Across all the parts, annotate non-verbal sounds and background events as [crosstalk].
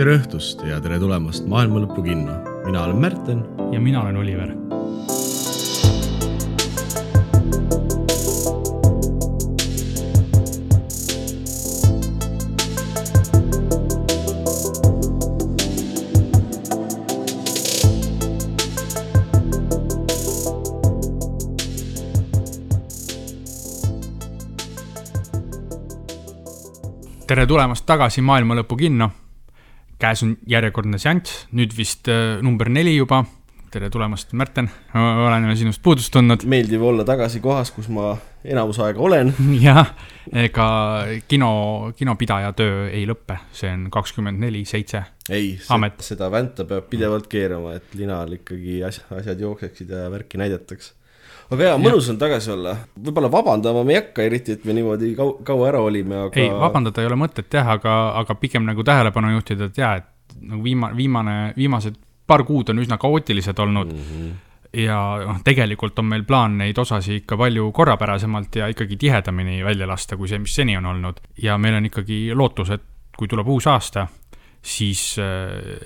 tere õhtust ja tere tulemast Maailma Lõpu kinno. mina olen Märten. ja mina olen Oliver. tere tulemast tagasi Maailma Lõpu kinno käes on järjekordne seanss, nüüd vist äh, number neli juba. tere tulemast, Märten, oleme sinust puudust tundnud. meeldiv olla tagasi kohas, kus ma enamus aega olen. [laughs] jah, ega kino, kinopidaja töö ei lõppe, see on kakskümmend neli, seitse. ei, seda vänta peab pidevalt keerama, et linal ikkagi asjad, asjad jookseksid ja värki näidatakse aga jaa, mõnus on tagasi olla. võib-olla vabandama me ei hakka eriti, et me niimoodi kau-, kaua ära olime, aga. ei, vabandada ei ole mõtet jah, aga, aga pigem nagu tähelepanu juhtida, et jaa, et nagu viima-, viimane, viimased paar kuud on üsna kaootilised olnud mm. -hmm ja noh, tegelikult on meil plaan neid osasid ikka palju korrapärasemalt ja ikkagi tihedamini välja lasta, kui see, mis seni on olnud. ja meil on ikkagi lootus, et kui tuleb uus aasta, siis,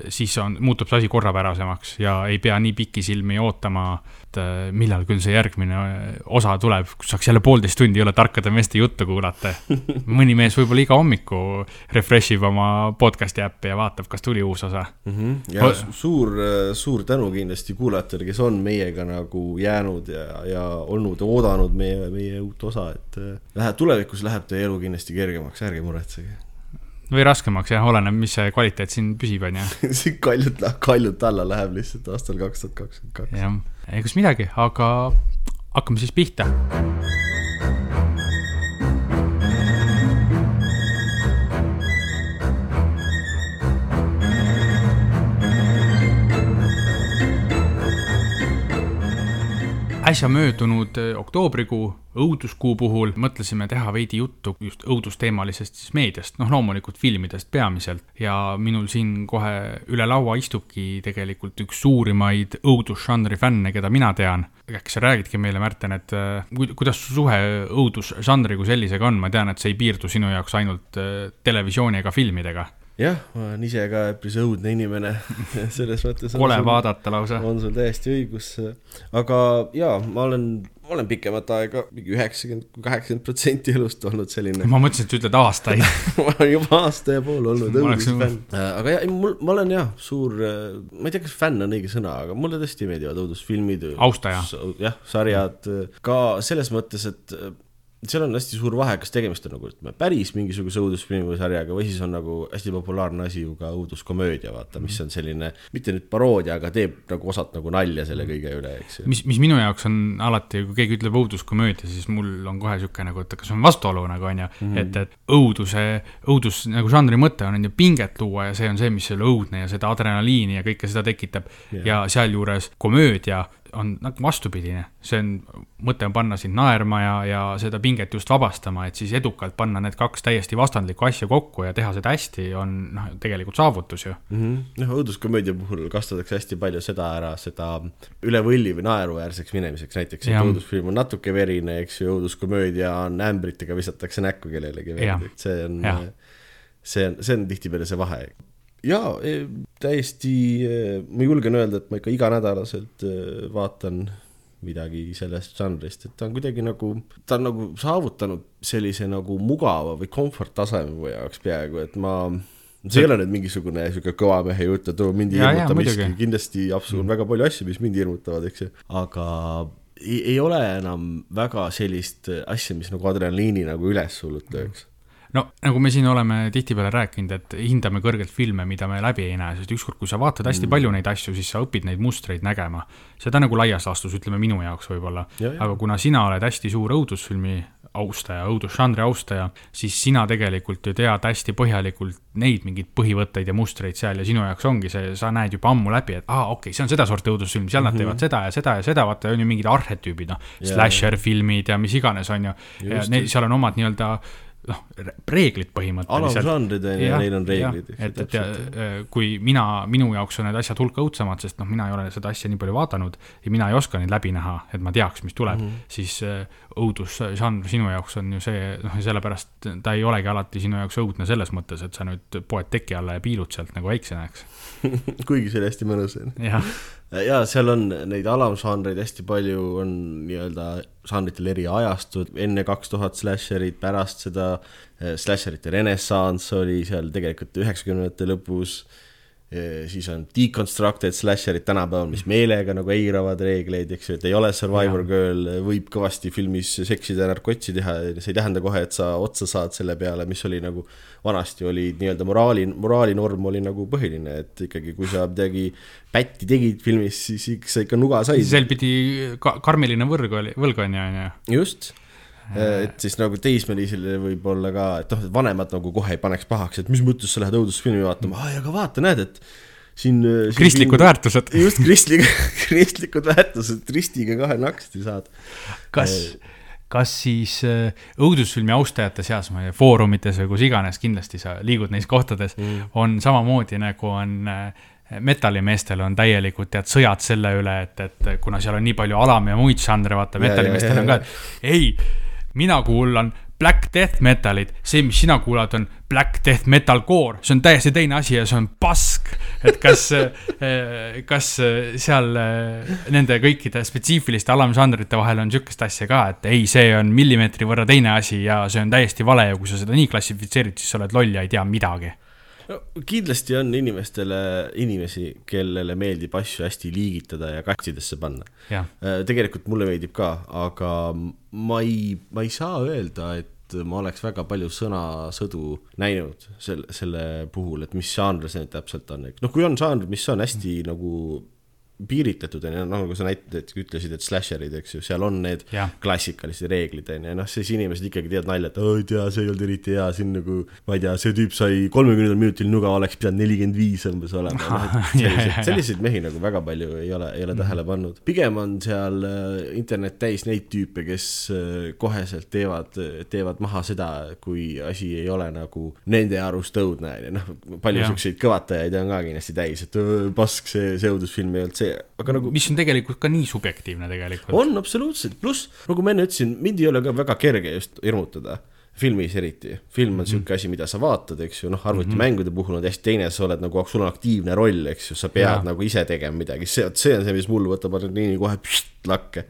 siis on, muutub see asi korrapärasemaks ja ei pea nii pikisilmi ootama, et äh, millal küll see järgmine osa tuleb, saaks jälle poolteist tundi jälle tarkade meeste juttu kuulata. [laughs] mõni mees võib-olla iga hommiku refresh ib oma podcast'i äppi ja vaatab, kas tuli uus osa mm. -hmm. ja suur, suur tänu kindlasti kuulajatele, kes on meiega nagu jäänud ja, ja olnud, oodanud meie, meie uut osa, et äh, läheb, tulevikus läheb teie elu kindlasti kergemaks, ärge muretsege või raskemaks jah, oleneb, mis see kvaliteet siin püsib, on ju. [laughs] siin kaljult, kaljult alla läheb lihtsalt aastal kaks tuhat kakskümmend kaks. jah, egas midagi, aga hakkame siis pihta äsja möödunud eh, oktoobrikuu, õuduskuu puhul mõtlesime teha veidi juttu just õudusteemalisest siis meediast, noh loomulikult filmidest peamiselt. ja minul siin kohe üle laua istubki tegelikult üks suurimaid õudusžanri fänne, keda mina tean. äkki sa räägidki meile, Märten, et eh, kuidas su suhe õudusžanri kui sellisega on, ma tean, et see ei piirdu sinu jaoks ainult eh, televisiooni ega filmidega jah, ma olen ise ka üpris õudne inimene [laughs] selles mõttes. kole vaadata lausa. on sul täiesti õigus, aga jaa, ma olen, olen pikemat aega, mingi üheksakümmend, kaheksakümmend protsenti elust olnud selline. ma mõtlesin, et sa ütled aastaid [laughs] ma olen juba aasta ja pool olnud õudusfänn. Äh, aga jah, mul, ma olen jah, suur, äh, ma ei tea, kas fänn on õige sõna, aga mulle tõesti meeldivad õudusfilmid. austaja. jah, sarjad, ka selles mõttes, et seal on hästi suur vahe, kas tegemist on nagu ütleme päris mingisuguse õudusfilmi või sarjaga või siis on nagu hästi populaarne asi ju ka õuduskomöödia, vaata, mis on selline, mitte nüüd paroodia, aga teeb nagu osalt nagu nalja selle kõige üle, eks ju. mis, mis minu jaoks on alati, kui keegi ütleb õuduskomöödia, siis mul on kohe sihuke nagu, et kas on vastuolu nagu on ju mm, -hmm. et, et õuduse, õudus nagu žanri mõte on, on ju pinget luua ja see on see, mis selle õudne ja seda adrenaliini ja kõike seda tekitab yeah. ja sealjuures komöödia on nagu vastupidine, see on, mõte on panna sind naerma ja, ja seda pinget just vabastama, et siis edukalt panna need kaks täiesti vastandlikku asja kokku ja teha seda hästi, on noh, tegelikult saavutus ju. Mm. -hmm. noh, õuduskomöödia puhul kasutatakse hästi palju seda ära, seda üle võlli või naeruväärseks minemiseks, näiteks, et õudusfilm on natuke verine, eks ju, õuduskomöödia on ämbritega visatakse näkku kellelegi see on, see on, see on tihtipeale see vahe jaa, e, täiesti, e, ma julgen öelda, et ma ikka iganädalaselt e, vaatan midagi sellest žanrist, et ta on kuidagi nagu, ta on nagu saavutanud sellise nagu mugava või comfort taseme mu jaoks peaaegu, et ma see ei ole nüüd mingisugune sihuke kõva mehe jutt, et oo mind ei hirmuta miski, kindlasti absoluutselt mm. väga palju asju, mis mind hirmutavad, eks ju, aga ei, ei ole enam väga sellist asja, mis nagu adrenaliini nagu üles hullult lööks no nagu me siin oleme tihtipeale rääkinud, et hindame kõrgelt filme, mida me läbi ei näe, sest ükskord, kui sa vaatad hästi mm. palju neid asju, siis sa õpid neid mustreid nägema. seda nagu laias laastus, ütleme minu jaoks võib-olla. aga kuna sina oled hästi suur õudusfilmi austaja, õudusžanri austaja, siis sina tegelikult ju tead hästi põhjalikult neid mingeid põhivõtteid ja mustreid seal ja sinu jaoks ongi see, sa näed juba ammu läbi, et aa, okei okay,, see on sedasorti õudusfilm, seal mm -hmm. nad mhm. teevad seda ja seda ja seda, vaata, on ju mingid arhetüübid, noh, slasher filmid ja mis iganes, on ju. ja seal on omad nii-öelda noh, reeglid põhimõtteliselt. alamžanrid on ju, neil on reeglid. et, et ja, äh, kui mina, minu jaoks on need asjad hulka õudsemad, sest noh, mina ei ole seda asja nii palju vaadanud ja mina ei oska neid läbi näha, et ma teaks, mis tuleb mm, -hmm. siis äh, õudusžanr sinu jaoks on ju see, noh, ja sellepärast ta ei olegi alati sinu jaoks õudne selles mõttes, et sa nüüd poed teki alla ja piilud sealt nagu väiksena, eks [laughs] kuigi see oli hästi mõnus. jah ja seal on neid alamžanreid hästi palju, on nii-öelda žanritel eri ajastud, enne kaks tuhat slasherit, pärast seda eh, slasherite renessanss oli seal tegelikult üheksakümnendate lõpus siis on deconstructed slasherid tänapäeval, mis meelega nagu eiravad reegleid, eks ju, et ei ole survivor ja. girl, võib kõvasti filmis seksida ja narkotsi teha, see ei tähenda kohe, et sa otsa saad selle peale, mis oli nagu vanasti oli nii-öelda moraali, moraalinorm oli nagu põhiline, et ikkagi, kui sa midagi pätti tegid filmis, siis ikka sa ikka nuga said. sel pidi ka karmiline võrg oli, võlg on ju, on ju. just et siis nagu teismelisele võib-olla ka, et noh, et vanemad nagu kohe ei paneks pahaks, et mis mõttes sa lähed õudusfilmi vaatama, aa, aga vaata, näed, et siin, äh, siin. kristlikud film... väärtused. [laughs] just, kristlikud, [laughs] kristlikud väärtused, ristiga kahe naksti saad. kas, kas siis äh, õudusfilmi austajate seas, ma ei tea, foorumites või kus iganes, kindlasti sa liigud neis kohtades mm., on samamoodi nagu on metallimeestel on täielikult tead sõjad selle üle, et, et kuna seal on nii palju alam- ja muid žanre, vaata metallimeestel on ka, et ei mina kuulan black death metalit, see, mis sina kuulad, on black death metalcore, see on täiesti teine asi ja see on pask. et kas [laughs] eh, kas seal eh, nende kõikide spetsiifiliste alamžanrite vahel on sihukest asja ka, et ei, see on millimeetri võrra teine asi ja see on täiesti vale ja kui sa seda nii klassifitseerid, siis sa oled loll ja ei tea midagi no kindlasti on inimestele, inimesi, kellele meeldib asju hästi liigitada ja kastidesse panna. Äh, tegelikult mulle meeldib ka, aga ma ei, ma ei saa öelda, et ma oleks väga palju sõnasõdu näinud selle, selle puhul, et mis žanr see täpselt on, noh, kui on žanr, mis on hästi mm. nagu piiritletud, on ju, noh, nagu sa näitad, ütlesid, et slasherid, eks ju, seal on need ja. klassikalised reeglid, on ju, noh, siis inimesed ikkagi teevad nalja, et oi, tea, see ei olnud eriti hea, siin nagu, ma ei tea, see tüüp sai kolmekümnendal minutil nuga, oleks pidanud nelikümmend viis umbes olema no,. selliseid, selliseid mehi nagu väga palju ei ole, ei ole -hmm. tähele pannud. pigem on seal äh, internet täis neid tüüpe, kes äh, koheselt teevad, teevad maha seda, kui asi ei ole nagu nende arust õudne, on ju, noh, palju siukseid kõvatajaid on ka kindlasti täis, et pask, see, see õudusfilm ei olnud see see, aga nagu. mis on tegelikult ka nii subjektiivne tegelikult. on absoluutselt, pluss nagu ma enne ütlesin, mind ei ole ka väga kerge just hirmutada filmis eriti, film on mm -hmm. asi, mida sa vaatad, eks ju, noh, arvutimängude mm -hmm. puhul on täiesti teine, sa oled nagu, sul on aktiivne roll, eks ju, sa pead ja. nagu ise tegema midagi, see, see on see, mis mul võtab adrenaliini kohe pšt, lakke.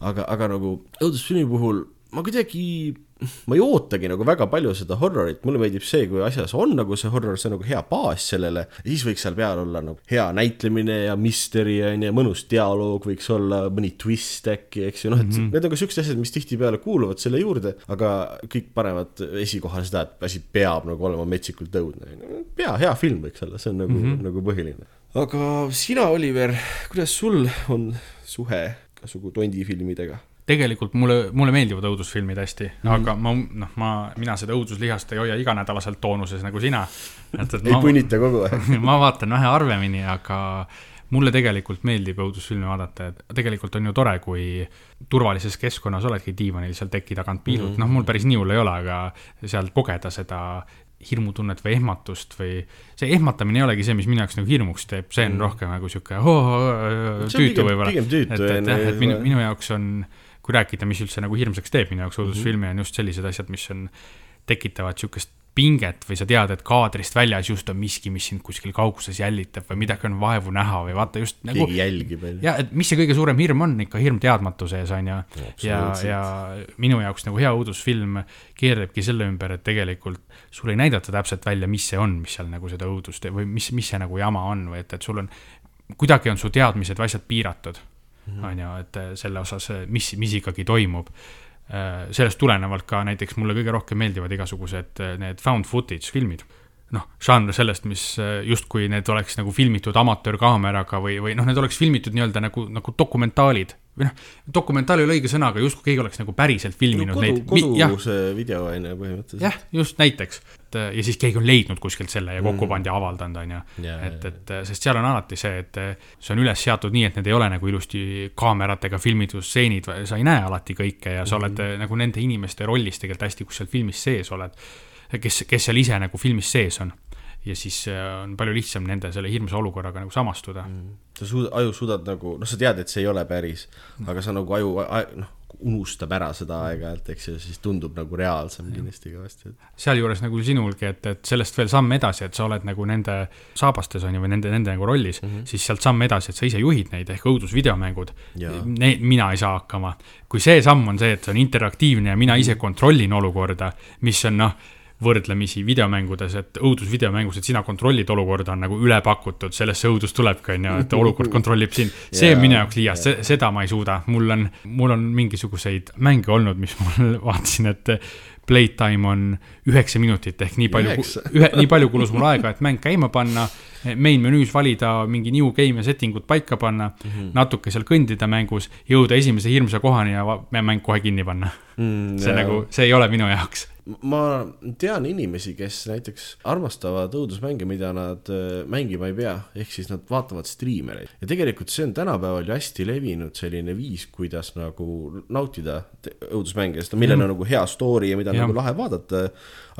aga, aga nagu õudusfilmi puhul ma kuidagi ma ei ootagi nagu väga palju seda horrorit, mulle meeldib see, kui asjas on nagu see horror, see on nagu hea baas sellele. siis võiks seal peal olla nagu hea näitlemine ja misteri on ju, mõnus dialoog võiks olla, mõni twist äkki, eks ju, noh, et mm -hmm. need on ka siuksed asjad, mis tihtipeale kuuluvad selle juurde, aga kõik panevad esikohale seda, et asi peab nagu olema metsikult õudne. pea, hea film võiks olla, see on nagu mm, -hmm. nagu põhiline. aga sina, Oliver, kuidas sul on suhe igasugu tondifilmidega? Tegelikult mulle, mulle meeldivad õudusfilmid hästi mm, -hmm. aga ma, noh, ma, mina seda õuduslihast ei hoia iganädalaselt toonuses nagu sina. ei ma, punnita kogu aeg [laughs] ma vaatan vähe harvemini, aga mulle tegelikult meeldib õudusfilme vaadata, et tegelikult on ju tore, kui turvalises keskkonnas oledki diivanil seal teki tagant piilud mm, -hmm. noh, mul päris nii hull ei ole, aga seal kogeda seda hirmutunnet või ehmatust või see ehmatamine ei olegi see, mis minu jaoks nagu hirmuks teeb, see on mm. rohkem nagu sihuke oh, oh, oh, tüütu võib-olla. et, et jah, et minu, minu jaoks on kui rääkida, mis üldse nagu hirmsaks teeb minu jaoks õudusfilmi mm, -hmm. on just sellised asjad, mis on, tekitavad sihukest pinget või sa tead, et kaadrist väljas just on miski, mis sind kuskil kauguses jällitab või midagi on vaevu näha või vaata just nagu. keegi jälgib. ja, et mis see kõige suurem hirm on, ikka hirm teadmatuse ees on ju. ja, ja minu jaoks nagu hea õudusfilm keerlebki selle ümber, et tegelikult sulle ei näidata täpselt välja, mis see on, mis seal nagu seda õudust või mis, mis see nagu jama on või et, et sul on, kuidagi on su teadmised või asjad piiratud Mhm. On ju, et äh, selle osas, äh, mis, mis ikkagi toimub. Äh, sellest tulenevalt ka näiteks mulle kõige rohkem meeldivad igasugused need found footage filmid noh, žanr sellest, mis justkui need oleks nagu filmitud amatöörkaameraga või, või noh, need oleks filmitud nii-öelda nagu, nagu dokumentaalid. või noh, dokumentaal ei ole õige sõna, aga justkui keegi oleks nagu päriselt filminud no, kodu, neid. koduse video on ju põhimõtteliselt. jah, just näiteks et ja siis keegi on leidnud kuskilt selle ja kokku pannud ja avaldanud, on ju. et, et sest seal on alati see, et see on üles seatud nii, et need ei ole nagu ilusti kaameratega filmitud stseenid, sa ei näe alati kõike ja sa oled mm -hmm. nagu nende inimeste rollis tegelikult hästi, kus seal filmis sees oled. kes, kes seal ise nagu filmis sees on ja siis on palju lihtsam nende selle hirmsa olukorraga nagu samastuda mm.. sa suudad, aju suudad nagu, noh, sa tead, et see ei ole päris, aga sa nagu aju, noh unustab ära seda aeg-ajalt, eks ju, siis tundub nagu reaalsem kindlasti kõvasti. sealjuures nagu sinulgi, et, et sellest veel samm edasi, et sa oled nagu nende saabastes on ju, või nende, nende nagu rollis mm, -hmm. siis sealt samm edasi, et sa ise juhid neid ehk õudusvideomängud. Need, mina ei saa hakkama. kui see samm on see, et see on interaktiivne ja mina ise kontrollin olukorda, mis on noh võrdlemisi videomängudes, et õudusvideomängus, et sina kontrollid olukorda, on nagu üle pakutud, sellest see õudus tulebki, on ju, et olukord [laughs] kontrollib sind. see on minu jaoks liiast, seda ma ei suuda, mul on, mul on mingisuguseid mänge olnud, mis mul [laughs] vaatasin, et playtime on üheksa minutit ehk nii palju, ühe, nii palju kulus mul aega, et mäng käima panna. main menüüs valida mingi new game ja setting ud paika panna mm, -hmm. natuke seal kõndida mängus, jõuda esimese hirmsa kohani ja mäng kohe kinni panna mm,. see jah. nagu, see ei ole minu jaoks ma tean inimesi, kes näiteks armastavad õudusmänge, mida nad äh, mängima ei pea, ehk siis nad vaatavad striimereid. ja tegelikult see on tänapäeval ju hästi levinud selline viis, kuidas nagu nautida õudusmänge, sest millel on mm. nagu hea story ja mida on nagu lahe vaadata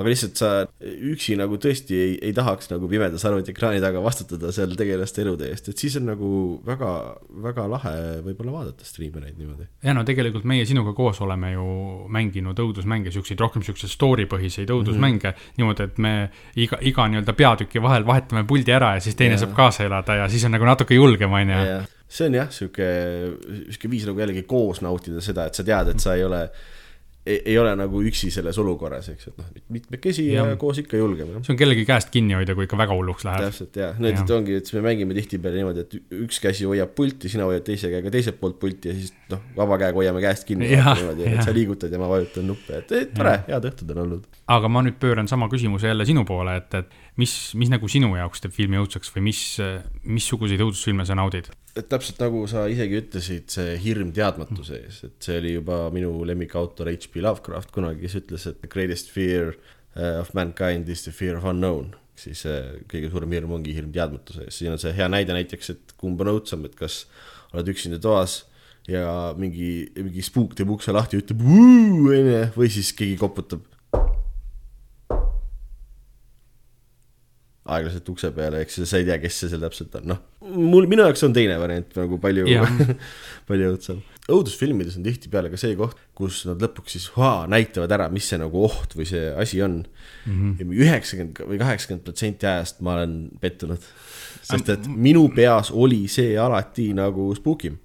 aga lihtsalt sa üksi nagu tõesti ei, ei tahaks nagu pimedas arvutiekraani taga vastutada seal tegelaste elude eest, et siis on nagu väga, väga lahe võib-olla vaadata striimereid niimoodi. ja no tegelikult meie sinuga koos oleme ju mänginud õudusmänge, siukseid rohkem siukseid story põhiseid õudusmänge mm. -hmm. niimoodi, et me iga, iga nii-öelda peatüki vahel vahetame puldi ära ja siis teine ja. saab kaasa elada ja siis on nagu natuke julgem, on ju see on jah, sihuke, sihuke viis nagu jällegi koos nautida seda, et sa tead, et sa ei ole ei, ei ole nagu üksi selles olukorras, eks, et noh, mitmekesi ja, ja koos ikka julgem. see on kellegi käest kinni hoida, kui ikka väga hulluks läheb. täpselt jah, nüüd ja. ongi, et siis me mängime tihtipeale niimoodi, et üks käsi hoiab pulti, sina hoiad teise käega teiselt poolt pulti ja siis noh, vaba käega hoiame käest kinni. niimoodi, et sa liigutad ja ma vajutan nuppe, et, et tore, head õhtud on olnud. aga ma nüüd pööran sama küsimuse jälle sinu poole, et, et mis, mis nagu sinu jaoks teeb filmi õudseks või mis, missuguseid õudusfilme sa naudid? Et täpselt nagu sa isegi ütlesid, see hirm teadmatuse ees, et see oli juba minu lemmikautor H.P. Lovecraft kunagi, kes ütles, et the greatest fear uh, of mankind is the fear of unknown. siis uh, kõige suurem hirm ongi hirm teadmatuse ees, siin on see hea näide näiteks, et kumb on õudsam, et kas oled üksinda toas ja mingi, mingi spuuk teeb ukse lahti ja ütleb onju, või siis keegi koputab aeglaselt ukse peale, eks sa ei tea, kes see seal täpselt on, noh. mul, minu jaoks on teine variant nagu palju [laughs] palju õudsem. õudusfilmides on tihtipeale ka see koht, kus nad lõpuks siis haa, näitavad ära, mis see nagu oht või see asi on ja üheksakümmend või kaheksakümmend protsenti ajast ma olen pettunud. sest et minu peas oli see alati nagu spookim.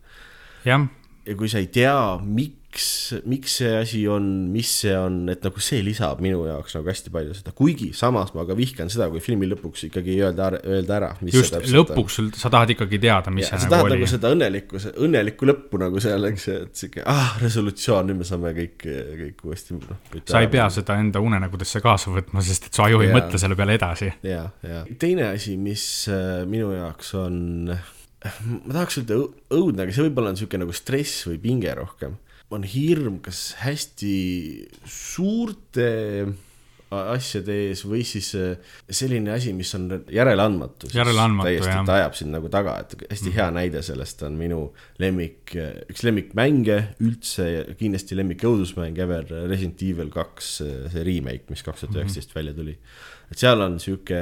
ja kui sa ei tea, miks miks, miks see asi on, mis see on, et nagu see lisab minu jaoks nagu hästi palju seda, kuigi samas ma ka vihkan seda, kui filmi lõpuks ikkagi öelda, öelda ära. just, lõpuks sul, sa tahad ikkagi teada, mis ja, see nagu oli. nagu seda õnnelikku, õnnelikku lõppu nagu seal, eks ju, et sihuke ah, resolutsioon, nüüd me saame kõik, kõik uuesti noh. sa ei pea seda enda unenägudesse kaasa võtma, sest et su aju ei mõtle selle peale edasi. ja, ja teine asi, mis äh, minu jaoks on ma tahaks öelda õudne, aga see võib-olla on sihuke nagu stress või pinge rohkem on hirm kas hästi suurte asjade ees või siis äh, selline asi, mis on järeleandmatus. järeleandmatu, jah. täiesti, ta ajab sind nagu taga, et hästi hea mhm. näide sellest on minu lemmik, üks lemmikmänge üldse, kindlasti lemmik õudusmäng ever, Resident Evil kaks, see remake, mis kaks tuhat üheksateist mhm. välja tuli. et seal on sihuke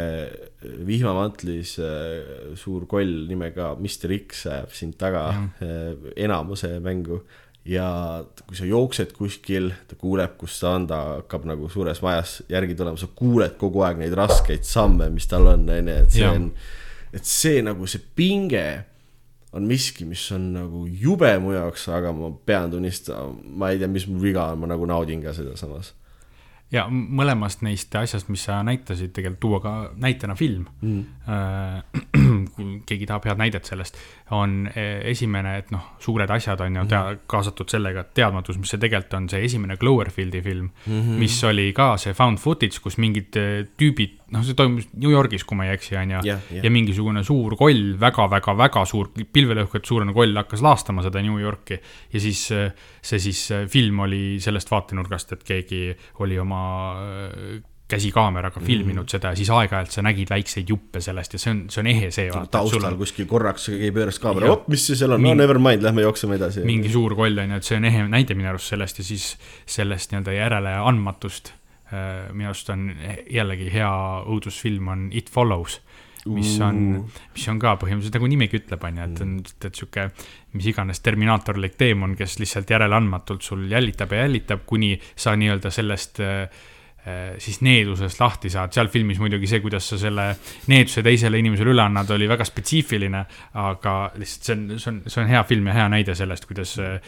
vihmamantlis äh, suur koll nimega Mr X ajab sind taga äh, enamuse mängu ja kui sa jooksed kuskil, ta kuuleb, kus ta on, ta hakkab nagu suures majas järgi tulema, sa kuuled kogu aeg neid raskeid samme, mis tal on, on ju, et see on, et see nagu see pinge on miski, mis on nagu jube mu jaoks, aga ma pean tunnistama, ma ei tea, mis mul viga on, ma nagu naudin ka seda samas ja mõlemast neist asjast, mis sa näitasid, tegelikult tuua ka näitena film mm.. [clears throat] kui keegi tahab head näidet sellest, on e, esimene, et noh, suured asjad on ju tea, mm. kaasatud sellega, et teadmatus, mis see tegelikult on, see esimene Cloverfieldi film mm, -hmm. mis oli ka see found footage, kus mingid e, tüübid noh, see toimus New Yorgis, kui ma ei eksi, on ju. ja mingisugune suur koll väga,, väga-väga-väga suur, pilvelõhkujat suurune koll hakkas laastama seda New Yorki. ja siis see siis film oli sellest vaatenurgast, et keegi oli oma käsikaameraga mm -hmm. filminud seda ja siis aeg-ajalt sa nägid väikseid juppe sellest ja see on, see on ehe see. taustal on... kuskil korraks keegi pööras kaamera, op, mis see seal on, no never mind, lähme jookseme edasi. mingi suur koll on ju, et see on ehe näide minu arust sellest ja siis sellest nii-öelda järeleandmatust. Äh, minu arust on jällegi hea õudusfilm on It Follows mis on, mis on ka põhimõtteliselt nagu nimigi ütleb, on ju, et on, et sihuke mis iganes terminaatorlik teemon, kes lihtsalt järeleandmatult sul jälitab ja jälitab, kuni sa nii-öelda sellest äh, äh, siis needusest lahti saad, seal filmis muidugi see, kuidas sa selle needuse teisele inimesele üle annad, oli väga spetsiifiline, aga lihtsalt see on, see on, see on hea film ja hea näide sellest, kuidas äh,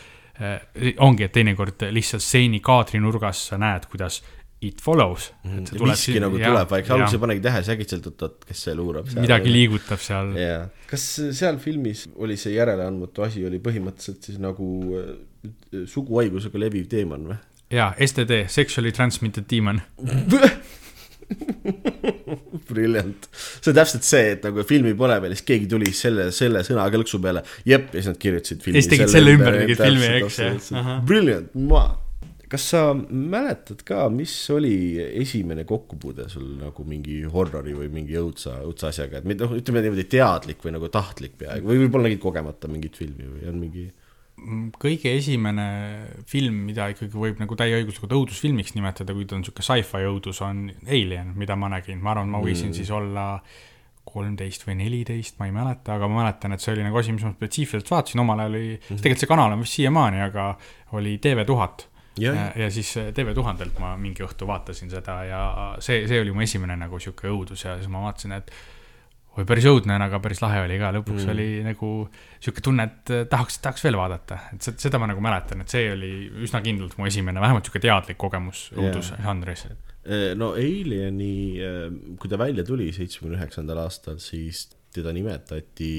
ongi, et teinekord lihtsalt stseeni kaadrinurgas sa näed, kuidas It follows. Mhm. miski nagu ja, tuleb vaikselt, alguses ei panegi tähele, siis äkitselt oot-oot, kes see luurab. midagi liigutab seal. jaa, kas seal filmis oli see järeleandmatu asi oli põhimõtteliselt siis nagu äh, suguhaigusega leviv teeman või? jaa, STD, sexually transmitted demon [laughs] Brilliant, see on täpselt see, et nagu filmi pole veel, siis keegi tuli selle, selle sõna kõlksu peale, jep, ja siis nad kirjutasid filmi. ja siis tegid selle ümber mingit filmi, eks ju. Brilliant, kas sa mäletad ka, mis oli esimene kokkupuude sul nagu mingi horrori või mingi õudsa, õudsa asjaga, et noh, ütleme niimoodi teadlik või nagu tahtlik peaaegu või võib-olla nägid kogemata mingit filmi või on mingi? Mm, kõige esimene film, mida ikkagi võib nagu täieõiguslikult õudusfilmiks nimetada, kui ta on niisugune sci-fi õudus, on Alien, mida ma nägin, ma arvan, ma võisin mm. siis olla kolmteist või neliteist, ma ei mäleta, aga ma mäletan, et see oli nagu asi, mis ma spetsiifiliselt vaatasin, omal ajal oli mm, -hmm. tegelikult see kanal on vist siiamaani, aga oli TV1000 ja, ja, ja siis äh, TV1000-lt ma mingi õhtu vaatasin seda ja see, see oli mu esimene nagu sihuke õudus ja siis ma vaatasin, et oi, päris õudne, aga päris lahe oli ka, lõpuks mm. oli nagu sihuke tunne, et äh, tahaks, tahaks veel vaadata, et seda ma nagu mäletan, et see oli üsna kindlalt mu esimene, vähemalt sihuke teadlik kogemus õudusžanris yeah.. Äh, no Alieni, kui ta välja tuli seitsmekümne üheksandal aastal, siis teda nimetati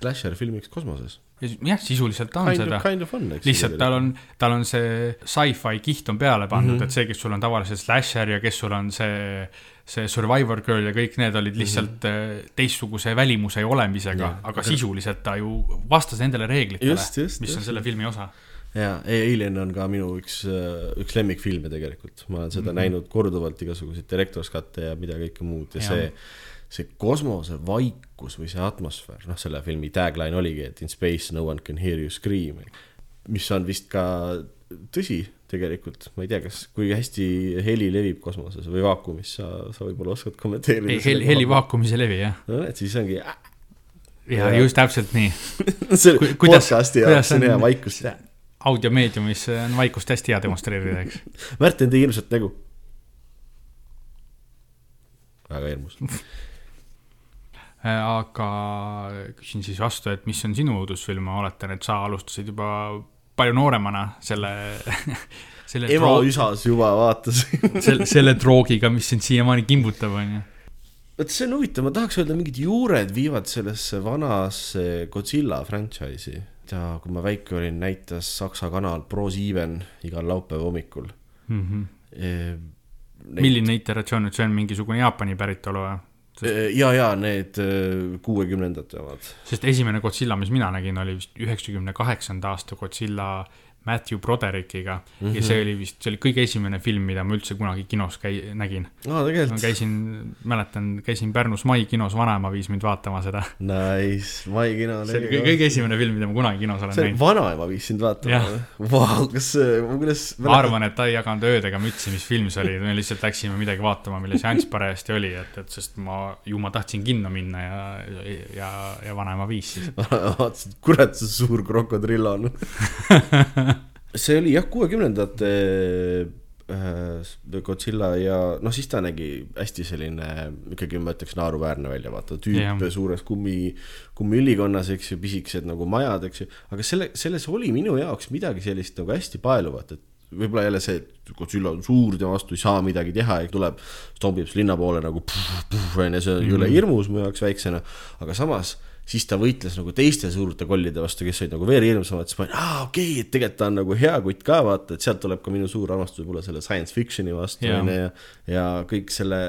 slasher filmiks kosmoses jah, sisuliselt ta on kind seda. Kind of on, eks. lihtsalt tal on, tal on see sci-fi kiht on peale pandud mm, -hmm. et see, kes sul on tavaliselt slasher ja kes sul on see, see Survivor Girl ja kõik need olid lihtsalt mm -hmm. teistsuguse välimuse ja olemisega yeah., aga sisuliselt ta ju vastas nendele reeglitele, mis just, on selle filmi osa jaa, Alien on ka minu üks, äh, üks lemmikfilme tegelikult, ma olen seda mm -hmm. näinud korduvalt, igasuguseid director's cut'e ja mida kõike muud ja, ja. see see kosmose vaikus või see atmosfäär, noh, selle filmi tagline oligi, et in space no one can hear you scream. mis on vist ka tõsi tegelikult, ma ei tea, kas, kui hästi heli levib kosmoses või vaakumis, sa, sa võib-olla oskad kommenteerida. heli, heli vaakumis ei levi, jah. no et siis ongi. ja, ja just täpselt nii [laughs] see podcast'i jaoks on hea vaikus. audiomeediumis on vaikust hästi hea demonstreerida, eks. Märten tegi hirmsat nägu. väga hirmus [laughs] aga küsin siis vastu, et mis on sinu õudusfilm, ma oletan, et sa alustasid juba palju nooremana selle [laughs] selle ema droog... üsas juba vaatasin [laughs] selle, selle droogiga, mis sind siiamaani kimbutab, on ju. vot see on huvitav, ma tahaks öelda, mingid juured viivad sellesse vanasse Godzilla franchise'i. ja kui ma väike olin, näitas Saksa kanal ProSieben igal laupäeva hommikul mm. -hmm. E, neid... milline iteratsioon nüüd, see on mingisugune Jaapani päritolu või? Äh, ja, ja need äh, kuuekümnendate omad. sest esimene Godzilla, mis mina nägin, oli vist üheksakümne kaheksanda aasta Godzilla Matthew Broderickiga mm -hmm. ja see oli vist, see oli kõige esimene film, mida ma üldse kunagi kinos käi-, nägin aa, tegelikult? käisin, mäletan, käisin Pärnus Mai kinos, vanaema viis mind vaatama seda. Nice, Mai kino. see oli kõige, kõige esimene film, mida ma kunagi kinos olen näinud. vanaema viis sind vaatama või? Vau, kas, kuidas ma arvan, et ta ei jaganud öödega mütsi, mis film see oli, me lihtsalt läksime midagi vaatama, mille seanss parajasti oli, et, et sest ma, ju ma tahtsin kinno minna ja, ja, ja vanaema viis siis. [laughs] vaatasid, kurat, see suur krokodrill on [laughs] see oli jah, kuuekümnendate äh, Godzilla ja noh, siis ta nägi hästi selline ikkagi ma ütleks naeruväärne välja, vaata tüüp yeah. suures kummi, kummiülikonnas, eks ju, pisikesed nagu majad, eks ju. aga selle, selles oli minu jaoks midagi sellist nagu hästi paeluvat, et võib-olla jälle see, et Godzilla on suur, tema vastu ei saa midagi teha ja tuleb, stombib linna poole nagu onju, see on jõle mhm. hirmus mu jaoks väiksena, aga samas siis ta võitles nagu teiste suurte kollide vastu, kes olid nagu veel hirmsamad, siis ma olin, aa okei okay,, et tegelikult ta on nagu hea kutt ka, vaata, et sealt tuleb ka minu suur armastus võib-olla selle science fiction'i vastu onju ja, ja, ja kõik selle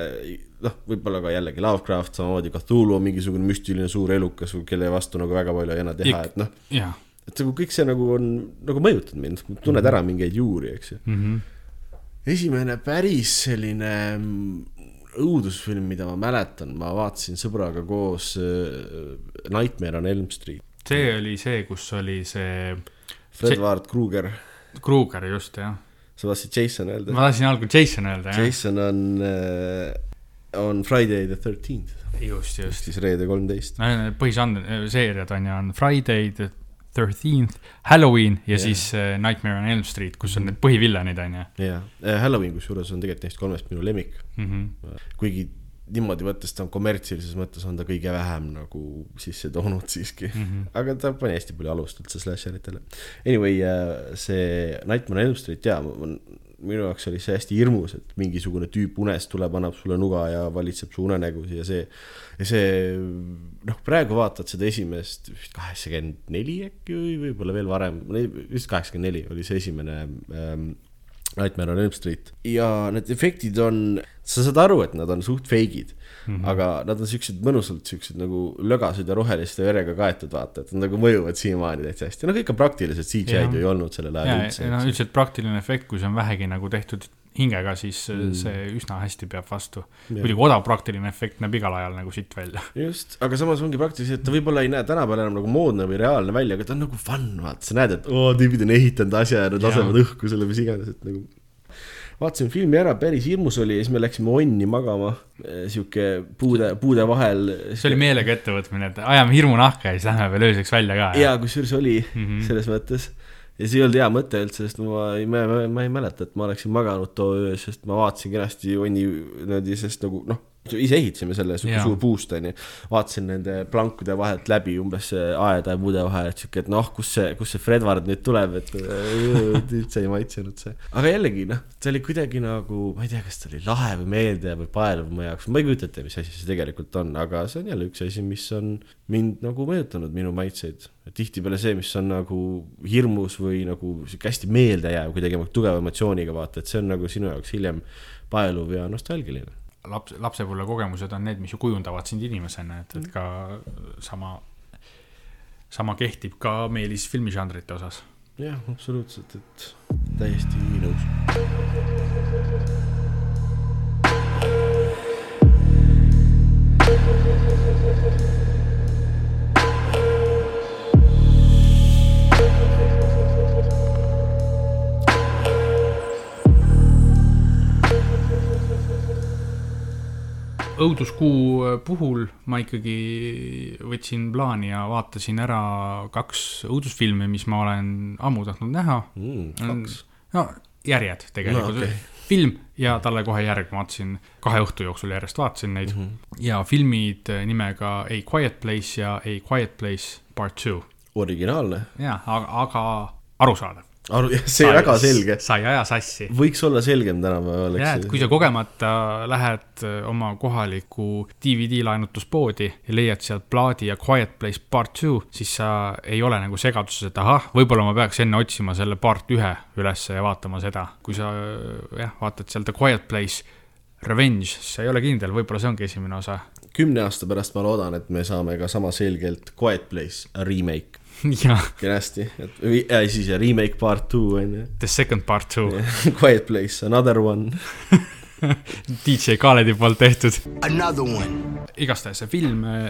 noh, võib-olla ka jällegi Lovecraft, samamoodi Cthulhu on mingisugune müstiline suur elukas, kelle vastu nagu väga palju ei anna teha, et noh. et nagu kõik see nagu on nagu mõjutanud mind, tunned ära mingeid juuri, eks ju mm. -hmm esimene päris selline mm, õudusfilm, mida ma mäletan, ma vaatasin sõbraga koos äh, Nightmare on Elm Street. see oli see, kus oli see. Fred see... Ward Krueger. Krueger, just, jah. sa tahtsid Jason öelda? ma tahtsin algul Jason öelda, jah. Jason on, äh, on Friday the thirteenth. just, just. siis reede kolmteist. põhižanr, seeriad on ju, on Friday the Thirteenth, Halloween ja yeah. siis uh, Nightmare on Elm Street, kus on need põhivillanid, on ju. jah, äh, Halloween kusjuures on tegelikult neist kolmest minu lemmik mm. -hmm. kuigi niimoodi võttes ta on kommertsilises mõttes on ta kõige vähem nagu sisse toonud siiski mm. -hmm. [laughs] aga ta pani hästi palju alust üldse slasheritele. Anyway, äh, see Nightmare on Elm Street jaa, minu jaoks oli see hästi hirmus, et mingisugune tüüp unest tuleb, annab sulle nuga ja valitseb su unenägusid ja see ja see noh, praegu vaatad seda esimest vist kaheksakümmend neli äkki või võib-olla veel varem, vist kaheksakümmend neli oli see esimene ähm, Nightmare on Elm Street. Ja need efektid on, sa saad aru, et nad on suht fake'id mm. -hmm. aga nad on siuksed mõnusalt siuksed nagu lögased ja roheliste verega kaetud, vaata, et nad nagu mõjuvad siiamaani täitsa hästi, no kõik on praktilised, CGI-d ju ei olnud sellel ajal üldse. no üldiselt praktiline efekt, kui see on vähegi nagu tehtud hingega, siis mm. see üsna hästi peab vastu. muidugi odav praktiline efekt näeb igal ajal nagu sitt välja. just, aga samas ongi praktiliselt, ta võib-olla ei näe tänapäeval enam nagu moodne või reaalne välja, aga ta on nagu fun, vaata, sa näed, et oo, tüübid on ehitanud asja ja nad lasevad õhku selle, mis iganes, et nagu vaatasime filmi ära, päris hirmus oli ja siis me läksime onni magama. sihuke puude, puude vahel. see oli meelega ettevõtmine, et ajame hirmu nahka ja siis lähme veel ööseks välja ka. ja kusjuures oli mm -hmm. selles mõttes ja see ei olnud hea mõte üldse, sest ma ei, ma, ma ei mäleta, et ma oleksin maganud too öö, sest ma vaatasin kenasti onni niimoodi, sest nagu noh ise ehitasime selle sihuke suur puust onju. vaatasin nende plankude vahelt läbi umbes aeda ja puude vahel, et sihuke, et noh, kus see, kus see Fredward nüüd tuleb, et üldse ei maitsenud see. aga jällegi noh, see oli kuidagi nagu, ma ei tea, kas ta oli lahe või meeldejääv või paeluv mu jaoks, ma ei kujuta ette, mis asi see tegelikult on, aga see on jälle üks asi, mis on mind nagu mõjutanud, minu maitseid. tihtipeale see, mis on nagu hirmus või nagu sihuke hästi meeldejääv kuidagi tugeva emotsiooniga vaata, et see on nagu sinu jaoks hiljem paeluv ja nostalgiline laps, lapsepõlve kogemused on need, mis ju kujundavad sind inimesena, et, et ka sama, sama kehtib ka Meelis filmižanrite osas. jah, absoluutselt, et täiesti nõus õuduskuu puhul ma ikkagi võtsin plaani ja vaatasin ära kaks õudusfilmi, mis ma olen ammu tahtnud näha mm,. kaks? no järjed tegelikult no,. Okay. film ja talle kohe järg, vaatasin kahe õhtu jooksul järjest vaatasin neid mm -hmm. ja filmid nimega A Quiet Place ja A Quiet Place Part Two. originaalne. jah, aga, aga arusaadav aru, [laughs] see sai, väga selge. sa ei aja sassi. võiks olla selgem tänapäeval, eks. jah, et kui sa kogemata lähed äh, oma kohalikku DVD laenutuspoodi ja leiad sealt plaadi ja Quiet Place Part Two, siis sa ei ole nagu segaduses, et ahah, võib-olla ma peaks enne otsima selle part ühe ülesse ja vaatama seda. kui sa jah, vaatad sealt The Quiet Place Revenge, siis sa ei ole kindel, võib-olla see ongi esimene osa. kümne aasta pärast ma loodan, et me saame ka sama selgelt Quiet Place remake [laughs] kenasti, et või äh, siis remake part two on ju. The second part two [laughs] Quiet Place, another one [laughs] DJ Khaledi poolt tehtud. Another one. igastahes see film äh,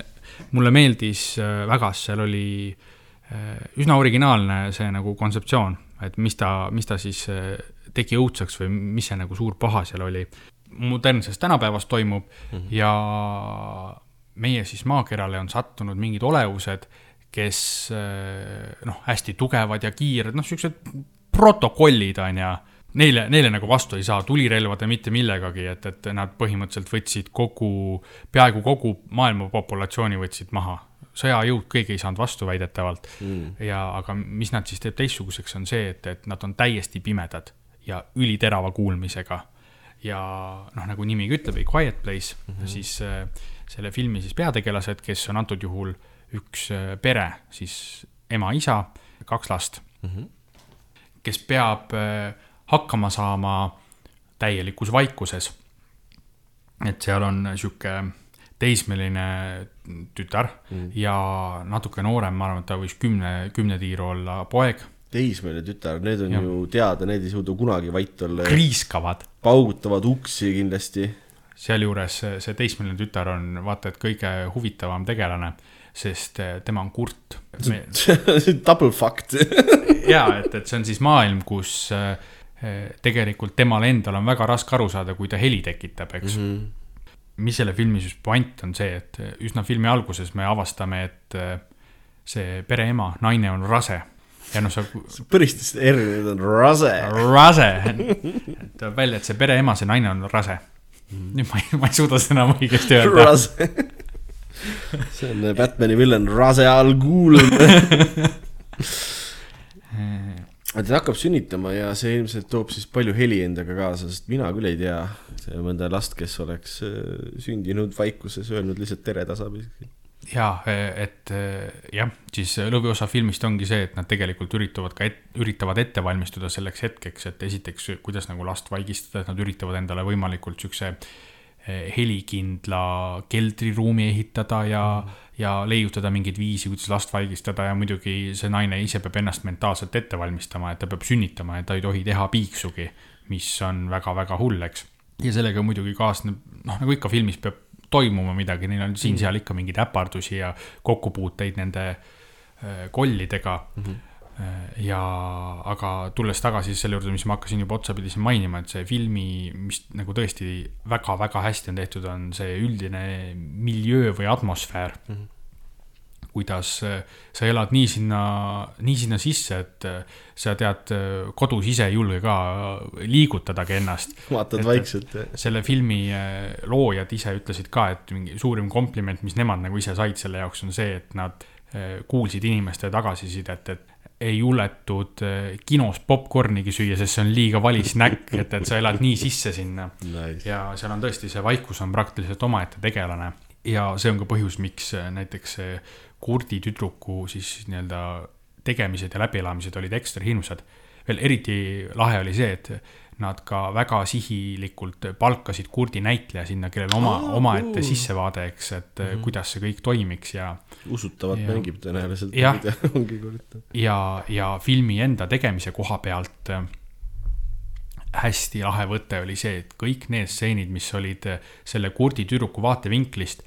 mulle meeldis äh, väga, seal oli äh, üsna originaalne see nagu kontseptsioon, et mis ta, mis ta siis tegi õudseks või mis see nagu suur paha seal oli. modernses tänapäevas toimub mm -hmm. ja meie siis maakerale on sattunud mingid olevused kes eh, noh, hästi tugevad ja kiired, noh, siuksed protokollid on ju. Neile, neile nagu vastu ei saa tulirelvade mitte millegagi, et, et nad põhimõtteliselt võtsid kogu, peaaegu kogu maailma populatsiooni võtsid maha. sõjajõud keegi ei saanud vastu väidetavalt mm. ja, aga mis nad siis teeb teistsuguseks, on see, et, et nad on täiesti pimedad ja üliterava kuulmisega. ja noh, nagu nimigi ütleb, A Quiet Place mm, -hmm. siis äh, selle filmi siis peategelased, kes on antud juhul äh, üks äh, pere, siis ema-isa, kaks last mm, -hmm. kes peab äh, hakkama saama täielikus vaikuses. et seal on sihuke teismeline tütar mm. ja natuke noorem, ma arvan, et ta võis kümne, kümne tiiru olla poeg teismeline tütar, need on ja. ju teada, need ei suuda kunagi vait olla. kriiskavad. paugutavad uksi kindlasti. sealjuures see teismeline tütar on vaata et kõige huvitavam tegelane, sest eh, tema on kurt. [laughs] Double fact. [laughs] jaa, et, et see on siis maailm, kus eh, tegelikult temal endal on väga raske aru saada, kui ta heli tekitab, eks mm. -hmm. mis selle filmi siis puänt on see, et üsna filmi alguses me avastame, et eh, see pereema, naine on rase ja noh, sa põristas R, nüüd on rase. rase, tuleb välja, et see pereema, see naine on rase. nüüd ma ei, ma ei suuda seda enam õigesti öelda. rase. [laughs] see on Batman'i villen, rase al Ghul. [laughs] ta hakkab sünnitama ja see ilmselt toob siis palju heli endaga kaasa, sest mina küll ei tea mõnda last, kes oleks äh, sündinud vaikuses, öelnud lihtsalt tere tasapisi. jaa, et jah, siis lõviosa filmist ongi see, et nad tegelikult üritavad ka et,, üritavad ette valmistuda selleks hetkeks, et esiteks, kuidas nagu last vaigistada, et nad üritavad endale võimalikult siukse eh, helikindla keldriruumi ehitada ja mm., ja leiutada mingeid viisi, kuidas last vaigistada ja muidugi see naine ise peab ennast mentaalselt ette valmistama, et ta peab sünnitama ja ta ei tohi teha piiksugi, mis on väga-väga hull, eks. ja sellega muidugi kaasneb, noh, nagu ikka filmis peab toimuma midagi, neil on siin-seal ikka mingeid äpardusi ja kokkupuuteid nende äh, kollidega mm. -hmm. ja, aga tulles tagasi selle juurde, mis ma hakkasin juba otsapidi siin mainima, et see filmi, mis nagu tõesti väga-väga hästi on tehtud, on see üldine miljöö või atmosfäär mm. -hmm kuidas äh, sa elad nii sinna, nii sinna sisse, et äh, sa tead, kodus ise ei julge ka liigutadagi ennast. vaatad vaikselt. selle filmi äh, loojad ise ütlesid ka, et mingi suurim kompliment, mis nemad nagu ise said selle jaoks, on see, et nad äh, kuulsid inimeste tagasisidet, et ei juletud äh, kinos popkornigi süüa, sest see on liiga valis näkk, et, et sa elad nii sisse sinna Nice. ja seal on tõesti see vaikus on praktiliselt omaette tegelane ja see on ka põhjus, miks äh, näiteks kurdi tüdruku siis nii-öelda tegemised ja läbielamised olid ekstra hirmsad. veel eriti lahe oli see, et nad ka väga sihilikult palkasid kurdi näitleja sinna, kellel oma Aa, omaette sissevaade, eks, et mm -hmm. kuidas see kõik toimiks ja usutavalt Ja. mängib tõenäoliselt. Jah. ja, [laughs] ja filmi enda tegemise koha pealt äh, hästi lahe võte oli see, et kõik need stseenid, mis olid äh, selle kurdi tüdruku vaatevinklist,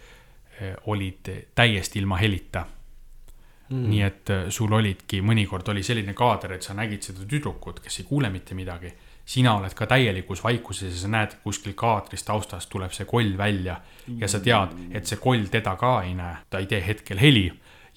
olid täiesti ilma helita mm.. nii et sul olidki, mõnikord oli selline kaader, et sa nägid seda tüdrukut, kes ei kuule mitte midagi. Sina oled ka täielikus vaikuses ja sa näed kuskil kaadris taustas tuleb see koll välja ja sa tead, et see koll teda ka ei näe, ta ei tee hetkel heli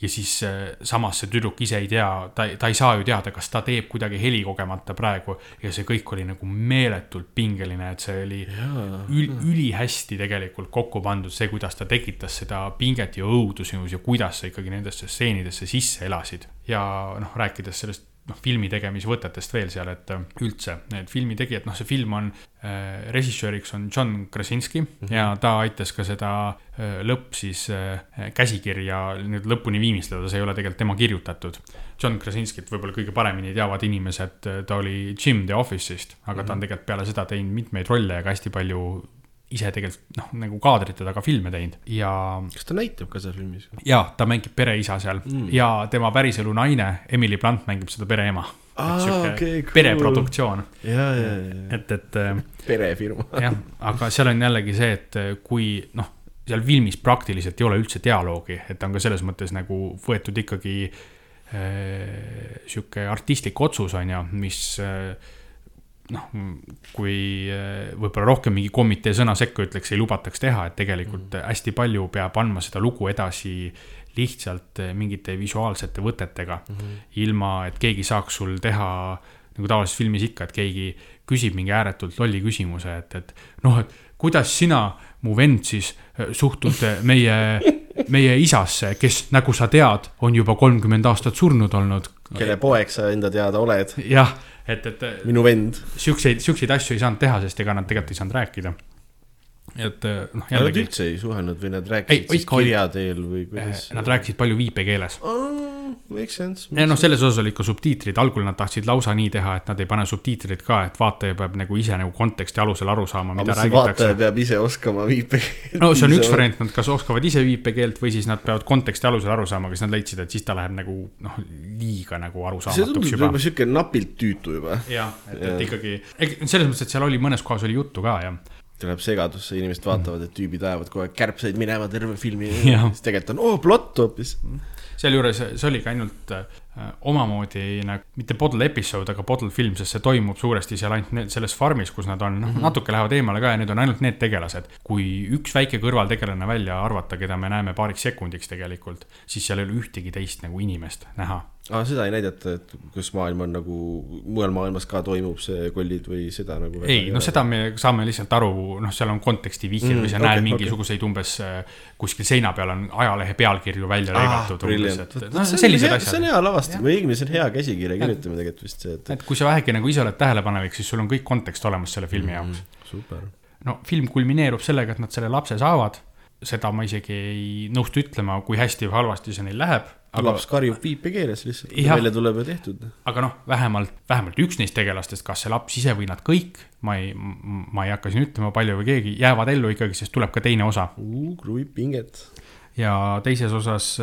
ja siis äh, samas see tüdruk ise ei tea, ta, ta ei saa ju teada, kas ta teeb kuidagi heli kogemata praegu ja see kõik oli nagu meeletult pingeline, et see oli ül, ülihästi tegelikult kokku pandud, see, kuidas ta tekitas seda pinget ja õudu sinus ja kuidas sa ikkagi nendesse stseenidesse sisse elasid. ja noh, rääkides sellest noh, filmi tegemise võtetest veel seal, et äh, üldse need filmi tegijad, noh, see film on äh,, režissööriks on John Krasinski mm -hmm. ja ta aitas ka seda äh, lõpp siis äh, käsikirja nüüd lõpuni viimistleda, see ei ole tegelikult tema kirjutatud. John Krasinskit võib-olla kõige paremini teavad inimesed, ta oli Jim The Office'ist, aga mm -hmm. ta on tegelikult peale seda teinud mitmeid rolle ja ka hästi palju ise tegelikult noh, nagu kaadrite taga filme teinud ja kas ta näitab ka seal filmis? ja ta mängib pereisa seal mm. ja tema päriselu naine Emily Blunt mängib seda pereema. Aa, okei, cool. pereproduktsioon, ja, ja, ja, et, et äh, perefirma. jah, aga seal on jällegi see, et äh, kui noh, seal filmis praktiliselt ei ole üldse dialoogi, et ta on ka selles mõttes nagu võetud ikkagi äh, sihuke artistlik otsus on ju, mis äh, noh, kui äh, võib-olla rohkem mingi komitee sõna sekka ütleks, ei lubataks teha, et tegelikult mm. hästi palju peab andma seda lugu edasi lihtsalt äh, mingite visuaalsete võtetega mm, -hmm. ilma et keegi saaks sul teha nagu tavalises filmis ikka, et keegi küsib mingi ääretult lolli küsimuse, et, et noh, et kuidas sina, mu vend siis äh, suhtud meie, [laughs] meie isasse, kes, nagu sa tead, on juba kolmkümmend aastat surnud olnud. kelle poeg sa enda teada oled? jah, et, et minu vend. siukseid, siukseid asju ei saanud teha, sest ega nad tegelikult ei saanud rääkida. et noh, Nad jällegi, üldse ei suhelnud või nad Ei, rääkisid siis ikka oli- kirja teel või kuidas? nad rääkisid palju viipekeeles. Make sense. ja noh, selles osas olid ka subtiitrid, algul nad tahtsid lausa nii teha, et nad ei pane subtiitreid ka, et vaataja peab nagu ise nagu konteksti alusel aru saama, mida räägitakse. vaataja peab ise oskama viipekeelt. no see on üks variant, nad kas oskavad ise viipekeelt või siis nad peavad konteksti alusel aru saama, kas nad leidsid, et siis ta läheb nagu noh, liiga nagu arusaamatuks juba. juba sihuke napilt tüütu juba. jah, et, et ikkagi, selles mõttes, et seal oli mõnes kohas oli juttu ka ja tuleb segadusse, inimesed vaatavad, et tüübid ajavad kogu aeg kärbseid minema terve filmi. siis tegelikult on, oo, plott hoopis. Sealjuures see oligi ainult äh, omamoodi nagu, mitte bottle episood, aga bottle film, sest see toimub suuresti seal ainult selles farmis, kus nad on, noh, mhm. natuke lähevad eemale ka ja need on ainult need tegelased. kui üks väike kõrvaltegelane välja arvata, keda me näeme paariks sekundiks tegelikult, siis seal ei ole ühtegi teist nagu inimest näha aa, seda ei näidata, et kus maailm on nagu, mujal maailmas ka toimub see kollid või seda nagu? ei, no seda me saame lihtsalt aru, noh, seal on konteksti vihjed mm, või sa okay, näed mingisuguseid okay. umbes äh, kuskil seina peal on ajalehe pealkirju välja ah, lõigatud ah,. No, sellised asjad. see on hea lavastamine või õigemini see on hea käsikirja kirjutamine tegelikult vist see, et. et kui sa vähegi nagu ise oled tähelepanelik, siis sul on kõik kontekst olemas selle filmi mm, jaoks. super. no film kulmineerub sellega, et nad selle lapse saavad seda ma isegi ei nõustu ütlema, kui hästi või halvasti see neil läheb aga laps karjub viipekeeles lihtsalt, välja tuleb ja tehtud. aga noh, vähemalt, vähemalt üks neist tegelastest, kas see laps ise või nad kõik, ma ei, ma ei hakka siin ütlema, palju või keegi, jäävad ellu ikkagi, sest tuleb ka teine osa. kruvib pinget. ja teises osas,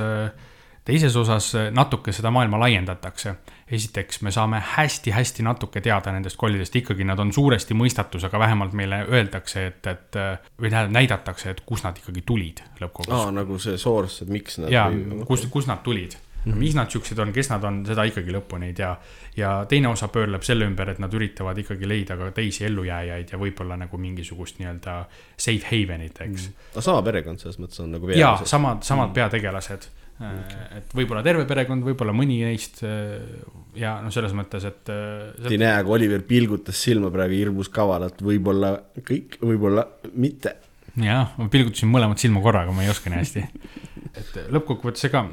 teises osas natuke seda maailma laiendatakse esiteks me saame hästi-hästi natuke teada nendest kollidest, ikkagi nad on suuresti mõistatus, aga vähemalt meile öeldakse, et, et või tähendab, näidatakse, et kust nad ikkagi tulid lõppkokkuvõttes. aa, nagu see source, et miks nad. jaa, kust, kust nad tulid Mm -hmm. mis nad siuksed on, kes nad on, seda ikkagi lõpuni ei tea. ja teine osa pöörleb selle ümber, et nad üritavad ikkagi leida ka teisi ellujääjaid ja võib-olla nagu mingisugust nii-öelda safe haven'it, eks mm. -hmm. no sama perekond selles mõttes on nagu. jaa, samad, samad mm -hmm. peategelased okay.. et võib-olla terve perekond, võib-olla mõni neist äh, ja noh, selles mõttes, et. Äh, Te ei näe, aga Oliver pilgutas silma praegu hirmus kavalalt, võib-olla kõik, võib-olla mitte. jah, ma pilgutasin mõlemat silma korraga, ma ei oska nii hästi. [laughs] et lõppkokkuvõttes ega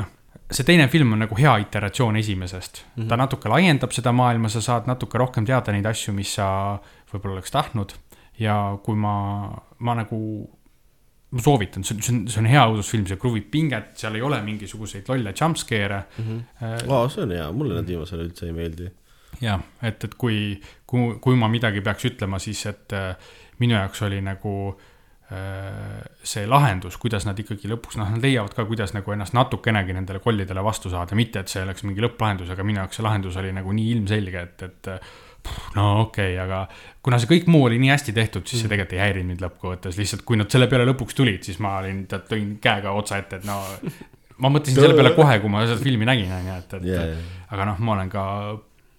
noh, see teine film on nagu hea iteratsioon esimesest mm. -hmm. ta natuke laiendab seda maailma, sa saad natuke rohkem teada neid asju, mis sa võib-olla oleks tahtnud. ja kui ma, ma nagu ma soovitan, see on, see on, see on hea õudusfilm, see kruvib pinget, seal ei ole mingisuguseid lolle jumpscare'e mm. -hmm. Aa, see on hea, mulle need viimased üldse ei meeldi. jah, et, et kui, kui, kui ma midagi peaks ütlema, siis et äh, minu jaoks oli nagu äh, see lahendus, kuidas nad ikkagi lõpuks, noh, nad leiavad ka, kuidas nagu ennast natukenegi nendele kollidele vastu saada, mitte et see oleks mingi lõpplahendus, aga minu jaoks see lahendus oli nagu nii ilmselge, et, et no okei okay,, aga kuna see kõik muu oli nii hästi tehtud, siis see mm. tegelikult ei häirinud mind lõppkokkuvõttes, lihtsalt kui nad selle peale lõpuks tulid, siis ma olin, tead, tõin käega otsa ette, et no. ma mõtlesin selle peale kohe, kui ma seda filmi nägin, on ju, et, et yeah, yeah. aga noh, ma olen ka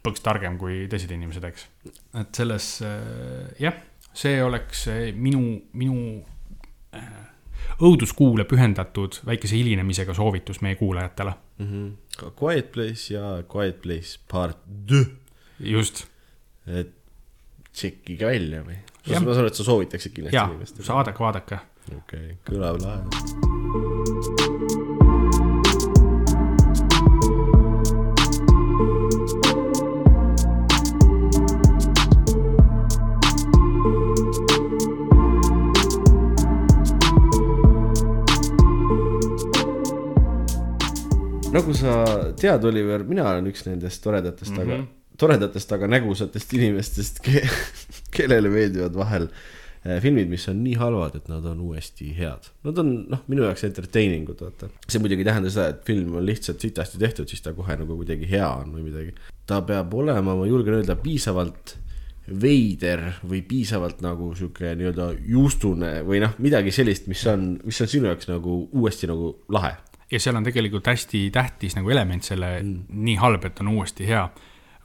põks targem kui teised inimesed, eks. et selles äh, jah, see oleks minu, minu äh, õuduskuule pühendatud väikese hilinemisega soovitus meie kuulajatele mm. -hmm. Quiet Place ja Quiet Place part deux. just et tšekkige välja või? ma saan aru, et sa soovitaksid kindlasti inimestele. vaadake, vaadake. okei okay,, kõlab lahe. nagu sa tead, Oliver, mina olen üks nendest toredatest mm, -hmm. aga toredatest, aga nägusatest inimestest ke, kellele meeldivad vahel eh, filmid, mis on nii halvad, et nad on uuesti head. Nad on, noh, minu jaoks entertaining ud, vaata. see muidugi ei tähenda seda, et film on lihtsalt sitasti tehtud, siis ta kohe nagu kuidagi hea on või midagi. ta peab olema, ma julgen öelda, piisavalt veider või piisavalt nagu sihuke nii-öelda juustune või noh, midagi sellist, mis on, mis on sinu jaoks nagu uuesti nagu lahe. ja seal on tegelikult hästi tähtis nagu element selle mm. nii halb, et on uuesti hea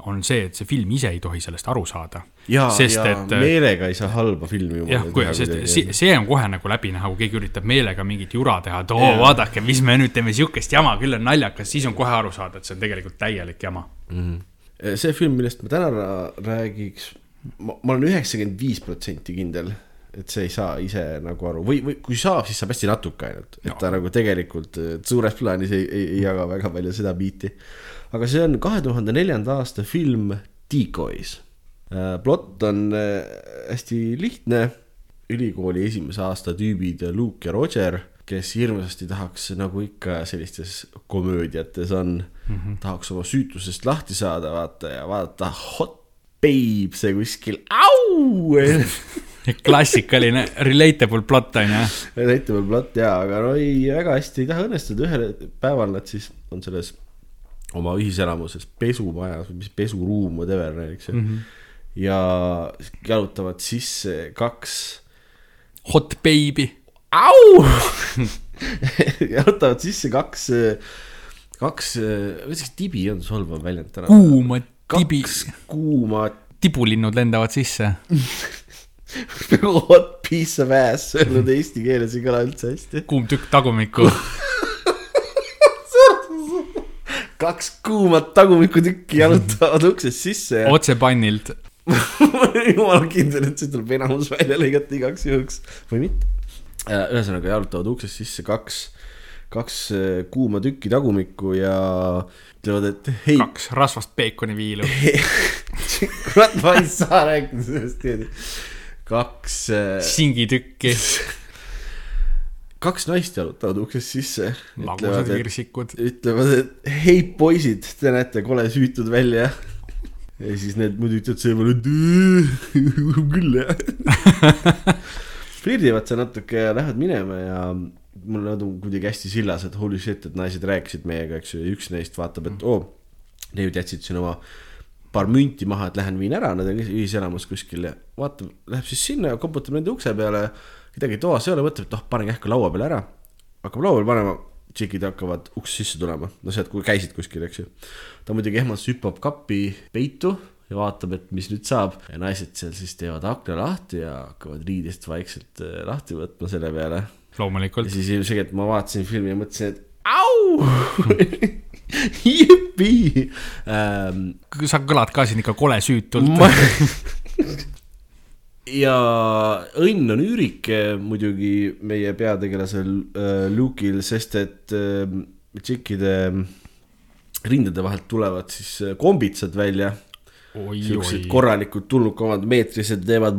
on see, et see film ise ei tohi sellest aru saada. ja, ja et, äh, meelega ei saa halba filmi. jah, kui, sest see, see on kohe nagu läbi näha, kui keegi üritab meelega mingit jura teha, et oo oh,, vaadake, mis me nüüd teeme sihukest jama, küll on naljakas, siis on kohe aru saada, et see on tegelikult täielik jama mm. -hmm. see film, millest ma täna räägiks, ma, olen üheksakümmend viis protsenti kindel et see ei saa ise nagu aru või, või kui saab, siis saab hästi natuke ainult, et no. ta nagu tegelikult suures plaanis ei, ei, ei jaga väga palju seda biiti aga see on kahe tuhande neljanda aasta film Decoys. Äh, plott on äh, hästi lihtne, ülikooli esimese aasta tüübid Luke ja Roger kes hirmsasti tahaks, nagu ikka sellistes komöödiates on mm, -hmm. tahaks oma süütusest lahti saada, vaata ja vaadata Hot Babe see kuskil, au [laughs] klassikaline relatable plot on ju. Relatable plot jaa, aga no ei, väga hästi ei taha õnnestuda, ühel päeval nad siis on selles oma ühiselamuses pesumajas või mis pesuruum, whatever näiteks mm. -hmm. ja jalutavad sisse kaks. Hot baby au [laughs] jalutavad sisse kaks, kaks, kuidas see tibi on solvav väljend täna? kuuma tibi. kaks kuuma. tibulinnud lendavad sisse [laughs] What piece of ass, öelnud eesti keeles ei kõla üldse hästi. kuum tükk tagumikku [laughs] kaks kuumat tagumikutükki jalutavad uksest sisse ja. otse pannilt [laughs] jumala kindel, et see tuleb enamus välja lõigata igaks juhuks või mitte Äh, ühesõnaga jalutavad uksest sisse kaks, kaks äh, kuuma tükki tagumikku ja ütlevad, et hei. kaks rasvast peekoniviilu [laughs] kurat, ma ei saa rääkida sellest niimoodi. kaks äh,. singitükki [laughs] kaks naist jalutavad uksest sisse. magusad virsikud. ütlevad, et hei poisid, te näete kole süütud välja. ja siis need muidu ütlevad seepeale, et küll jah [laughs] flirdivad seal natuke ja lähevad minema ja mul nad on kuidagi hästi sillas, et holy shit, et naised rääkisid meiega, eks ju, ja üks neist vaatab, et oo oh,, nüüd jätsid siin oma paar münti maha, et lähen viin ära, nad on ühiselamus kuskil ja vaatab, läheb siis sinna ja koputab nende ukse peale. Midagi toas ei ole, mõtleb, et noh, panen kähku laua peale ära. hakkab laua peal panema, tšikid hakkavad ukse sisse tulema, no sealt, kui käisid kuskil, eks ju. ta muidugi ehmatas, hüppab kapi peitu ja vaatab, et mis nüüd saab ja naised seal siis teevad akna lahti ja hakkavad riidest vaikselt äh, lahti võtma selle peale. loomulikult. siis ilmselgelt ma vaatasin filmi ja mõtlesin, et au [laughs] jipi ähm,. sa kõlad ka siin ikka kole süütult ma... [laughs] ja õnn on üürike muidugi meie peategelasel äh, Luke'il, sest et äh, tšikkide rindade vahelt tulevad siis äh, kombitsad välja. Siuksed korralikud tulnukamad meetrised teevad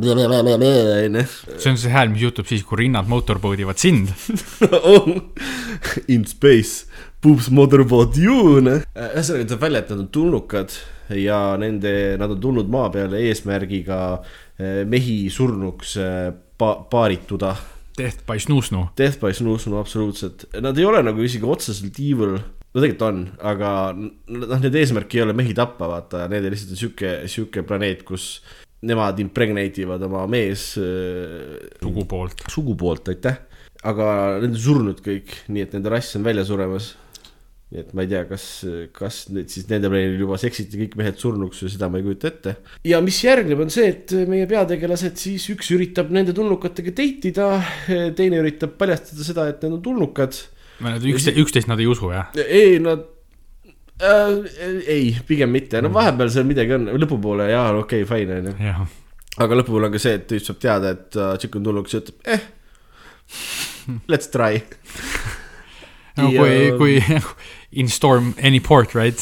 see on see hääl, mis juhtub siis, kui rinnad motorboat ivad sind [laughs] In space, boobs motorboat you, noh. ühesõnaga tuleb välja, et nad on tulnukad ja nende, nad on tulnud maa peale eesmärgiga eh, mehi surnuks eh, pa paarituda. Death by snusnu. Death by snusnu, absoluutselt. Nad ei ole nagu isegi otseselt evil no tegelikult on, aga noh, need eesmärk ei ole mehi tappa, vaata, need on lihtsalt sihuke, sihuke planeet, kus nemad impregnate ivad oma mees. Äh, sugupoolt. sugupoolt, aitäh. aga need on surnud kõik, nii et nende rass on välja suremas. Nii et ma ei tea, kas, kas need siis nende planeedil juba seksiti kõik mehed surnuks või seda ma ei kujuta ette. ja mis järgneb, on see, et meie peategelased siis üks üritab nende tulnukatega date ida, teine üritab paljastada seda, et need on tulnukad üksteist, üksteist nad ei usu, jah? ei, nad äh,, ei, pigem mitte, no vahepeal seal midagi on, lõpupoole jaa, okei okay,, fine on ju. aga lõpupoole on ka see, et tüüp saab teada, et uh, tšikk on tulnud, kes ütleb, eh, let's try no ja... kui, kui [laughs] in storm any port, right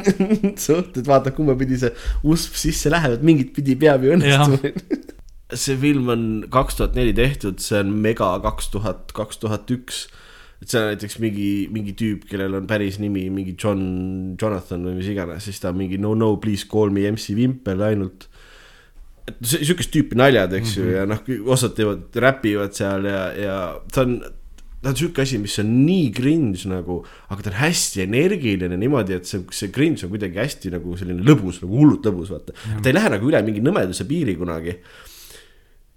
[laughs] suht, et vaata, kumba pidi see usp sisse läheb, et mingit pidi peab ju õnnestuma [laughs] see film on kaks tuhat neli tehtud, see on mega kaks tuhat, kaks tuhat üks et seal on näiteks mingi, mingi tüüp, kellel on päris nimi mingi John, Jonathan või mis iganes, siis ta on mingi no, no please call me MC Vimpel ainult. et sihukest tüüpi naljad, eks ju mm, -hmm. ja noh, osad teevad, räpivad seal ja, ja ta on ta on sihuke asi, mis on nii cringe nagu, aga ta on hästi energiline niimoodi, et see, see cringe on kuidagi hästi nagu selline lõbus, nagu hullult lõbus, vaata. ta ei lähe nagu üle mingi nõmeduse piiri kunagi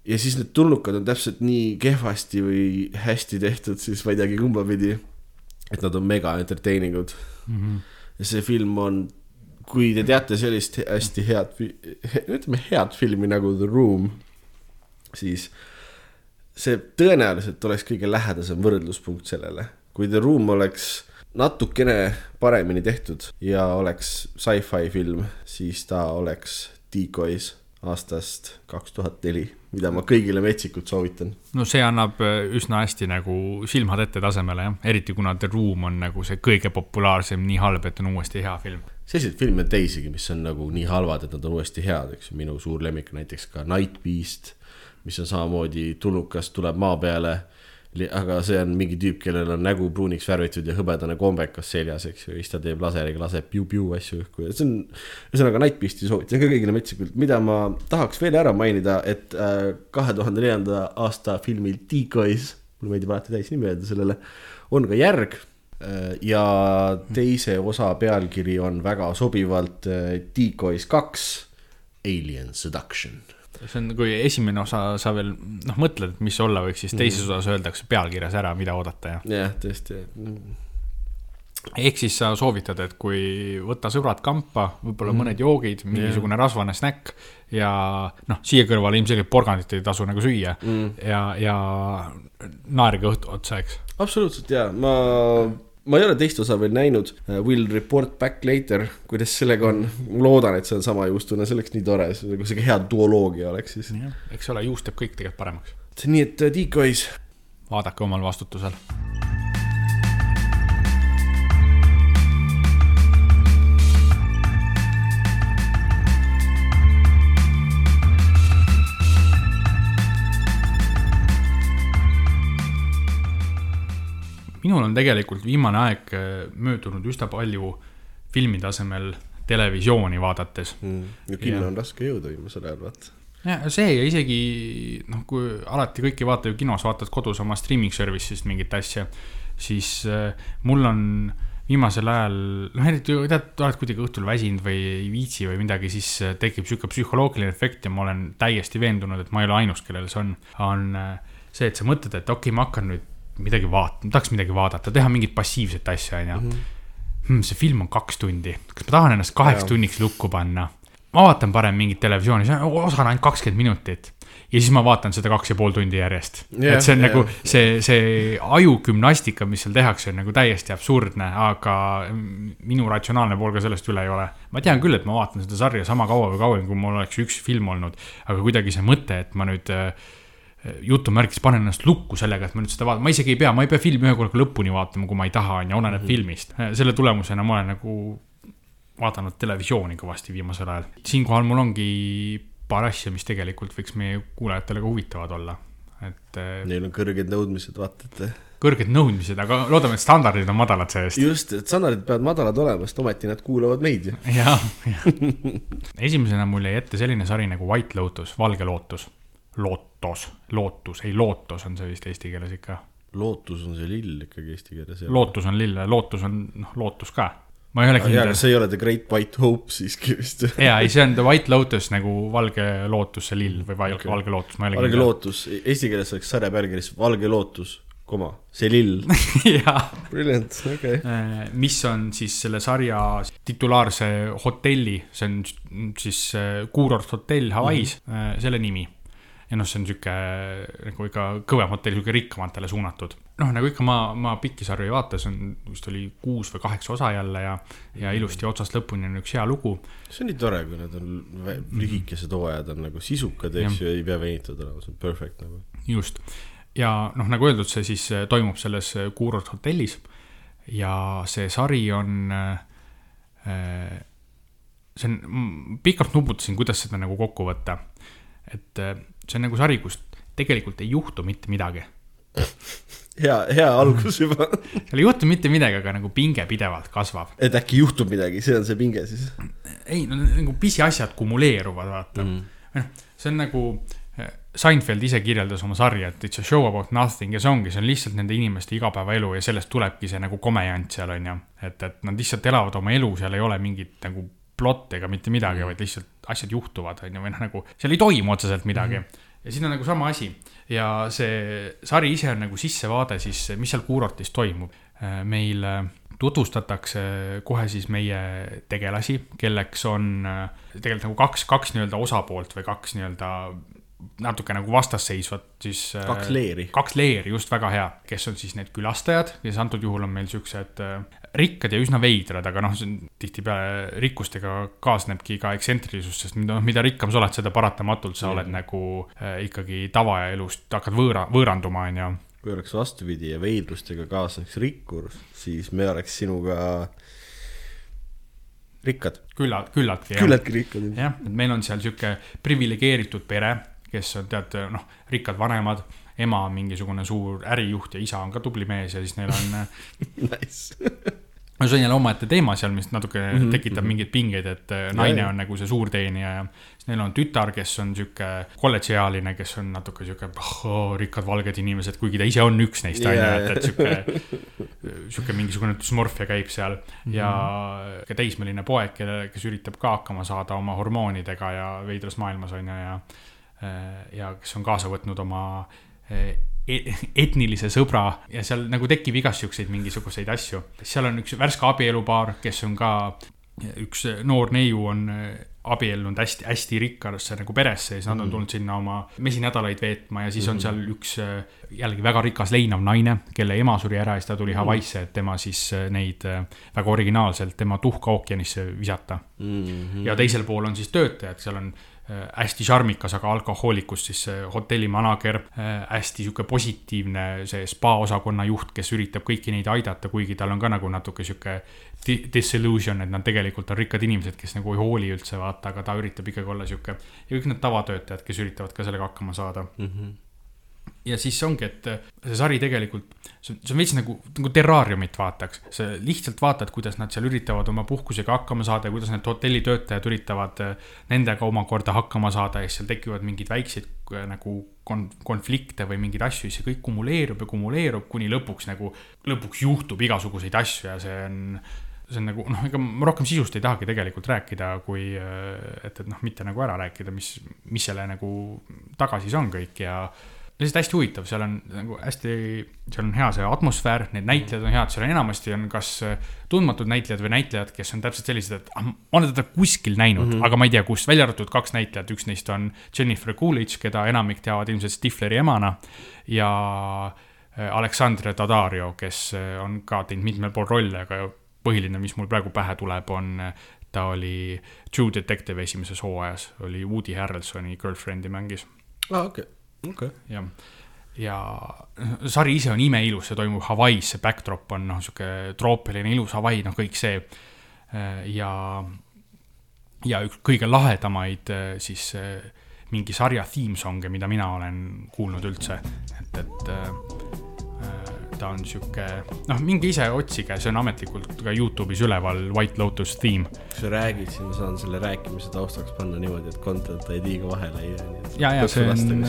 ja siis need tulnukad on täpselt nii kehvasti või hästi tehtud, siis ma ei teagi kumba pidi. et nad on mega entertaining ud mm. -hmm. ja see film on, kui te teate sellist hästi head, ütleme head filmi nagu The Room, siis see tõenäoliselt oleks kõige lähedasem võrdluspunkt sellele. kui The Room oleks natukene paremini tehtud ja oleks sci-fi film, siis ta oleks Decoys aastast kaks tuhat neli mida ma kõigile metsikult soovitan. no see annab äh, üsna hästi nagu silmad ette tasemele jah, eriti kuna The Room on nagu see kõige populaarsem, nii halb, et on uuesti hea film. selliseid filme on teisigi, mis on nagu nii halvad, et nad on uuesti head, eks ju, minu suur lemmik näiteks ka Night Beast, mis on samamoodi tulnukas, tuleb maa peale aga see on mingi tüüp, kellel on nägu pruuniks värvitud ja hõbedane kombekas seljas, eks ju, ja siis ta teeb laseriga, laseb piu-piu asju õhku ja see on. ühesõnaga Night Beast'i soovitan ka kõigile metsikult, mida ma tahaks veel ära mainida, et äh, kahe tuhande neljanda aasta filmil Decoys, mulle meeldib alati täisnimi öelda sellele, on ka järg äh, ja teise osa pealkiri on väga sobivalt äh, Decoys kaks, Alien Seduction see on, kui esimene osa sa veel noh, mõtled, mis olla võiks, siis teises mm -hmm. osas öeldakse pealkirjas ära, mida oodata ja. jah, tõesti. ehk siis sa soovitad, et kui võtta sõbrad kampa, võib-olla mm -hmm. mõned joogid, mingisugune yeah. rasvane snäkk ja noh, siia kõrvale ilmselgelt porgandit ei tasu nagu süüa mm -hmm. ja, ja naerge õhtu otsa, eks. absoluutselt ja ma ma ei ole teist osa veel näinud, uh, Will report back later, kuidas sellega on, ma loodan, et see on sama juustune, see oleks nii tore, kui sihuke hea duoloogia oleks siis. eks ole, juust teeb kõik tegelikult paremaks. nii et Decoys. vaadake omal vastutusel minul on tegelikult viimane aeg äh, möödunud üsna palju filmi tasemel televisiooni vaadates mm.. ja kinno ja. on raske jõuda viimasel ajal, vaata. ja see ja isegi noh, kui alati kõik ei vaata ju kinos, vaatad kodus oma streaming service'ist mingit asja, siis äh, mul on viimasel ajal, noh eriti tead, oled kuidagi õhtul väsinud või ei viitsi või midagi, siis äh, tekib sihuke psühholoogiline efekt ja ma olen täiesti veendunud, et ma ei ole ainus, kellel see on. on äh, see, et sa mõtled, et okei okay,, ma hakkan nüüd midagi vaatama, tahaks midagi vaadata, teha mingit passiivset asja, onju. Mhm. Hmm, see film on kaks tundi, kas ma tahan ennast kaheks tunniks lukku panna? ma vaatan parem mingit televisiooni, see on, osa on ainult kakskümmend minutit. ja siis ma vaatan seda kaks ja pool tundi järjest yeah,. et see on yeah. nagu see, see ajugümnastika, mis seal tehakse, on nagu täiesti absurdne, aga minu ratsionaalne pool ka sellest üle ei ole. ma tean küll, et ma vaatan seda sarja sama kaua või kauem, kui mul oleks üks film olnud, aga kuidagi see mõte, et ma nüüd äh, jutumärkides panen ennast lukku sellega, et ma nüüd seda vaatan, ma isegi ei pea, ma ei pea filmi ühe korraga lõpuni vaatama, kui ma ei taha, on ju, oleneb mm -hmm. filmist. selle tulemusena ma olen nagu vaadanud televisiooni kõvasti viimasel ajal. siinkohal mul ongi paar asja, mis tegelikult võiks meie kuulajatele ka huvitavad olla, et. Äh, Neil on kõrged nõudmised, vaata, et. kõrged nõudmised, aga loodame, et standardid on madalad see-eest. just, et standardid peavad madalad olema, sest ometi nad kuulavad meid ju. jah, jah. [laughs] esimesena mul jäi ette selline sari nagu White Lotus, Valge lootus lootos, lootus, ei lootos on see vist eesti keeles ikka. lootus on see lill ikkagi eesti keeles. lootus on lill, lootus on noh, lootus ka. ma ei ole kindel. see ei ole The Great White Hope siiski vist. ja, ei, see on The White Lotus nagu valge lootus, see lill või valge, okay. valge lootus, ma ei ole valge kindel. lootus, eesti keeles oleks sarja pealkirjas Valge lootus koma, see lill [laughs] jaa. Brilliant, okei okay.. Äh, mis on siis selle sarja titulaarse hotelli, see on siis äh, kuurort hotell Hawaii's mm, -hmm. selle nimi ja noh, see on sihuke nagu ikka kõvem hotell, sihuke rikkamatele suunatud. noh, nagu ikka ma, ma pikki sarju ei vaata, see on vist oli kuus või kaheksa osa jälle ja, ja ilusti otsast lõpuni on üks hea lugu. see on nii tore, kui need on lühikesed hooajad on nagu sisukad, eks ju, ei pea venitatud olema, see on perfect nagu. just, ja noh, nagu öeldud, see siis äh, toimub selles äh, Kuurort hotellis ja see sari on äh, see on, pikalt nuputasin, kuidas seda nagu kokku võtta. et see on nagu sari, kus tegelikult ei juhtu mitte midagi. hea, hea algus juba seal ei juhtu mitte midagi, aga nagu pinge pidevalt kasvab. et äkki juhtub midagi, see on see pinge siis? ei, no nagu pisiasjad kumuleeruvad, vaata mm.. noh, see on nagu eh, Seinfeld ise kirjeldas oma sarja, et it's a show about nothing ja see ongi, see on lihtsalt nende inimeste igapäevaelu ja sellest tulebki see nagu komejant seal on ju. et, et nad lihtsalt elavad oma elu, seal ei ole mingit nagu plott ega mitte midagi mm., vaid lihtsalt asjad juhtuvad, on ju, või noh, nagu seal ei toimu otseselt midagi mm. -hmm. ja siin on nagu sama asi ja see sari ise on nagu sissevaade siis, mis seal kuurortis toimub. Äh, meil äh, tutvustatakse kohe siis meie tegelasi, kelleks on äh, tegelikult nagu kaks, kaks nii-öelda osapoolt või kaks nii-öelda natuke nagu vastasseisvat siis. kaks leeri. kaks leeri, just väga hea, kes on siis need külastajad, kes antud juhul on meil siuksed rikkad ja üsna veidrad, aga noh, see on tihtipeale rikkustega kaasnebki ka ekstsentrilisus, sest mida, mida rikkam sa oled, seda paratamatult sa mm. oled nagu äh, ikkagi tavaelust hakkad võõra, võõranduma, on ju. kui oleks vastupidi ja veidrustega kaasneks rikkur, siis me oleks sinuga rikkad. küllalt, küllaltki. küllaltki rikkad. jah, et meil on seal sihuke priviligeeritud pere kes on tead noh, rikkad vanemad ema on mingisugune suur ärijuht ja isa on ka tubli mees ja siis neil on [laughs] Nice. [laughs] see on jälle omaette teema seal, mis natuke mm Mhm, -hmm. tekitab mhm. mingeid pingeid, et äh, naine ja. on nagu see suurteenija ja siis neil on tütar, kes on sihuke kolledžiealine, kes on natuke sihuke oh, rikkad valged inimesed, kuigi ta ise on üks neist, on ju, et, et sihuke, sihuke mingisugune dysmorfia käib seal ja ka teismeline poeg, kelle, kes üritab ka hakkama saada oma hormoonidega ja veidras maailmas on ju ja ja kes on kaasa võtnud oma e- etnilise sõbra ja seal nagu tekib igast siukseid mingisuguseid asju. seal on üks värske abielupaar, kes on ka, üks noor neiu on abiellunud hästi-hästi rikkasse nagu peresse ja siis nad on tulnud sinna oma mesinädalaid veetma ja siis on seal üks äh, jällegi väga rikas leinav naine, kelle ema suri ära ja siis ta tuli Hawaii'sse, et tema siis äh, neid äh, väga originaalselt tema tuhka ookeanisse visata. Mhm. ja teisel pool on siis töötajad, seal on äh, hästi šarmikas, aga alkohoolikus siis see hotelli manager, hästi sihuke positiivne see spa osakonna juht, kes üritab kõiki neid aidata, kuigi tal on ka nagu natuke sihuke di- disillusion, et nad tegelikult on rikkad inimesed, kes nagu ei hooli üldse vaata, aga ta üritab ikkagi olla sihuke ja kõik need tavatöötajad, kes üritavad ka sellega hakkama saada Mhm. Ja siis ongi, et see sari tegelikult, see on, veits nagu, nagu terraariumit vaataks. sa lihtsalt vaatad, kuidas nad seal üritavad oma puhkusega hakkama saada ja kuidas need hotellitöötajad üritavad äh, nendega omakorda hakkama saada ja siis seal tekivad mingeid väikseid äh, nagu kon-, konflikte või mingeid asju, siis see kõik kumuleerub ja kumuleerub, kuni lõpuks nagu, lõpuks juhtub igasuguseid asju ja see on see on nagu noh, ega ma rohkem sisust ei tahagi tegelikult rääkida, kui äh, et, et noh, mitte nagu ära rääkida, mis, mis selle nagu taga siis on kõik ja lihtsalt hästi huvitav, seal on nagu hästi, seal on hea see atmosfäär, need näitlejad on head, seal on enamasti on kas äh, tundmatud näitlejad või näitlejad, kes on täpselt sellised, et ah, ma olen teda kuskil näinud mm, -hmm. aga ma ei tea, kus, välja arvatud kaks näitlejat, üks neist on Jennifer Coolidge, keda enamik teavad ilmselt Stifleri emana ja äh, Aleksandr Daddario, kes äh, on ka teinud mitmel pool rolle, aga põhiline, mis mul praegu pähe tuleb, on ta oli True Detective esimeses hooajas, oli Woody Harrelsoni girlfriend'i mängis aa, okei, okei. jah, ja sari ise on imeilus, see toimub Hawaii's, see backdrop on noh, sihuke troopiline ilus Hawaii, noh, kõik see. ja, ja üks kõige lahedamaid eh, siis mingi sarja theme song'e, mida mina olen kuulnud üldse, et, et ta on sihuke, noh, minge ise otsige, see on ametlikult ka Youtube'is üleval, White Lotus theme. kui sa räägid, siis ma saan selle rääkimise taustaks panna niimoodi, et content ID-ga vahele ei jää. ja, ja see on,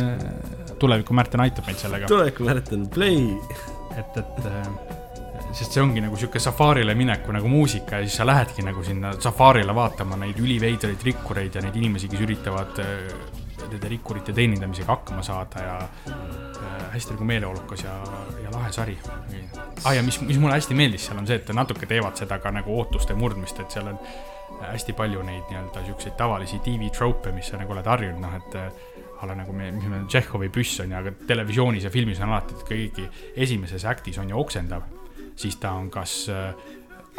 tuleviku Märten aitab meid sellega. tuleviku Märten, play. et, et äh, sest see ongi nagu sihuke safarile mineku nagu muusika ja siis sa lähedki nagu sinna safarile vaatama neid üliveidraid rikkureid ja neid inimesi, kes üritavad äh, nende rikkurite teenindamisega hakkama saada ja äh, hästi nagu meeleolukas ja, ja lahe sari ah,. ja mis, mis mulle hästi meeldis seal on see, et natuke teevad seda ka nagu ootuste murdmist, et seal on hästi palju neid nii-öelda siukseid tavalisi tv-trope, mis sa nagu oled harjunud, noh et äh, a la nagu me, mis meil on Tšehhovi püss on ju, aga televisioonis ja filmis on alati, et kõigi esimeses act'is on ju oksendav, siis ta on kas äh,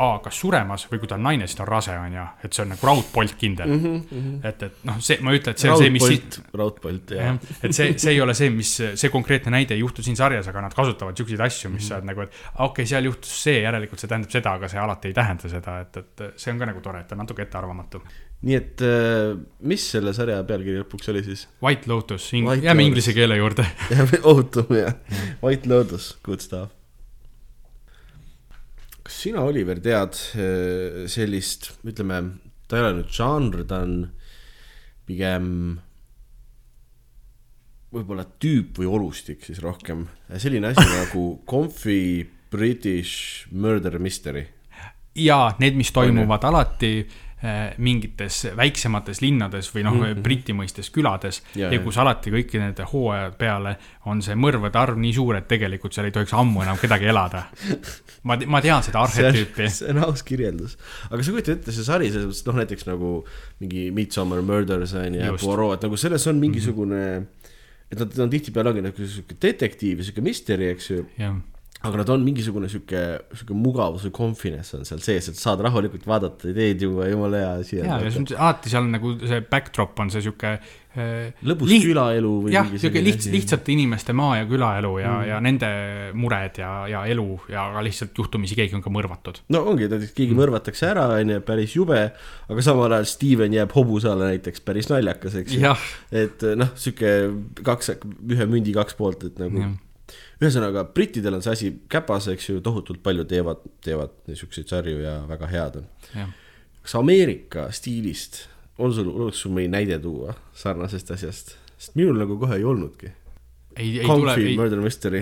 A kas suremas või kui ta on naine, siis ta on rase on ju, et see on nagu raudpoltkindel mm. -hmm. et, et noh, see, ma ei ütle, et see on see, mis raudpolt, raudpolt ja jah, et see, see ei ole see, mis, see konkreetne näide ei juhtu siin sarjas, aga nad kasutavad siukseid asju, mis sa oled nagu, et okei okay,, seal juhtus see, järelikult see tähendab seda, aga see alati ei tähenda seda, et, et see on ka nagu tore, et ta on natuke ettearvamatu. nii et äh, mis selle sarja pealkiri lõpuks oli siis? White Lotus, jääme inglise keele juurde. ohutum ja White Lotus, good stuff. Kas sina, Oliver, tead äh, sellist, ütleme, ta ei ole nüüd žanr, ta on pigem võib-olla tüüp või olustik siis rohkem, selline asi [laughs] nagu Comfy British Murder Mystery. ja need, mis toimuvad alati mingites väiksemates linnades või noh mm -hmm., Briti mõistes külades Ja, ja, kus alati kõiki nende hooajad peale on see mõrvade arv nii suur, et tegelikult seal ei tohiks ammu enam kedagi elada. ma, ma tean seda arhetüüpi. see on aus kirjeldus, aga sa kujutad ette, see sari selles mõttes, noh näiteks nagu mingi Midsommar Murders on ju. Poirot, et nagu selles on mingisugune mm, -hmm. et nad on tihtipeale ongi nagu sihuke detektiiv ja sihuke mystery, eks ju. Aga nad on mingisugune sihuke, sihuke mugavus või confidence on seal sees, et saad rahulikult vaadata, teed juua, jumala hea asi. ja, ja see on alati seal nagu see backdrop on see sihuke Äh, lõbus liht... külaelu või jah, niisugune liht-, lihtsate inimeste maa- ja külaelu ja mm., ja nende mured ja, ja elu ja ka lihtsalt juhtumisi keegi on ka mõrvatud. no ongi, näiteks keegi mm. mõrvatakse ära, on ju, päris jube, aga samal ajal Steven jääb hobuse alla näiteks, päris naljakas, eks ju. et noh, sihuke kaks, ühe mündi kaks poolt, et nagu ja. Ühesõnaga, brittidel on see asi käpas, eks ju, tohutult palju teevad, teevad niisuguseid sarju ja väga head on. kas Ameerika stiilist on sul, oleks sul mõni näide tuua sarnasest asjast, sest minul nagu kohe ei olnudki. ei, ei tule, ei,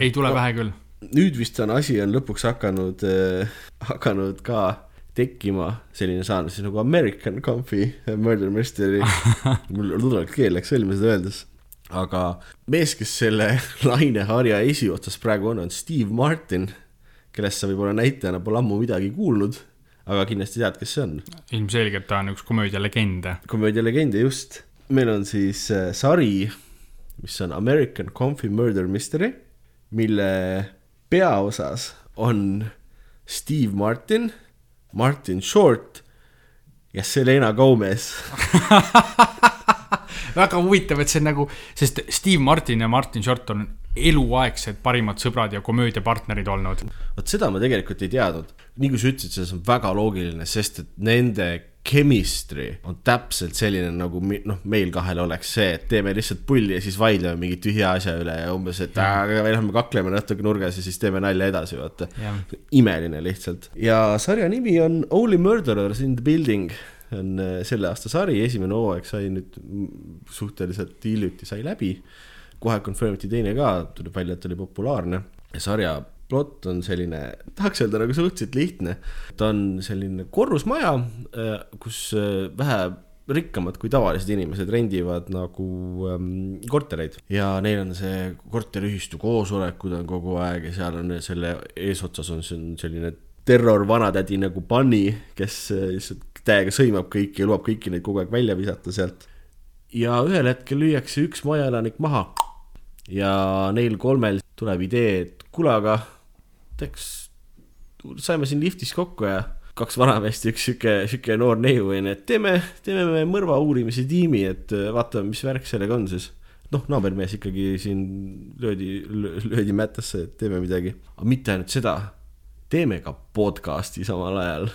ei tule no, pähe küll. nüüd vist on asi on lõpuks hakanud äh,, hakanud ka tekkima selline žanr siis nagu American Comfy Murder Mystery [laughs] mul ludalt keel läks sõlme seda öeldes. Aga mees, kes selle [laughs] laineharja esiotsas praegu on, on Steve Martin, kellest sa võib-olla näitajana pole ammu midagi kuulnud aga kindlasti tead, kes see on. ilmselgelt ta on üks komöödialegende. komöödialegende, just. meil on siis äh, sari, mis on American Comfy Murder Mystery, mille peaosas on Steve Martin, Martin Short ja Selena Gomez [laughs] väga huvitav, et see nagu, sest Steve Martin ja Martin Short on eluaegsed parimad sõbrad ja komöödiapartnerid olnud. vot seda ma tegelikult ei teadnud. nii kui sa ütlesid, see on väga loogiline, sest et nende chemistry on täpselt selline, nagu noh, meil kahel oleks see, et teeme lihtsalt pulli ja siis vaidleme mingi tühja asja üle ja umbes, et me lähme kakleme natuke nurgas ja siis teeme nalja edasi, vaata. imeline lihtsalt. ja sarja nimi on Only Murderers in the Building on äh, selle aasta sari, esimene hooaeg sai nüüd suhteliselt hiljuti sai läbi kohe confirm iti teine ka, tuleb välja, et oli populaarne. sarja plott on selline, tahaks öelda nagu suhteliselt lihtne. ta on selline korrusmaja, äh, kus äh, vähe rikkamad kui tavalised inimesed rendivad nagu ähm, kortereid ja neil on see korteriühistu koosolekud on kogu aeg ja seal on selle eesotsas on selline terror vanatädi nagu Bunny, kes äh, lihtsalt täiega sõimab kõiki ja lubab kõiki neid kogu aeg välja visata sealt. ja ühel hetkel lüüakse üks majaelanik maha ja neil kolmel tuleb idee, et kuule, aga teeks, saime siin liftis kokku ja kaks vanameest ja üks sihuke, sihuke noor neiu onju, et teeme, teeme me mõrva uurimise tiimi, et äh, vaatame, mis värk sellega on siis. noh, naabermees ikkagi siin löödi, löödi mättasse, et teeme midagi, aga mitte ainult seda, teeme ka podcast'i samal ajal.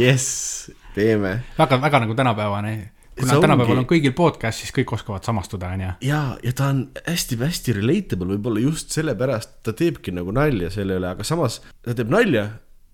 jess, teeme. väga, väga nagu tänapäevane kuna tänapäeval ongi... on kõigil podcast, siis kõik oskavad samastuda, on ju. ja, ja ta on hästi-hästi relatable võib-olla just sellepärast, ta teebki nagu nalja selle üle, aga samas ta teeb nalja,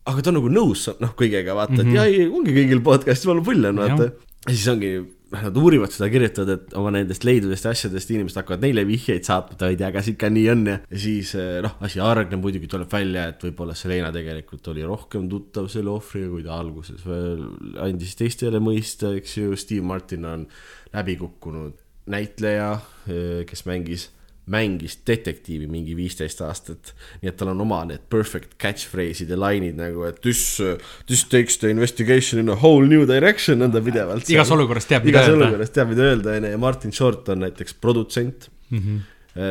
aga ta on nagu nõus noh, kõigega vaata mm, -hmm. et mhm. ja ei, ongi kõigil podcast'is, jumala pull on vaata. ja siis ongi nad uurivad seda, kirjutavad, et oma nendest leidudest ja asjadest inimesed hakkavad neile vihjeid saatma, et ei tea, kas ikka nii on ja. ja siis eh, noh, asi hargneb, muidugi tuleb välja, et võib-olla Selena tegelikult oli rohkem tuttav selle ohvriga, kui ta alguses veel andis teistele mõista, eks ju, Steve Martin on läbi kukkunud näitleja, eh, kes mängis mängis detektiivi mingi viisteist aastat. nii et tal on oma need perfect catchphrase'id ja lainid nagu, et this, this takes the investigation in a whole new direction on ta pidevalt. igas olukorras teab, mida öelda. igas olukorras teab, mida öelda, onju, ja Martin Short on näiteks produtsent mm. -hmm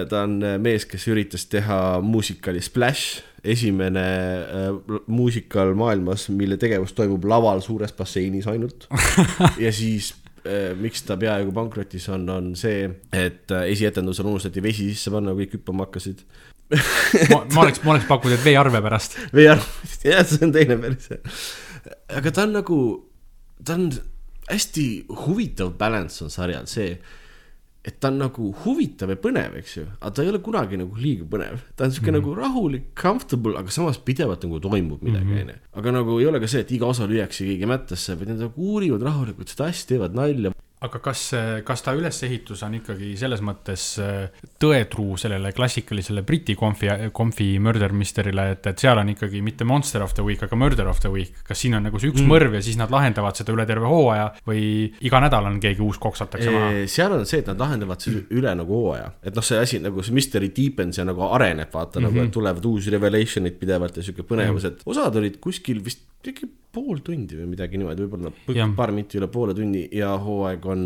ta on mees, kes üritas teha muusikali Splash, esimene äh, muusikal maailmas, mille tegevus toimub laval suures basseinis ainult [laughs] ja siis Äh, miks ta peaaegu pankrotis on, on see, et äh, esietendusel unustati vesi sisse panna, kõik hüppama hakkasid ma, ma oleks, ma oleks pakkunud, et veearve pärast. veearve, [laughs] jah, see on teine päris hea. aga ta on nagu, ta on hästi huvitav balance on sarjal see et ta on nagu huvitav ja põnev, eks ju, aga ta ei ole kunagi nagu liiga põnev. ta on sihuke mm -hmm. nagu rahulik, comfortable, aga samas pidevalt nagu toimub midagi, mhm. onju. aga nagu ei ole ka see, et iga osa lüüakse keegi mättasse, vaid nad nagu uurivad rahulikult seda asja, teevad nalja aga kas, kas ta ülesehitus on ikkagi selles mõttes äh, tõetruu sellele klassikalisele Briti konfi, konfi murder mystery'le, et, et seal on ikkagi mitte monster of the week, aga murder of the week. kas siin on nagu see üks mm. mõrv ja siis nad lahendavad seda üle terve hooaja või iga nädal on keegi uus koksatakse maha? seal on see, et nad lahendavad seda üle nagu hooaja, et noh, see asi nagu see mystery deepens ja nagu areneb, vaata mm -hmm. nagu, et mhm. tulevad uusi revelation'id pidevalt ja sihuke põnevus, et osad olid kuskil vist pool tundi või midagi niimoodi, võib-olla paar minti üle poole tunni ja hooaeg on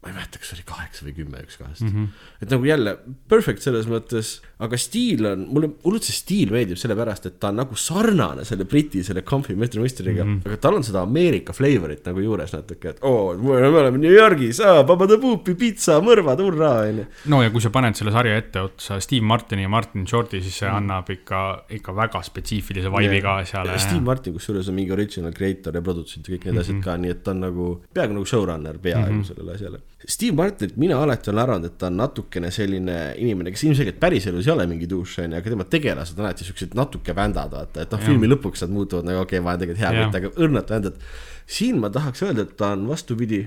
ma ei mäleta, kas oli kaheksa või kümme üks kahest mm. -hmm. et nagu jälle perfect selles mõttes, aga stiil on, mulle, mulle üldse stiil meeldib sellepärast, et ta on nagu sarnane selle briti, selle Comfy Mr Mysteriga mm, -hmm. aga tal on seda Ameerika flavorit nagu juures natuke, et oo oh,, me oleme New Yorgis, Babadabupi pitsa, mõrvad, hurraa, onju. no ja kui sa paned selle sarja etteotsa Steve Martini ja Martin Shorti, siis see mm -hmm. annab ikka, ikka väga spetsiifilise vibe'i ka seal. Steve Martin kusjuures on mingi original creator ja produtsent ja kõik need mm -hmm. asjad ka, nii et ta on nagu peaaegu nagu showrunner peaaegu mm -hmm. sellele asjale Steve Martinit mina alati olen arvanud, et ta on natukene selline inimene, kes ilmselgelt päriselus ei ole mingi dušš, onju, aga tema tegelased on alati siuksed natuke vändad, vaata, et noh, filmi lõpuks nad muutuvad nagu okei okay,, ma olen tegelikult hea kutt, aga õrnad vändad. siin ma tahaks öelda, et ta on vastupidi,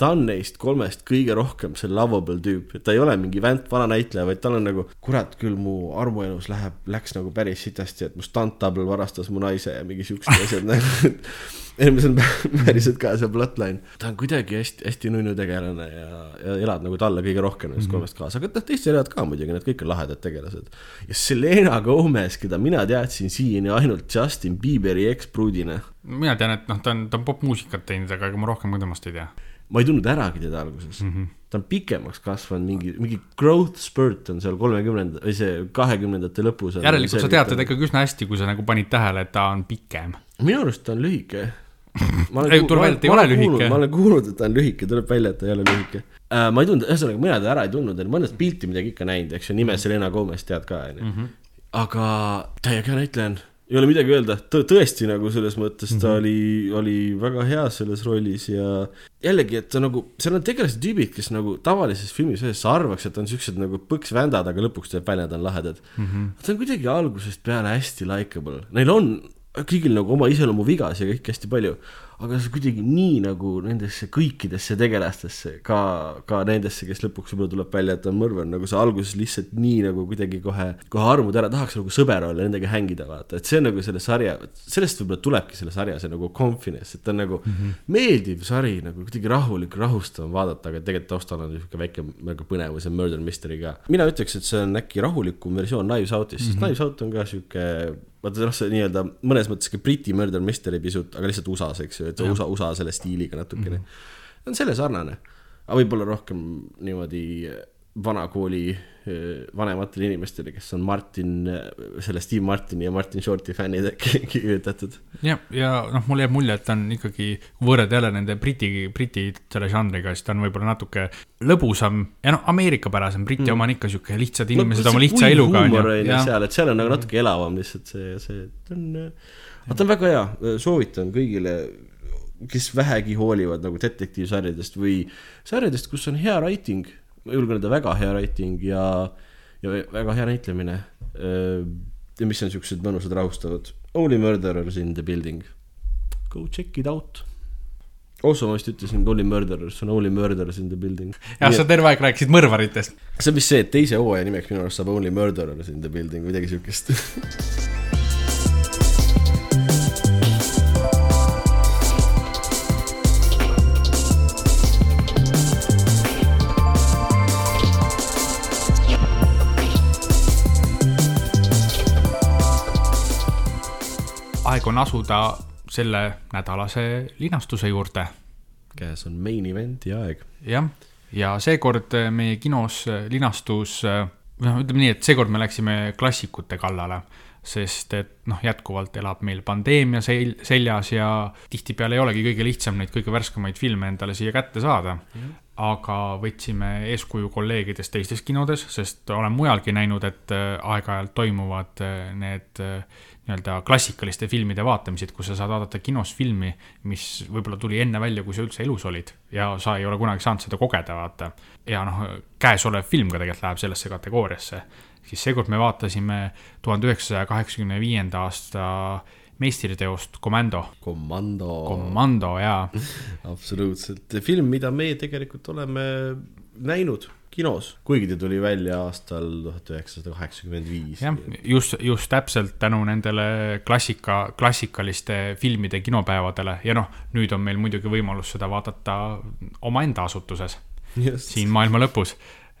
ta on neist kolmest kõige rohkem see lovable tüüp, et ta ei ole mingi vänt vana näitleja, vaid tal on nagu, kurat küll, mu armuelus läheb, läks nagu päris sitasti, et mu stunt double varastas mu naise ja mingi siuksed [laughs] asjad nagu see on [laughs] päriselt ka see bloodline. ta on kuidagi hästi, hästi nunnu tegelane ja, ja elad nagu talle kõige rohkem nendest mm -hmm. kolmest kaasa, aga noh, teised elavad ka muidugi, need kõik on lahedad tegelased. ja Selena Gomez, keda mina teadsin siiani ainult Justin Bieberi ekspruudina. mina tean, et noh, ta on, ta on popmuusikat teinud, aga ega ma rohkem temast ei tea. Ma ei tundnud äragi teda alguses mm. -hmm ta on pikemaks kasvanud, mingi, mingi growth spurt on seal kolmekümnenda või see kahekümnendate lõpus. järelikult sa tead teda ikkagi üsna hästi, kui sa nagu panid tähele, et ta on pikem. minu arust ta on lühike [laughs] ei, tuleb välja, et ei ole lühike. ma olen kuulnud, et ta on lühike, tuleb välja, et ta ei ole lühike uh,. ma ei tundnud, ühesõnaga mina teda ära ei tundnud, mõnest pilti midagi ikka näinud, eks ju, nime mhm. Selena Gomez tead ka, onju. Mhm. aga täiega näitleja on, ei ole midagi öelda Tõ, tõesti nagu selles mõttes ta mm -hmm. oli, oli väga hea selles rollis ja jällegi, et ta nagu, seal on tegelased tüübid, kes nagu tavalises filmis ühes sa arvaks, et on siuksed nagu põksvändad, aga lõpuks tuleb välja, et on lahedad mm. -hmm. ta on kuidagi algusest peale hästi likable, neil on kõigil nagu oma iseloomuvigas ja kõike hästi palju, aga see kuidagi nii nagu nendesse kõikidesse tegelastesse, ka, ka nendesse, kes lõpuks võib-olla tuleb välja, et on mõrvar, nagu see alguses lihtsalt nii nagu kuidagi kohe, kohe armud ära, tahaks nagu sõber olla, nendega hängida, vaata, et see on nagu selle sarja, sellest võib-olla tulebki selle sarja see nagu confidence, et ta on nagu mm -hmm. meeldiv sari, nagu kuidagi rahulik, rahustav vaadata, aga tegelikult taustal on niisugune väike nagu põnevus ja murder mystery ka. mina ütleks, et see on äkki rahulikum versioon Knives Outist mm, -hmm. sest mhm. Knives Out on ka sihuke vaata noh, see nii-öelda mõnes mõttes ka Briti murder mystery pisut, aga lihtsalt USA-s, eks ju, et USA, USA selle stiiliga natukene mm. -hmm. on selle sarnane, aga võib-olla rohkem niimoodi vana kooli eh, vanematele inimestele, kes on Martin, eh, selle Steve Martini ja Martin Shorti fännid äkki [laughs] kirjutatud. jah, ja noh, mulle jääb mulje, et ta on ikkagi, kui võrrelda jälle nende Briti, Briti selle žanriga, siis ta on võib-olla natuke lõbusam ja noh, Ameerikapärasem, Briti mm. oma on ikka sihuke lihtsad inimesed no, oma lihtsa eluga. seal, et seal on nagu natuke elavam lihtsalt see, see, on, aga ta on väga hea, soovitan kõigile kes vähegi hoolivad nagu detektiivsarjadest või sarjadest, kus on hea writing ma julgen öelda väga hea rating ja, ja väga hea näitlemine. ja mis on siuksed mõnusad rahustavad. Only murderers in the building. Go check it out. Osso ma vist ütlesin Only murderers, on Only murderers in the building. jah, sa terve aeg rääkisid mõrvaritest. see on vist see, et teise hooaja nimeks minu arust saab Only murderers in the building, midagi siukest [laughs] on asuda selle nädalase linastuse juurde. käes on main event'i aeg. jah, ja seekord meie kinos linastus, noh, ütleme nii, et seekord me läksime klassikute kallale sest et noh, jätkuvalt elab meil pandeemia sel-, seljas ja tihtipeale ei olegi kõige lihtsam neid kõige värskemaid filme endale siia kätte saada mm aga võtsime eeskuju kolleegidest teistes kinodes, sest olen mujalgi näinud, et äh, aeg-ajalt toimuvad äh, need äh, nii-öelda klassikaliste filmide vaatamised, kus sa saad vaadata kinos filmi, mis võib-olla tuli enne välja, kui sa üldse elus olid ja sa ei ole kunagi saanud seda kogeda, vaata. ja noh, käesolev film ka tegelikult läheb sellesse kategooriasse. siis seekord me vaatasime tuhande üheksasaja kaheksakümne viienda aasta meistriteost Commando. Commando. Commando, jaa [laughs] absoluutselt, film, mida me tegelikult oleme näinud kinos, kuigi ta tuli välja aastal tuhat üheksasada kaheksakümmend viis. jah, just, just täpselt tänu nendele klassika, klassikaliste filmide kinopäevadele ja noh, nüüd on meil muidugi võimalus seda vaadata omaenda asutuses. siin maailma lõpus,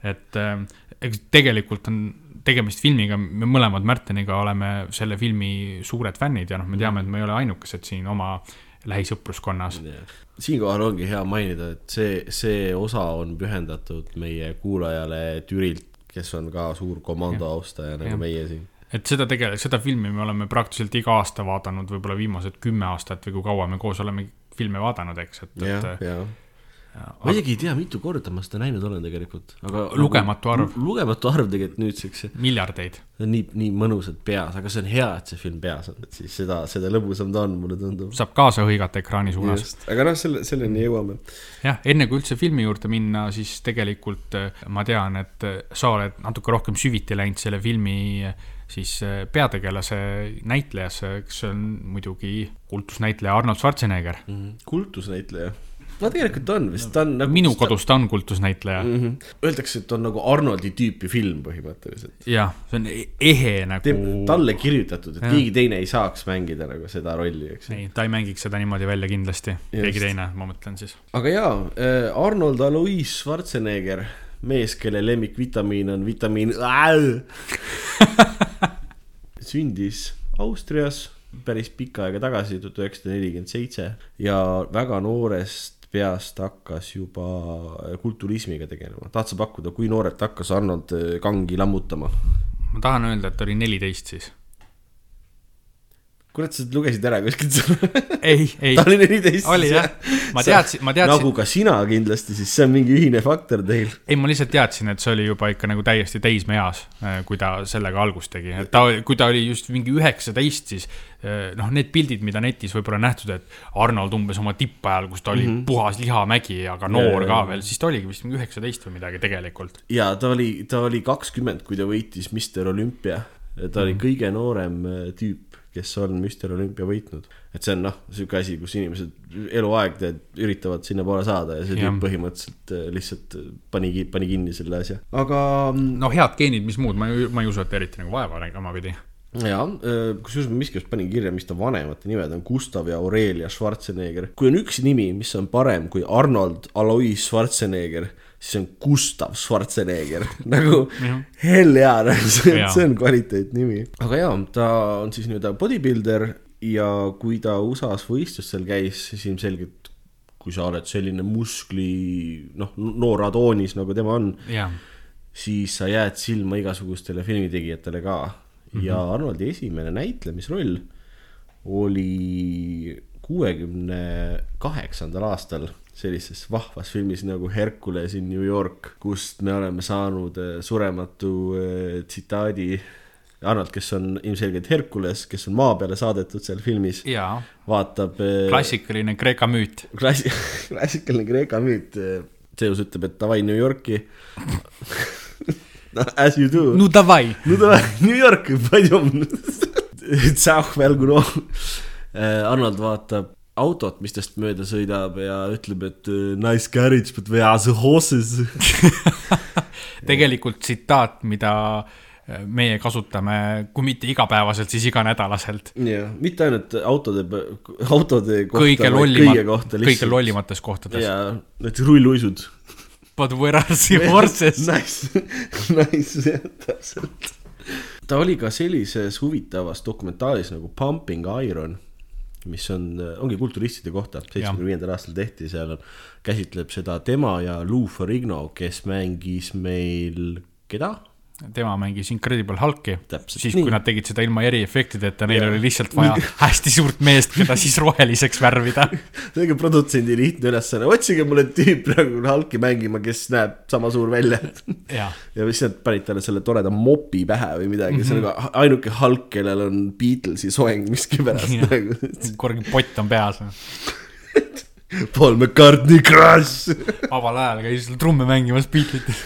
et äh, eks tegelikult on tegemist filmiga, me mõlemad Märteniga oleme selle filmi suured fännid ja noh, me teame, et me ei ole ainukesed siin oma lähisõpruskonnas. siinkohal ongi hea mainida, et see, see osa on pühendatud meie kuulajale Türilt, kes on ka suur komando austaja nagu ja. meie siin et seda tegelikult, seda filmi me oleme praktiliselt iga aasta vaadanud, võib-olla viimased kümme aastat või kui kaua me koos oleme filme vaadanud, eks, et, et ma isegi ei tea, mitu korda ma seda näinud olen tegelikult, aga lugematu arv. lugematu arv tegelikult nüüdseks. miljardeid. nii, nii mõnusalt peas, aga see on hea, et see film peas on, et siis seda, seda lõbusam ta on, mulle tundub. saab kaasa hõigata ekraani suunas. aga noh, selle, selleni jõuame. jah, enne kui üldse filmi juurde minna, siis tegelikult eh, ma tean, et eh, sa oled natuke rohkem süviti läinud selle filmi eh, siis peategelase näitlejasse, kes on muidugi kultusnäitleja Arnold Schwarzenegger mm. kultusnäitleja no tegelikult on vist, ta on nagu. minu kodus ta on kultusnäitleja mm. -hmm. Öeldakse, et on nagu Arnoldi tüüpi film põhimõtteliselt. jah, see on e-, ehe nagu. talle kirjutatud, et ja. keegi teine ei saaks mängida nagu seda rolli, eks. ei, ta ei mängiks seda niimoodi välja kindlasti, keegi teine, ma mõtlen siis. aga jaa äh,, Arnold Alois Schwarzenegger, mees, kelle lemmikvitamiin on vitamiin [laughs] sündis Austrias päris pikka aega tagasi, tuhat üheksasada nelikümmend seitse ja väga noorest peast hakkas juba kulturismiga tegelema, tahad sa pakkuda, kui noorelt hakkas Arnold kangi lammutama? ma tahan öelda, et ta oli neliteist siis. Kurat, sa lugesid ära kuskilt ei, ei. ta oli neliteist. oli jah, ma teadsin, ma teadsin. nagu ka sina kindlasti, siis see on mingi ühine faktor teil. ei, ma lihtsalt teadsin, et see oli juba ikka nagu täiesti teismeeas, äh, kui ta sellega algust tegi, et ta, kui ta oli just mingi üheksateist, siis Äh, noh, need pildid, mida netis võib-olla nähtud, et Arnold umbes oma tippajal, kus ta oli mm -hmm. puhas lihamägi, aga noor ka veel, siis ta oligi vist mingi üheksateist või midagi tegelikult. ja ta oli, ta oli kakskümmend, kui ta võitis Mister Olümpia. ta mm -hmm. oli kõige noorem äh, tüüp, kes on Mister Olümpia võitnud. et see on noh, sihuke asi, kus inimesed eluaeg tead, üritavad sinnapoole saada ja see tüüp põhimõtteliselt äh, lihtsalt pani, pani kinni selle asja, aga. Mm, no head geenid, mis muud, ma ei, ma ei usu, et eriti nagu vaeva nägema pidi ja, äh, kusjuures ma miskit panin kirja, mis ta vanemate nimed on, Gustav ja Aurelia Schwarzenegger. kui on üks nimi, mis on parem kui Arnold Alois Schwarzenegger, siis on Gustav Schwarzenegger. [laughs] Nagu hell jaa, nagu see, see on kvaliteetnimi. aga jaa, ta on siis nii-öelda bodybuilder ja kui ta USA-s võistlustel käis, siis ilmselgelt kui sa oled selline muskli, noh, noor Adoonis nagu tema on, siis sa jääd silma igasugustele filmitegijatele ka. Mm -hmm. ja Arnoldi esimene näitlemisroll oli kuuekümne kaheksandal aastal sellises vahvas filmis nagu Hercules in New York, kust me oleme saanud äh, surematu äh, tsitaadi Arnold, kes on ilmselgelt Herkules, kes on maa peale saadetud seal filmis, vaatab. Äh, klassikaline Kreeka müüt klassi,. [laughs] klassikaline Kreeka müüt. Zeus ütleb, et davai New Yorki [laughs] As you do. no davai. no davai, [laughs] New York, palju. Tsau, välgu noh. Arnold vaatab autot, mis tast mööda sõidab ja ütleb, et uh, nice carriage, but where are the horses [laughs] tegelikult tsitaat, mida äh, meie kasutame, kui mitte igapäevaselt, siis iganädalaselt. jah, mitte ainult autode, autode kohta, kõige lollimad, kõige lollimates kohtades. jaa, näiteks rulluisud But where are the horses? [laughs] Nice, nice, jah, täpselt. ta oli ka sellises huvitavas dokumentaalis nagu Pumping Iron, mis on, ongi kulturistide kohta, seitsmekümne viiendal aastal tehti, seal on, käsitleb seda tema ja Lou Ferrigno, kes mängis meil, keda? Tema mängis Incredible Hulki, siis nii. kui nad tegid seda ilma eriefektideta, neil ja. oli lihtsalt vaja hästi suurt meest, keda siis roheliseks värvida. [laughs] see ongi produtsendi lihtne ülesanne, otsige mulle tüüp nagu Hulki mängima, kes näeb sama suur välja ja, ja siis nad panid talle selle toreda mopi pähe või midagi mm, -hmm. see on mhm. nagu ainuke Hulk, kellel on Beatlesi soeng miskipärast nagu. [laughs] korragi pott on peas [laughs] Paul McCartney crush vabal ajal käis trumme mängimas Beatlesis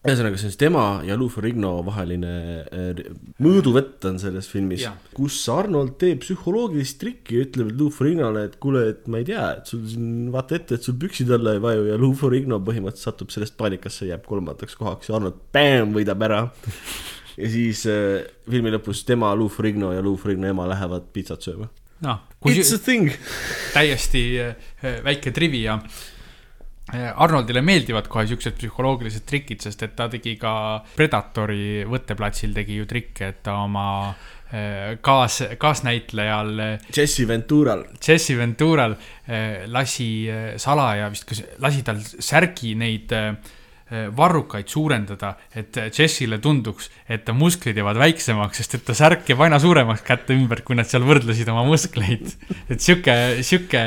ühesõnaga, see on siis tema ja Lou Ferrigno vaheline äh, mõõduvõtt on selles filmis, kus Arnold teeb psühholoogilist trikki ja ütleb Lou Ferrignole, et kuule, et ma ei tea, et sul siin vaata ette, et sul püksid alla ei vaju ja Lou Ferrigno põhimõtteliselt satub sellest paanikasse, jääb kolmandaks kohaks ja Arnold bäm võidab ära. ja siis äh, filmi lõpus tema, Lou Ferrigno ja Lou Ferrigno ema lähevad pitsat sööma. noh, It's a thing täiesti äh, väike trivia Arnoldile meeldivad kohe siuksed psühholoogilised trikid, sest et ta tegi ka Predatori võtteplatsil tegi ju trikke, et ta oma kaas, kaasnäitlejal. Jesse Ventural. Jesse Ventural lasi salaja vist, kas lasi tal särgi neid äh, varrukaid suurendada, et Jessile tunduks, et ta musklid jäävad väiksemaks, sest et ta särk jääb aina suuremaks kätte ümber, kui nad seal võrdlesid oma muskleid. et sihuke, sihuke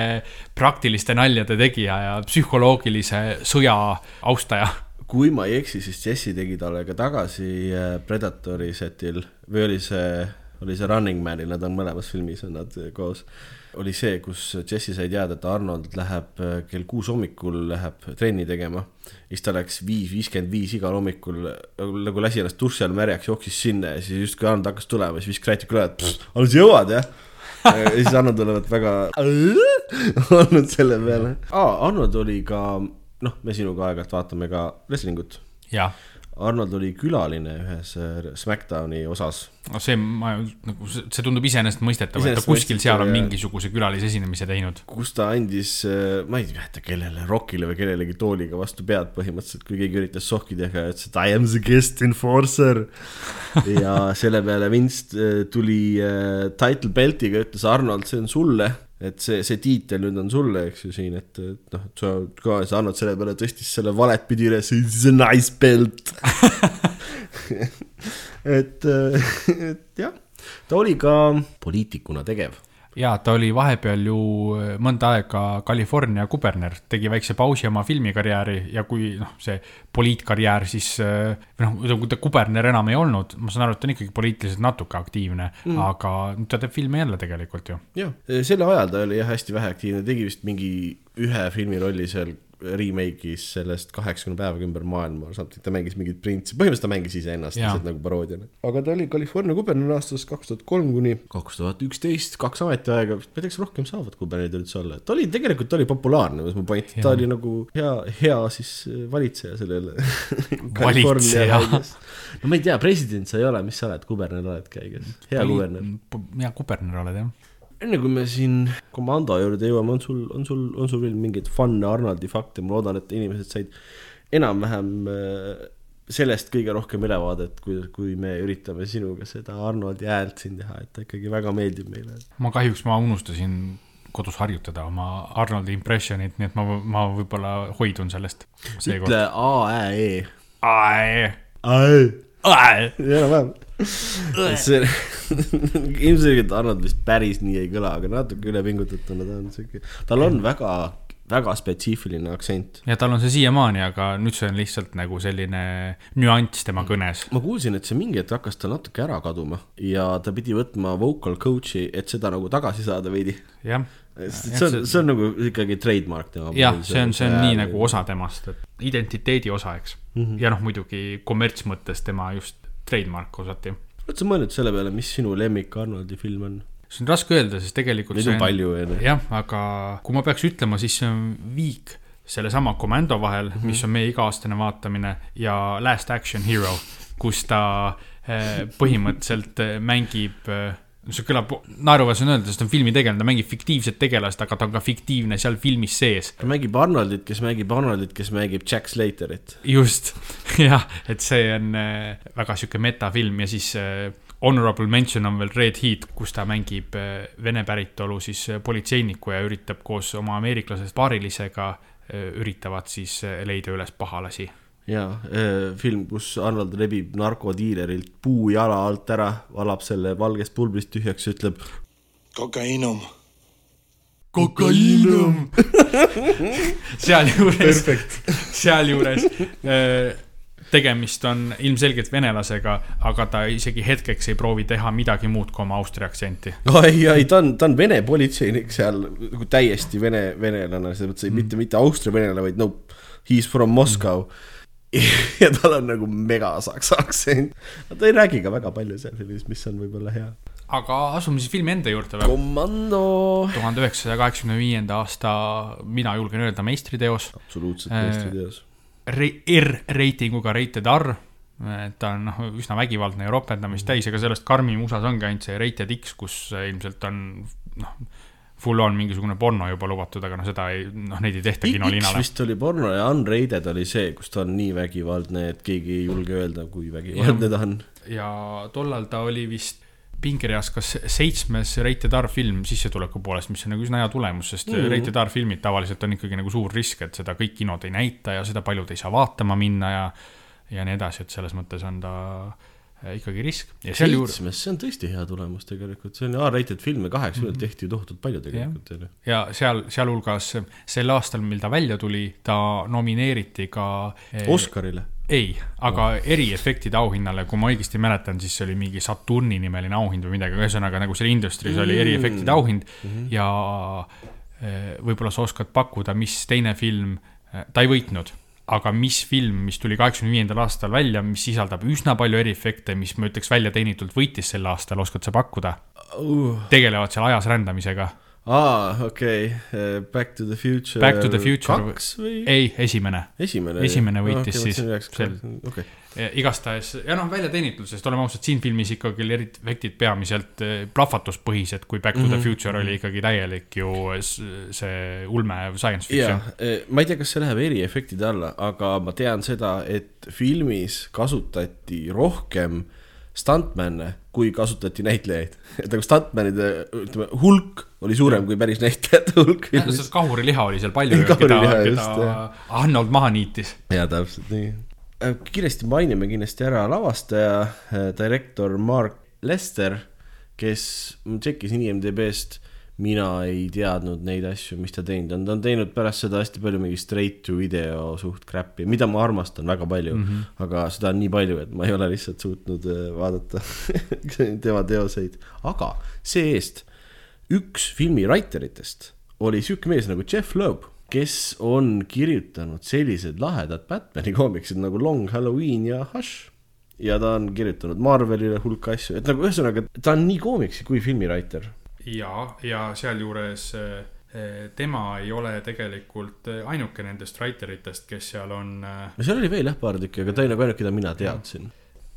praktiliste naljade tegija ja psühholoogilise sõja austaja. kui ma ei eksi, siis Jesse tegi talle ka tagasi eh, Predatori setil või oli see, oli see Running Manil, nad on mõlemas filmis on nad koos oli see, kus Jesse sai teada, et Arnold läheb äh, kell kuus hommikul läheb trenni tegema. siis ta läks viis, viiskümmend viis igal hommikul nagu lasi ennast duši all märjaks, jooksis sinna ja siis justkui Arnold hakkas tulema, siis viskas rätik üle, et alles jõuad jah ja siis Arnold olevat väga [laughs] olnud selle peale ah,. Arnold oli ka, noh, me sinuga aeg-ajalt vaatame ka wrestlingut. jah Arnold oli külaline ühes äh, SmackDowni osas. no see, ma nagu, see tundub iseenesestmõistetav, et ta kuskil seal on mingisuguse külalisesinemise teinud. kus ta andis, äh, ma ei mäleta kellele, Rockile või kellelegi tooliga vastu pead põhimõtteliselt, kui keegi üritas sohki teha ja ütles, et I am the guest enforcer [laughs] ja selle peale Vince äh, tuli title belt'iga, ütles Arnold, see on sulle et see, see tiitel nüüd on sulle, eks ju, siin, et, et noh, et sa ka, sa annad selle peale, tõstis selle valet pidi üles, it's a nice belt. [laughs] [laughs] Et, et jah, ta oli ka poliitikuna tegev jaa, ta oli vahepeal ju äh, mõnda aega California kuberner, tegi väikse pausi oma filmikarjääri ja kui noh, see poliitkarjäär siis, äh, või noh, kui ta kuberner enam ei olnud, ma saan aru, et ta on ikkagi poliitiliselt natuke aktiivne mm., aga ta teeb filme jälle tegelikult ju. jah, selle ajal ta oli jah hästi vähe aktiivne, tegi vist mingi ühe filmirolli seal remake'is sellest kaheksakümne päevaga ümber maailma, ta mängis mingit printsi, põhimõtteliselt ta mängis iseennast lihtsalt nagu paroodiana. aga ta oli California kuberner aastast kaks tuhat kolm kuni kaks tuhat üksteist, kaks ametiaega, ma ei tea, kas rohkem saavad kubernerid üldse olla, ta oli, tegelikult ta oli populaarne, mis mu point, ta oli nagu hea, hea siis äh, valitseja sellele [laughs] valitseja. no ma ei tea, president sa ei ole, mis sa oled, kuberner oledki, hea kuberner. hea kuberner oled jah enne kui me siin komando juurde jõuame, on sul, on sul, on sul veel mingeid fun Arnoldi fakte, ma loodan, et inimesed said enam-vähem äh, sellest kõige rohkem ülevaadet, kui, kui me üritame sinuga seda Arnoldi häält siin teha, et ta ikkagi väga meeldib meile. ma kahjuks, ma unustasin kodus harjutada oma Arnoldi impressionit, nii et ma, ma võib-olla hoidun sellest. ütle A, Ä, E. A, E. A, E. Enam-vähem see [laughs] ilmselgelt Arnold vist päris nii ei kõla, aga natuke ülepingutatuna ta on siuke, tal on väga, väga spetsiifiline aktsent. ja tal on see siiamaani, aga nüüd see on lihtsalt nagu selline nüanss tema kõnes. ma kuulsin, et see mingi hetk hakkas tal natuke ära kaduma ja ta pidi võtma vocal coach'i, et seda nagu tagasi saada veidi. jah see on, see on nagu ikkagi trademark tema. jah, see on, see on nii nagu osa temast, et identiteedi osa, eks mm. -hmm. ja noh, muidugi kommertsmõttes tema just trademark osati. oled sa mõelnud selle peale, mis sinu lemmik Arnoldi film on? see on raske öelda, sest tegelikult Neid on palju, onju. jah, aga kui ma peaks ütlema, siis see on viik sellesama Commando vahel mm, -hmm. mis on meie iga-aastane vaatamine, ja Last Action Hero, kus ta eh, põhimõtteliselt eh, mängib eh, see kõlab naeruväärselt öelda, sest ta on filmitegelane, ta mängib fiktiivset tegelast, aga ta on ka fiktiivne seal filmis sees. ta mängib Arnoldit, kes mängib Arnoldit, kes mängib Jack Slaterit. just, [laughs] jah, et see on äh, väga sihuke metafilm ja siis äh, honorable mention on veel Red Heat, kus ta mängib äh, vene päritolu siis politseinikku ja üritab koos oma ameeriklasest paarilisega, üritavad siis leida üles pahalasi jaa, äh, film, kus Arnold rebib narkodiilerilt puu jala alt ära, valab selle valgest pulbrist tühjaks ja ütleb. kokaiinum. kokaiinum [laughs] sealjuures, sealjuures äh, tegemist on ilmselgelt venelasega, aga ta isegi hetkeks ei proovi teha midagi muud kui oma Austria aktsenti. no ei, ei ta on, ta on vene politseinik seal täiesti vene, venelane, selles mõttes mm. mitte, mitte Austria venelane, vaid no he is from Moscow mm [laughs] ja tal on nagu megasaksa aktsent. ta ei räägi ka väga palju seal filmis, mis on võib-olla hea. aga asume siis filmi enda juurde või? Commando. tuhande üheksasaja kaheksakümne viienda aasta, mina julgen öelda, meistriteos. absoluutselt meistriteos äh,. R-reitinguga rated R ta on noh, üsna vägivaldne ja ropendamist täis, ega sellest karmim USA-s ongi ainult see rated X, kus ilmselt on noh full on mingisugune porno juba lubatud, aga noh, seda ei, noh, neid ei tehta kinolinale. vist oli porno ja Unrated oli see, kus ta on nii vägivaldne, et keegi ei julge öelda, kui vägivaldne ta on. ja tollal ta oli vist pingereas kas seitsmes rated R film sissetuleku poolest, mis on nagu üsna hea tulemus, sest mm -hmm. rated R filmid tavaliselt on ikkagi nagu suur risk, et seda kõik kinod ei näita ja seda paljud ei saa vaatama minna ja ja nii edasi, et selles mõttes on ta äh, ikkagi risk. seitsmes, see on tõesti hea tulemus tegelikult, see on A-rated film ja kaheksakümnendal mm -hmm. tehti ju tohutult palju tegelikult. ja, ja seal, sealhulgas sel aastal, mil ta välja tuli, ta nomineeriti ka eh, Oscarile ei, aga no. eriefektide auhinnale, kui ma õigesti mäletan, siis see oli mingi Saturni nimeline auhind või midagi, ühesõnaga nagu seal Industries mm. oli eriefektide auhind mm -hmm. ja võib-olla sa oskad pakkuda, mis teine film, ta ei võitnud, aga mis film, mis tuli kaheksakümne viiendal aastal välja, mis sisaldab üsna palju eriefekte, mis ma ütleks välja teenitult võitis sel aastal, oskad sa pakkuda uh.? tegelevad seal ajas rändamisega aa, okei okay., Back to the Future. Back to the Future. kaks või? ei, esimene. esimene? esimene võitis okay, siis sel okay., igastahes, ja noh, välja teenitud, sest oleme ausad, siin filmis ikkagi oli efektid peamiselt eh, plahvatuspõhised, kui Back to mm -hmm. the mhm. Future oli ikkagi täielik ju see ulme science fiction. Eh, ma ei tea, kas see läheb eriefektide alla, aga ma tean seda, et filmis kasutati rohkem äh, stuntman'e, kui kasutati näitlejaid. [laughs] et nagu stuntman'ide, ütleme, hulk oli suurem kui päris näitlejate hulk. sest kahuriliha oli seal palju, [laughs] keda, keda Arnold maha niitis. jaa, täpselt nii. Äh, kiiresti mainime kindlasti ära lavastaja, äh, direktor Mark Lester, kes, ma tšekkisin IMDB-st mina ei teadnud neid asju, mis ta teinud. On, ta on teinud pärast seda hästi palju mingi straight to video suht crap'i, mida ma armastan väga palju. Mm, -hmm. aga seda on nii palju, et ma ei ole lihtsalt suutnud äh, vaadata [laughs] tema teoseid, aga see-eest üks filmi writer itest oli sihuke mees nagu Jeff Loeb, kes on kirjutanud sellised lahedad Batman'i koomiksid nagu Long Halloween ja Hush. Ja ta on kirjutanud Marvelile hulka asju, et nagu ühesõnaga, ta on nii koomiksi kui filmiwriter ja, ja sealjuures eh, tema ei ole tegelikult eh, ainuke nendest writer itest, kes seal on. Eh, no seal oli veel jah paar tükki, aga ta oli nagu ainuke, keda mina teadsin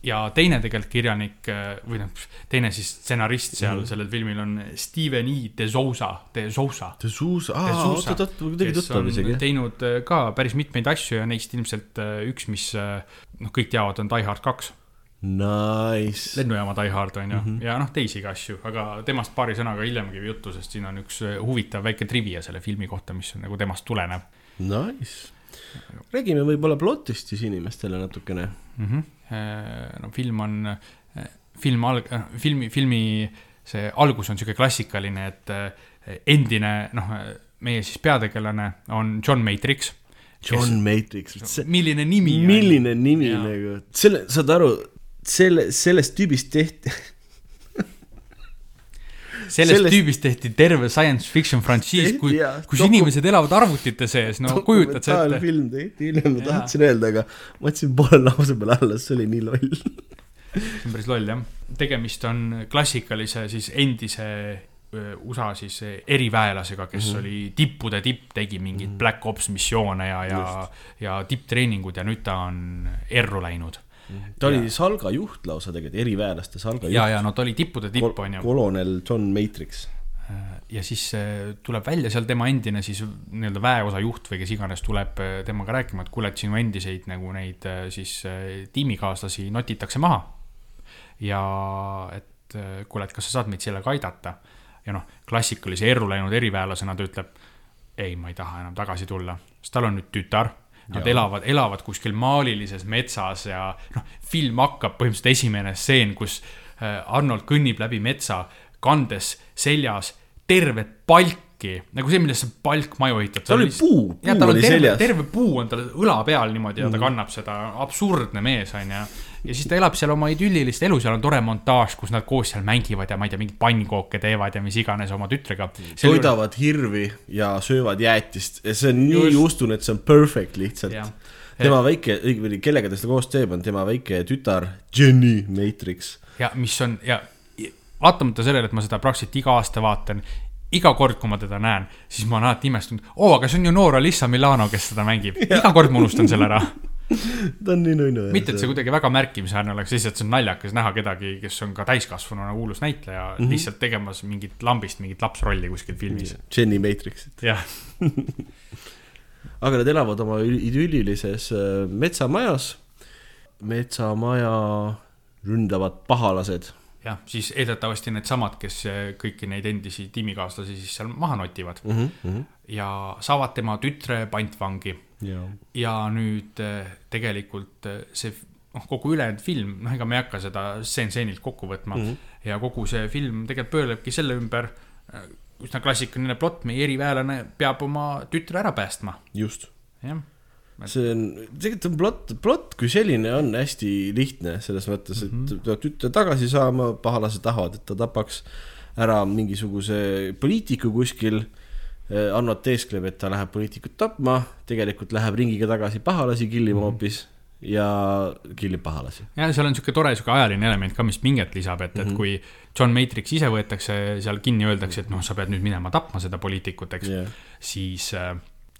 ja teine tegelikult kirjanik või noh, teine siis stsenarist seal mm -hmm. sellel filmil on Steven E. De Souza, De Souza. De Souza, aa, oot-oot, kuidagi tuttav isegi. teinud ka päris mitmeid asju ja neist ilmselt üks, mis noh, kõik teavad, on Die Hard kaks Nice. lennujaama Die Hard on ju mm, -hmm. ja noh, teisigi asju, aga temast paari sõnaga hiljem käib juttu, sest siin on üks äh, huvitav väike trivia selle filmi kohta, mis on nagu temast tulenev. Nice. räägime võib-olla plotist siis inimestele natukene mm. -hmm. no film on, äh, film alg-, filmi, filmi see algus on sihuke klassikaline, et endine noh, meie siis peategelane on John Matrix John kes... Matrix. milline nimi. milline nimi nagu, selle, saad aru selle, sellest tüübist tehti sellest, sellest tüübist tehti terve science fiction frantsiis, kui, kus inimesed elavad arvutite sees, no kujutad sa ette. film tehti, hiljem ma tahtsin öelda, aga ma jätsin poole lause peale alla, see oli nii loll see on päris loll jah, tegemist on klassikalise siis endise USA siis eriväelasega, kes mm -hmm. oli tippude tipp, tegi mingeid mm -hmm. Black Ops missioone ja, ja, ja tipptreeningud ja nüüd ta on erru läinud ta oli ja. Salga juht lausa tegelikult, eriväelaste Salga juht. ja, ja no ta oli tippude tipp, on ju. kolonel John Matrix. Äh, ja siis äh, tuleb välja seal tema endine siis nii-öelda väeosa juht või kes iganes tuleb äh, temaga rääkima, et kuule, et sinu endiseid nagu neid siis tiimikaaslasi notitakse maha. ja et kuule, et kas sa saad meid sellega aidata. ja noh, klassikalise erru läinud eriväelasena ta ütleb, ei, ma ei taha enam tagasi tulla, sest tal on nüüd tütar Nad ja. elavad, elavad kuskil maalilises metsas ja noh, film hakkab põhimõtteliselt esimene stseen, kus äh, Arnold kõnnib läbi metsa, kandes seljas tervet palki, nagu see, millest see palk maju ehitatud. tal oli puu, puu oli terve, seljas. terve puu on tal õla peal niimoodi ja ta mm. kannab seda, absurdne mees on ju ja siis ta elab seal oma idüllilist elu, seal on tore montaaž, kus nad koos seal mängivad ja ma ei tea, mingeid pannkooke teevad ja mis iganes oma tütrega. toidavad hirvi ja söövad jäätist ja see on nii, ustun, et see on perfect lihtsalt. tema väike, õigemini kellega ta seda koos teeb, on tema väike tütar Jenny Matrix. ja mis on ja vaatamata sellele, et ma seda praktiliselt iga aasta vaatan, iga kord, kui ma teda näen, siis ma olen alati imestunud, oo, aga see on ju noor Alissa Milano, kes seda mängib. iga kord ma unustan selle ära [laughs] ta on nii nunnu. mitte, et see kuidagi väga märkimisväärne oleks, lihtsalt see on naljakas näha kedagi, kes on ka täiskasvanuna kuulus näitleja mm, -hmm. lihtsalt tegemas mingit lambist mingit lapsrolli kuskil filmis. Jenny Matrixit. jah [laughs] aga nad elavad oma idüllilises äh, metsamajas. metsamaja ründavad pahalased jah, siis eeldatavasti needsamad, kes eh, kõiki neid endisi tiimikaaslasi siis seal maha notivad mm. -hmm. ja saavad tema tütre pantvangi ja ja nüüd eh, tegelikult eh, see noh, kogu ülejäänud film, noh, ega me ei hakka seda stseen-stseenilt kokku võtma mm. -hmm. ja kogu see film tegelikult pöörlebki selle ümber, üsna klassikaline plott, meie eriväelane peab oma tütre ära päästma, just jah. See on, tegelikult on plott, plott kui selline on hästi lihtne selles mõttes, et Mhm. peab tütre tagasi saama, pahalased tahavad, et ta tapaks ära mingisuguse poliitiku kuskil. Annot teeskleb, et ta läheb poliitikut tapma, tegelikult läheb ringiga tagasi pahalasi killima Mhm. hoopis ja killib pahalasi. ja seal on niisugune tore niisugune ajaline element ka, mis pinget lisab, et mm, -hmm. et kui John Matrix ise võetakse seal kinni, öeldakse, et noh, sa pead nüüd minema tapma seda poliitikut, eks Yeah. siis äh,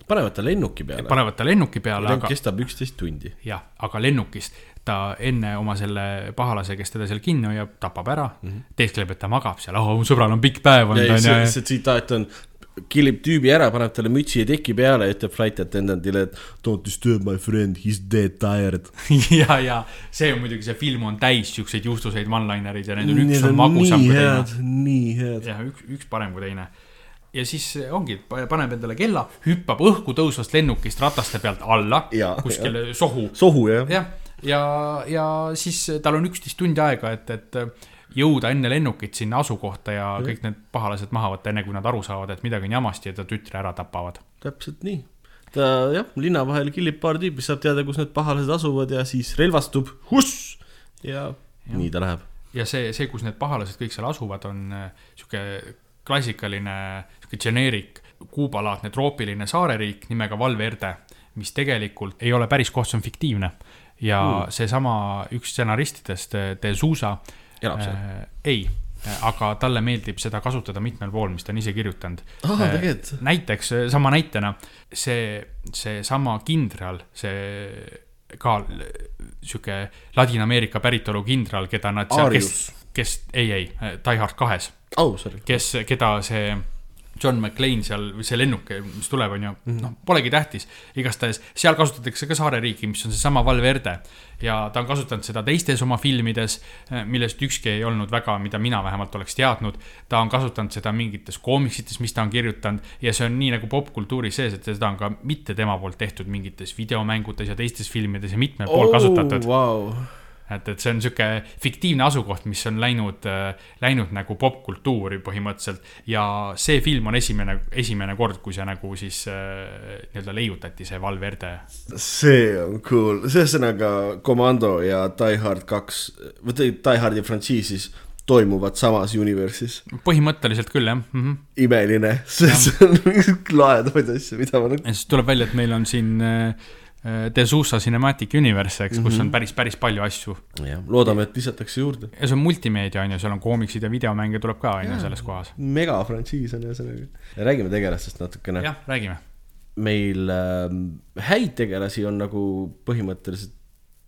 panevad ta lennuki peale. panevad ta lennuki peale, lennuk aga kestab üksteist tundi. jah, aga lennukist ta enne oma selle pahalase, kes teda seal kinni hoiab, tapab ära mm, -hmm. teeskleb, et ta magab seal, oh, mu sõbral on pikk päev olnud, see, ju. see tsitaat on, killib tüübi ära, paneb talle mütsi ja teki peale ja ütleb flight attendant'ile, et don't disturb my friend, he is dead tired. [laughs] ja, ja see on muidugi, see film on täis siukseid juustuseid one-linereid ja need on, üks on magusam kui teine nii head. jah, üks, üks parem kui teine. Ja siis ongi, paneb endale kella, hüppab õhku tõusvast lennukist rataste pealt alla Jaa, kuskile sohu. sohu jah. jah, ja, ja siis tal on üksteist tundi aega, et, et jõuda enne lennukit sinna asukohta ja kõik need pahalased maha võtta, enne kui nad aru saavad, et midagi on jamasti ja ta tütre ära tapavad. täpselt nii. ta jah, linna vahel killib paar tüüpi, saab teada, kus need pahalased asuvad ja siis relvastub, huss ja, ja nii ta läheb. ja see, see, kus need pahalased kõik seal asuvad, on äh, sihuke klassikaline, sihuke generic Kuuba-laadne troopiline saareriik nimega Valverde, mis tegelikult ei ole päris koht, see on fiktiivne. ja mm. seesama üks stsenaristidest, De Sousa. Elab seal? äh,? ei, aga talle meeldib seda kasutada mitmel pool, mis ta on ise kirjutanud. tegelikult. näiteks, sama näitena, see, seesama kindral, see ka l- sihuke Ladina-Ameerika päritolu kindral, keda nad Arius., kes, ei, ei, Die Hard kahes, sorry. kes, keda see John McClane seal, see lennuk, mis tuleb, on ju, noh, polegi tähtis. igastahes seal kasutatakse ka saareriiki, mis on seesama Valverde ja ta on kasutanud seda teistes oma filmides, millest ükski ei olnud väga, mida mina vähemalt oleks teadnud. ta on kasutanud seda mingites koomiksites, mis ta on kirjutanud ja see on nii nagu popkultuuris sees, et seda on ka mitte tema poolt tehtud mingites videomängutes ja teistes filmides ja mitmel pool kasutatud. Vau, et, et see on sihuke fiktiivne asukoht, mis on läinud äh,, läinud nagu popkultuuri põhimõtteliselt ja see film on esimene, esimene kord, kui see nagu siis äh, nii-öelda leiutati, see Valverde. see on cool, ühesõnaga Commando ja Die Hard kaks, või Die Hardi frantsiisis toimuvad samas universe'is. põhimõtteliselt küll jah mm. -hmm. imeline, [laughs] see on [laughs] lahedaid asju, mida ma ja siis tuleb välja, et meil on siin äh, The Sousa Cinematic Universe, eks mm, -hmm. kus on päris, päris palju asju. jah, loodame, et lisatakse juurde. ja see on multimeedia on ju, seal on koomiksid ja videomänge tuleb ka on ju selles kohas. megafrantsiis on ühesõnaga. räägime tegelastest natukene. jah, räägime. meil äh, häid tegelasi on nagu põhimõtteliselt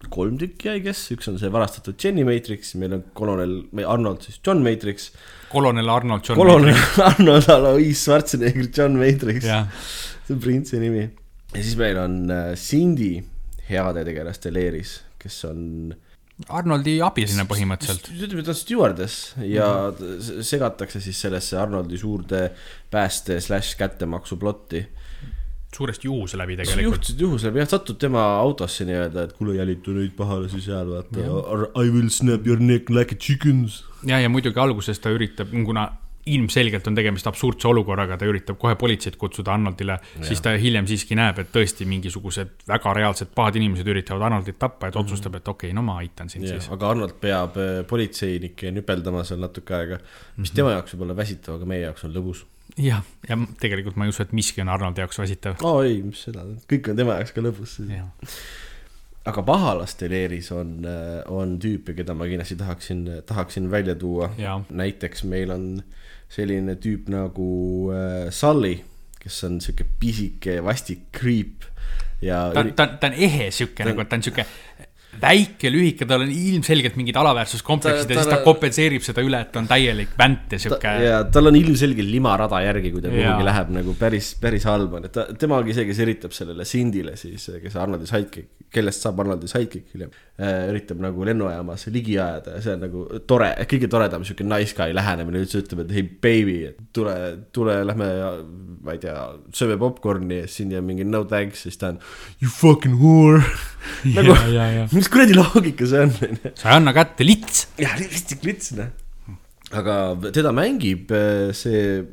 kolm tükki, I guess, üks on see varastatud Jenny Matrix, meil on kolonel, Arnold siis John Matrix, kolonel Arnold John kolonel Arnold Alois Schwarzenegger John Matrix, see on printsi nimi. Ja siis meil on äh, Cindy heade tegelaste leeris, kes on Arnoldi abiline põhimõtteliselt. ütleme, ta on stjuardess ja t- segatakse siis sellesse Arnoldi suurde pääste slaš kättemaksu plotti. suuresti juhuse läbi tegelikult. juhtusid juhusel, jah, satud tema autosse nii-öelda, et kuule, jälita neid pahalasi seal, vaata. I will snap your neck like a chickens. ja, ja muidugi alguses ta üritab, kuna ilmselgelt on tegemist absurdse olukorraga, ta üritab kohe politseid kutsuda Arnoldile, siis ta hiljem siiski näeb, et tõesti mingisugused väga reaalsed pahad inimesed üritavad Arnoldit tappa, et otsustab, et okei okay,, no ma aitan sind Yeah, siis. aga Arnold peab äh, politseinikke nüpeldama seal natuke aega, mis tema jaoks võib olla väsitav, aga meie jaoks on lõbus. jah, ja tegelikult ma ei usu, et miski on Arnoldi jaoks väsitav. aa ei, mis seda, kõik on tema jaoks ka lõbus. aga pahalaste leeris on, on tüüpe, keda ma kindlasti tahaksin, tahaksin välja tuua. ja, näiteks meil on selline tüüp nagu äh, Sully, kes on sihuke pisike vastik creep ja ta, ta, ta on ehe sihuke nagu, ta on sihuke väike, lühike, tal on ilmselgelt mingid alaväärsuskompleksid ja siis ta kompenseerib seda üle, et ta on täielik vänt ja sihuke. ja tal on ilmselgelt limarada järgi, kui ta kuhugi läheb nagu päris, päris halb on, et ta, tema ongi see, kes üritab sellele Cindile siis, kes Arnoldi sidekick, kellest saab Arnoldi sidekick hiljem äh,, üritab nagu lennujaamas ligi ajada ja see on nagu tore, kõige toredam sihuke nice guy lähenemine, üldse ütleb, et hei baby, tule, tule, lähme, ma ei tea, sööme popkorni ja siin ja mingi no thanks, siis ta on you fucking whore. [laughs] Nagu, mis kuradi loogika see on, sa ei anna kätte, lits. jah, lihtsalt lits, noh. Aga teda mängib äh, see,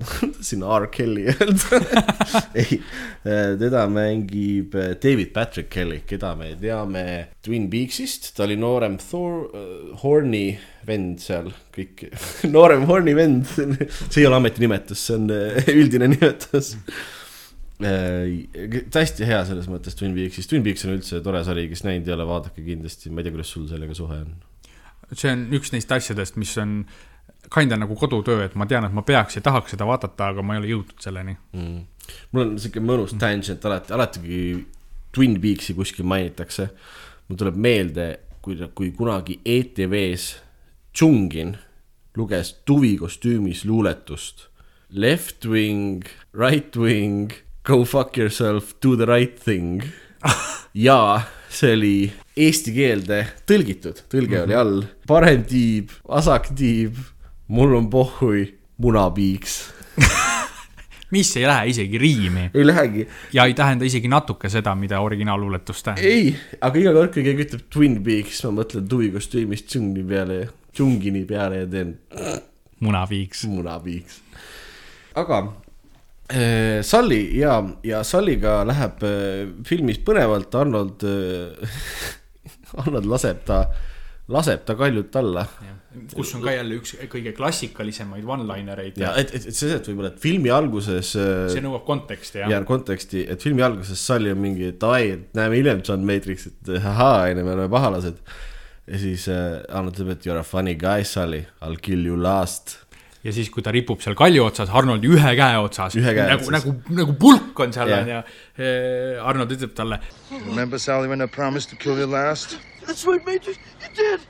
sinna R. Kelly öelda? [laughs] Ei, äh, teda mängib äh, David Patrick Kelly, keda me teame Twin Peaksist, ta oli noorem Thor uh,, Horny vend seal, kõik [laughs] noorem Horny vend. [laughs] See ei ole ametinimetus, see on üldine nimetus hästi hea selles mõttes Twin Peaksis, Twin Peaks on üldse tore sari, kes näinud ei ole, vaadake kindlasti, ma ei tea, kuidas sul sellega suhe on. see on üks neist asjadest, mis on kinda nagu kodutöö, et ma tean, et ma peaks ja tahaks seda vaadata, aga ma ei ole jõudnud selleni mm.. mul on sihuke mõnus mm. tangent alati, alati kui Twin Peaksi kuskil mainitakse, mul tuleb meelde, kui, kui kunagi ETV-s Džungin luges Tuvi kostüümis luuletust. Left wing, right wing, go fuck yourself, do the right thing ja see oli eesti keelde tõlgitud, tõlge mm -hmm. oli all, parem tiib, vasak tiib mul on pohhui munapiiks [laughs] mis ei lähe isegi riimi. ei lähegi. ja ei tähenda isegi natuke seda, mida originaalluuletus tähendab. ei, aga iga kord, kui keegi ütleb Twin Peaks, ma mõtlen tuvikostüümist džungli peale, džungini peale ja teen. munapiiks. munapiiks. aga Sully ja, ja Sullyga läheb äh, filmis põnevalt, Arnold äh, [laughs] Arnold laseb ta, laseb ta kaljult alla kus on ka jälle üks kõige klassikalisemaid one-linereid. ja et, et, et see, et võib-olla, et filmi alguses. Äh, see nõuab konteksti, jah. ja konteksti, et filmi alguses Sully on mingi, et ai, et näeme hiljem John Matrixit, ahaa, onju, me oleme pahalased. ja siis äh, Arnold ütleb, et you are a funny guy, Sully, I will kill you last ja siis, kui ta ripub seal kalju otsas, Arnoldi ühe käe otsas, nagu, nagu, nagu pulk on seal yeah. on ja eh, Arnold ütleb talle. Remember Sally when I promised to kill you last? That's right, Major, you did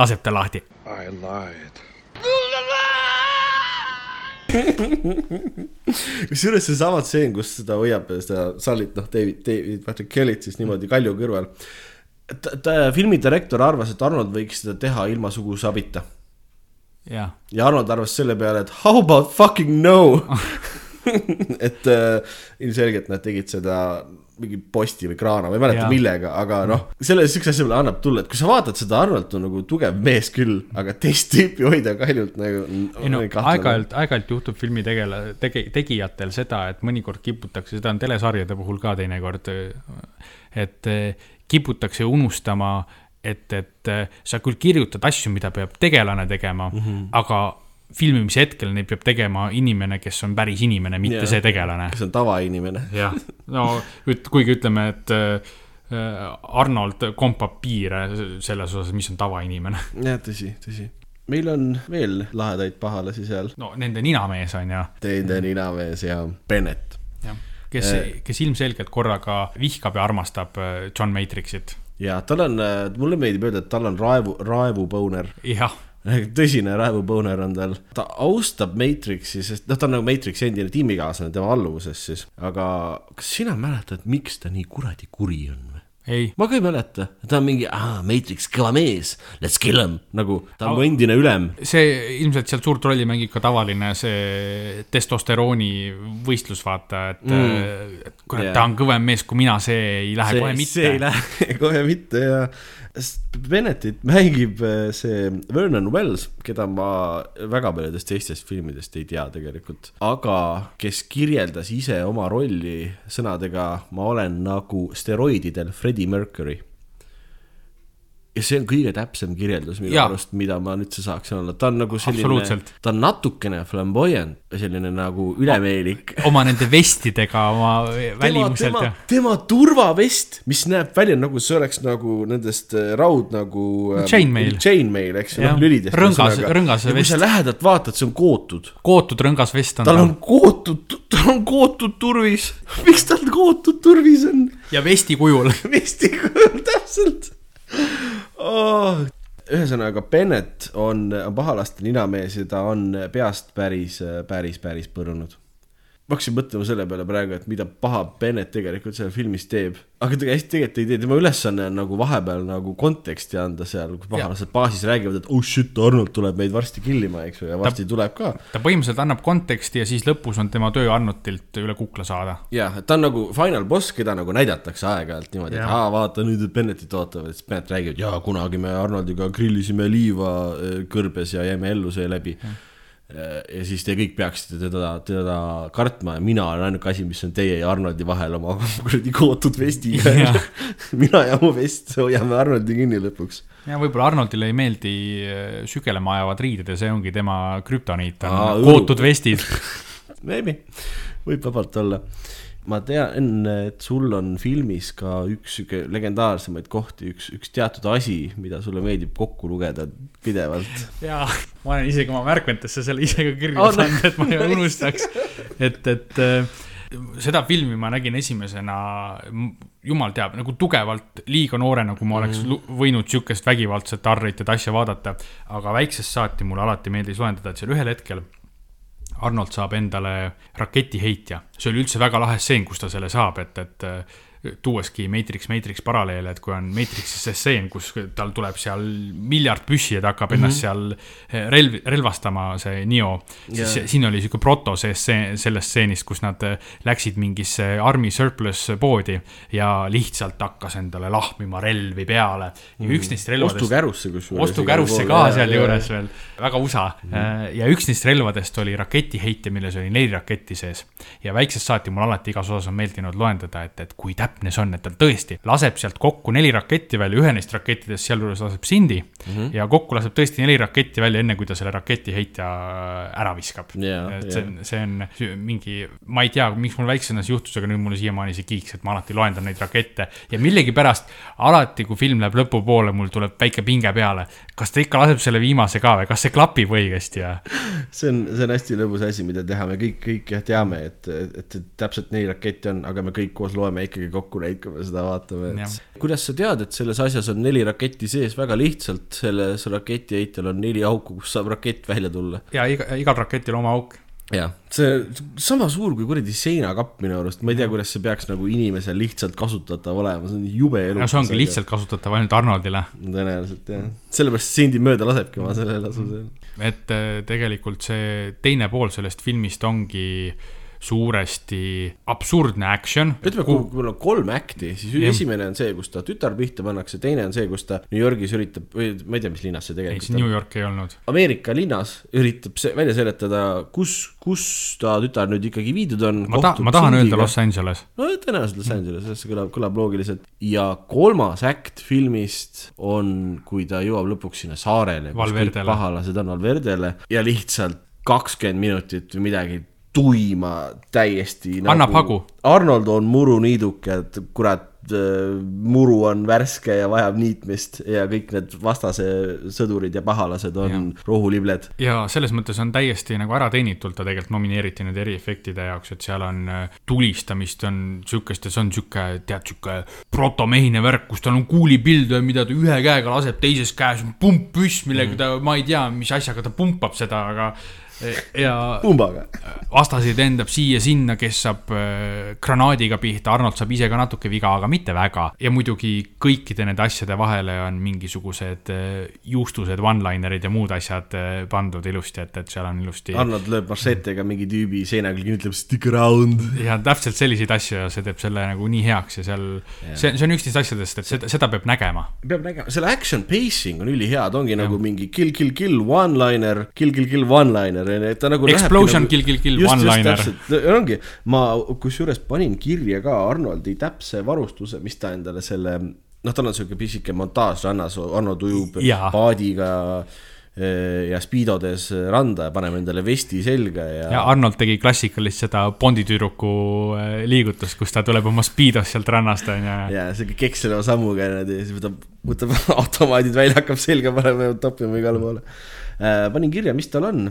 laseb ta lahti. I lied. kusjuures seesama stseen, kus ta hoiab seda Sallit, noh, David, David Patrick Kellyt siis niimoodi kalju kõrval. ta, ta, filmidirektor arvas, et Arnold võiks seda teha ilma suguse abita. ja Arnold arvas selle peale, et how about fucking no [laughs] et äh, ilmselgelt nad tegid seda mingi posti või kraana, ma ei mäleta millega, aga noh, selle, siukse asja peale annab tulla, et kui sa vaatad seda, Arnold on nagu tugev mees küll, aga teist tüüpi hoida kaljult nagu. ei no aeg-ajalt, aeg-ajalt juhtub filmi tegele-, tege-, tegijatel seda, et mõnikord kiputakse, seda on telesarjade puhul ka teinekord, et kiputakse unustama, et, et sa küll kirjutad asju, mida peab tegelane tegema mm, -hmm. aga filmimise hetkel neid peab tegema inimene, kes on päris inimene, mitte yeah. see tegelane. kes on tavainimene. jah, no üt-, kuigi ütleme, et äh, Arnold kompab piire selles osas, mis on tavainimene. jah, tõsi, tõsi. meil on veel lahedaid pahalasi seal. no nende ninamees on ju. Nende ninamees ja Bennett. jah, kes äh,, kes ilmselgelt korraga vihkab ja armastab äh, John Matrixit. Ja tal on, mulle meeldib öelda, et tal on raevu, raevupõuner. jah. [laughs] Tõsine raevupõuner on tal, ta austab Matrixi, sest noh, ta on nagu Matrixi endine tiimikaaslane tema alluvuses siis, aga kas sina mäletad, miks ta nii kuradi kuri on või? ma ka ei mäleta, ta on mingi, Matrix, kõva mees, let's kill him, nagu ta on mu endine ülem. see ilmselt sealt suurt rolli mängib ka tavaline see testosterooni võistlus, vaata, et mm., kurat yeah., ta on kõvem mees kui mina, see ei lähe see, kohe mitte. see ei lähe [laughs] kohe mitte ja Bennettit mängib äh, see Vernon Wells, keda ma väga paljudest teistest filmidest ei tea tegelikult, aga kes kirjeldas ise oma rolli sõnadega ma olen nagu steroididel Freddie Mercury ja see on kõige täpsem kirjeldus minu arust, mida ma üldse saaksin olla, ta on nagu selline, ta on natukene flamboyant, selline nagu ülemeelik. oma nende vestidega, oma [laughs] välimuselt tema, ja. tema turvavest, mis näeb välja nagu see oleks nagu nendest äh, raud nagu ähm,. Chainmail. Chainmail, eks ju, noh lülidest. rõngas, rõngas vest. kui sa lähedalt vaatad, see on kootud. kootud rõngas vest on. tal on kootud, tal on kootud turvis. [laughs] miks tal kootud turvis on? ja vesti kujul [laughs] vesti kujul, täpselt oh, ühesõnaga, Bennett on, on pahalaste ninamees ja ta on peast päris, päris, päris põrunud ma hakkasin mõtlema selle peale praegu, et mida paha Bennett tegelikult seal filmis teeb. aga ta hästi tegelikult ei tee, tema ülesanne on nagu vahepeal nagu konteksti anda seal, kus pahalased baasis räägivad, et oh shit, Arnold tuleb meid varsti killima, eks ju, ja varsti ta, tuleb ka. ta põhimõtteliselt annab konteksti ja siis lõpus on tema töö Arnoldilt üle kukla saada. jah, et ta on nagu final boss, keda nagu näidatakse aeg-ajalt niimoodi, et aa, vaata nüüd Bennettit ootavad, siis Bennett räägib, et jaa, kunagi me Arnoldiga grillisime liiva äh, kõrbes ja jäime ellu seeläbi Äh, ja siis te kõik peaksite teda, teda kartma ja mina olen ainuke asi, mis on teie ja Arnoldi vahel oma [laughs] kuradi kootud vestiga [laughs] [laughs] mina ja mu vest hoiame Arnoldi kinni lõpuks. ja võib-olla Arnoldile ei meeldi äh, sügelema ajavad riided ja see ongi tema krüptoniit, on kootud vestid. Maybe, võib vabalt olla ma tean, et sul on filmis ka üks sihuke legendaarsemaid kohti, üks, üks teatud asi, mida sulle meeldib kokku lugeda pidevalt. jaa, ma olen isegi oma märkmetesse selle ise ka kirja oh, pannud, et ma ei unustaks. et, et äh, seda filmi ma nägin esimesena, jumal teab, nagu tugevalt liiga noorena, kui ma oleks mm. võinud sihukest vägivaldset arritet asja vaadata. aga väiksest saati mulle alati meeldis loendada, et seal ühel hetkel Arnold saab endale raketiheitja. see oli üldse väga lahe stseen, kus ta selle saab, et, et tuueski Matrix, Matrix paralleele, et kui on Matrixis see stseen, kus tal tuleb seal miljard püssi ja ta hakkab mm -hmm. ennast seal eh, relv, relvastama, see Neo. siis yeah. siin oli sihuke proto see stseen, sellest stseenist, kus nad eh, läksid mingisse army surplus poodi ja lihtsalt hakkas endale lahmima relvi peale. ja mm üks neist relvadest. ostukärusse kusjuures. ostukärusse ka sealjuures veel, väga USA mm. -hmm. ja üks neist relvadest oli raketiheitja, milles oli neli raketti sees. ja väiksest saati mul alati igas osas on meeldinud loendada, et, et kui täpselt täpne see on, et ta tõesti laseb sealt kokku neli raketti välja, ühe neist rakettidest sealjuures laseb Cindy mm -hmm. ja kokku laseb tõesti neli raketti välja, enne kui ta selle raketiheitja ära viskab yeah,. et see on yeah., see on mingi, ma ei tea, miks mul väiksena see juhtus, aga nüüd mulle siiamaani see kiiks, et ma alati loendan neid rakette ja millegipärast alati, kui film läheb lõpupoole, mul tuleb väike pinge peale. Kas ta ikka laseb selle viimase ka või, kas see klapib õigesti ja? see on, see on hästi lõbus asi, mida teha, me kõik, kõik jah teame, et, et, et täpselt neli raketti on, aga me kõik koos loeme ikkagi kokku kokku neid, kui me seda vaatame, et kuidas sa tead, et selles asjas on neli raketti sees, väga lihtsalt, selles raketiheitel on neli auku, kust saab rakett välja tulla. ja iga, igal raketil oma auk jah, see sama suur kui kuradi seinakapp minu arust, ma ei tea, kuidas see peaks nagu inimesel lihtsalt kasutatav olema, see on jube elu. no see ongi lihtsalt kasutatav ainult Arnoldile. tõenäoliselt jah, sellepärast Cindy mööda lasebki oma selle lasuse. et äh, tegelikult see teine pool sellest filmist ongi äh, suuresti absurdne action. ütleme, kui mul on kolm act'i, siis ja. esimene on see, kus ta tütar pihta pannakse, teine on see, kus ta New Yorgis üritab, või ma ei tea, mis linnas see tegelikult. New York ei olnud. Ameerika linnas üritab see välja seletada, kus, kus ta tütar nüüd ikkagi viidud on. ma tahan, ma tahan öelda Los Angeles. no tõenäoliselt Los Angeles, see kõlab, kõlab loogiliselt. ja kolmas act filmist on, kui ta jõuab lõpuks sinna saarele. pahalased on Valverdele ja lihtsalt kakskümmend minutit või midagi tuima täiesti. annab nagu, hagu. Arnold on muruniiduk, et kurat, äh, muru on värske ja vajab niitmist ja kõik need vastase sõdurid ja pahalased on ja. rohulibled. ja selles mõttes on täiesti nagu ära teenitult ta tegelikult nomineeriti nüüd eriefektide jaoks, et seal on äh, tulistamist on sihukest ja see on sihuke, tead, sihuke protomehine värk, kus tal on kuulipild, mida ta ühe käega laseb, teises käes on pumppüss, millega mm. ta, ma ei tea, mis asjaga ta pumpab seda, aga ja pumbaga. vastaseid lendab siia-sinna, kes saab äh, granaadiga pihta, Arnold saab ise ka natuke viga, aga mitte väga. ja muidugi kõikide nende asjade vahele on mingisugused äh, juustused, one-linerid ja muud asjad äh, pandud ilusti, et, et seal on ilusti. Arnold lööb mašetega mingi tüübi seina külge, ütleb stick around. ja täpselt selliseid asju ja see teeb selle nagu nii heaks ja seal yeah., see, see on üks neist asjadest, et seda, seda peab nägema. peab nägema, selle action pacing on ülihea, ta ongi ja. nagu mingi kill, kill, kill, one-liner, kill, kill, kill, one-liner onju, et ta nagu. Explosion nagu, kill, kill, kill, one-liner. ongi, ma kusjuures panin kirja ka Arnoldi täpse varustuse, mis ta endale selle, noh, tal on sihuke pisike montaaž rannas, Arnold ujub ja. paadiga eh, ja spiidodes randa ja paneme endale vesti selga ja. ja Arnold tegi klassikalist seda Bondi tüdruku eh, liigutust, kus ta tuleb oma spiidos sealt rannast onju. ja siuke keksleva sammuga niimoodi, siis võtab, võtab [laughs] automaadid välja, hakkab selga panema ja topima igale poole. Eh, panin kirja, mis tal on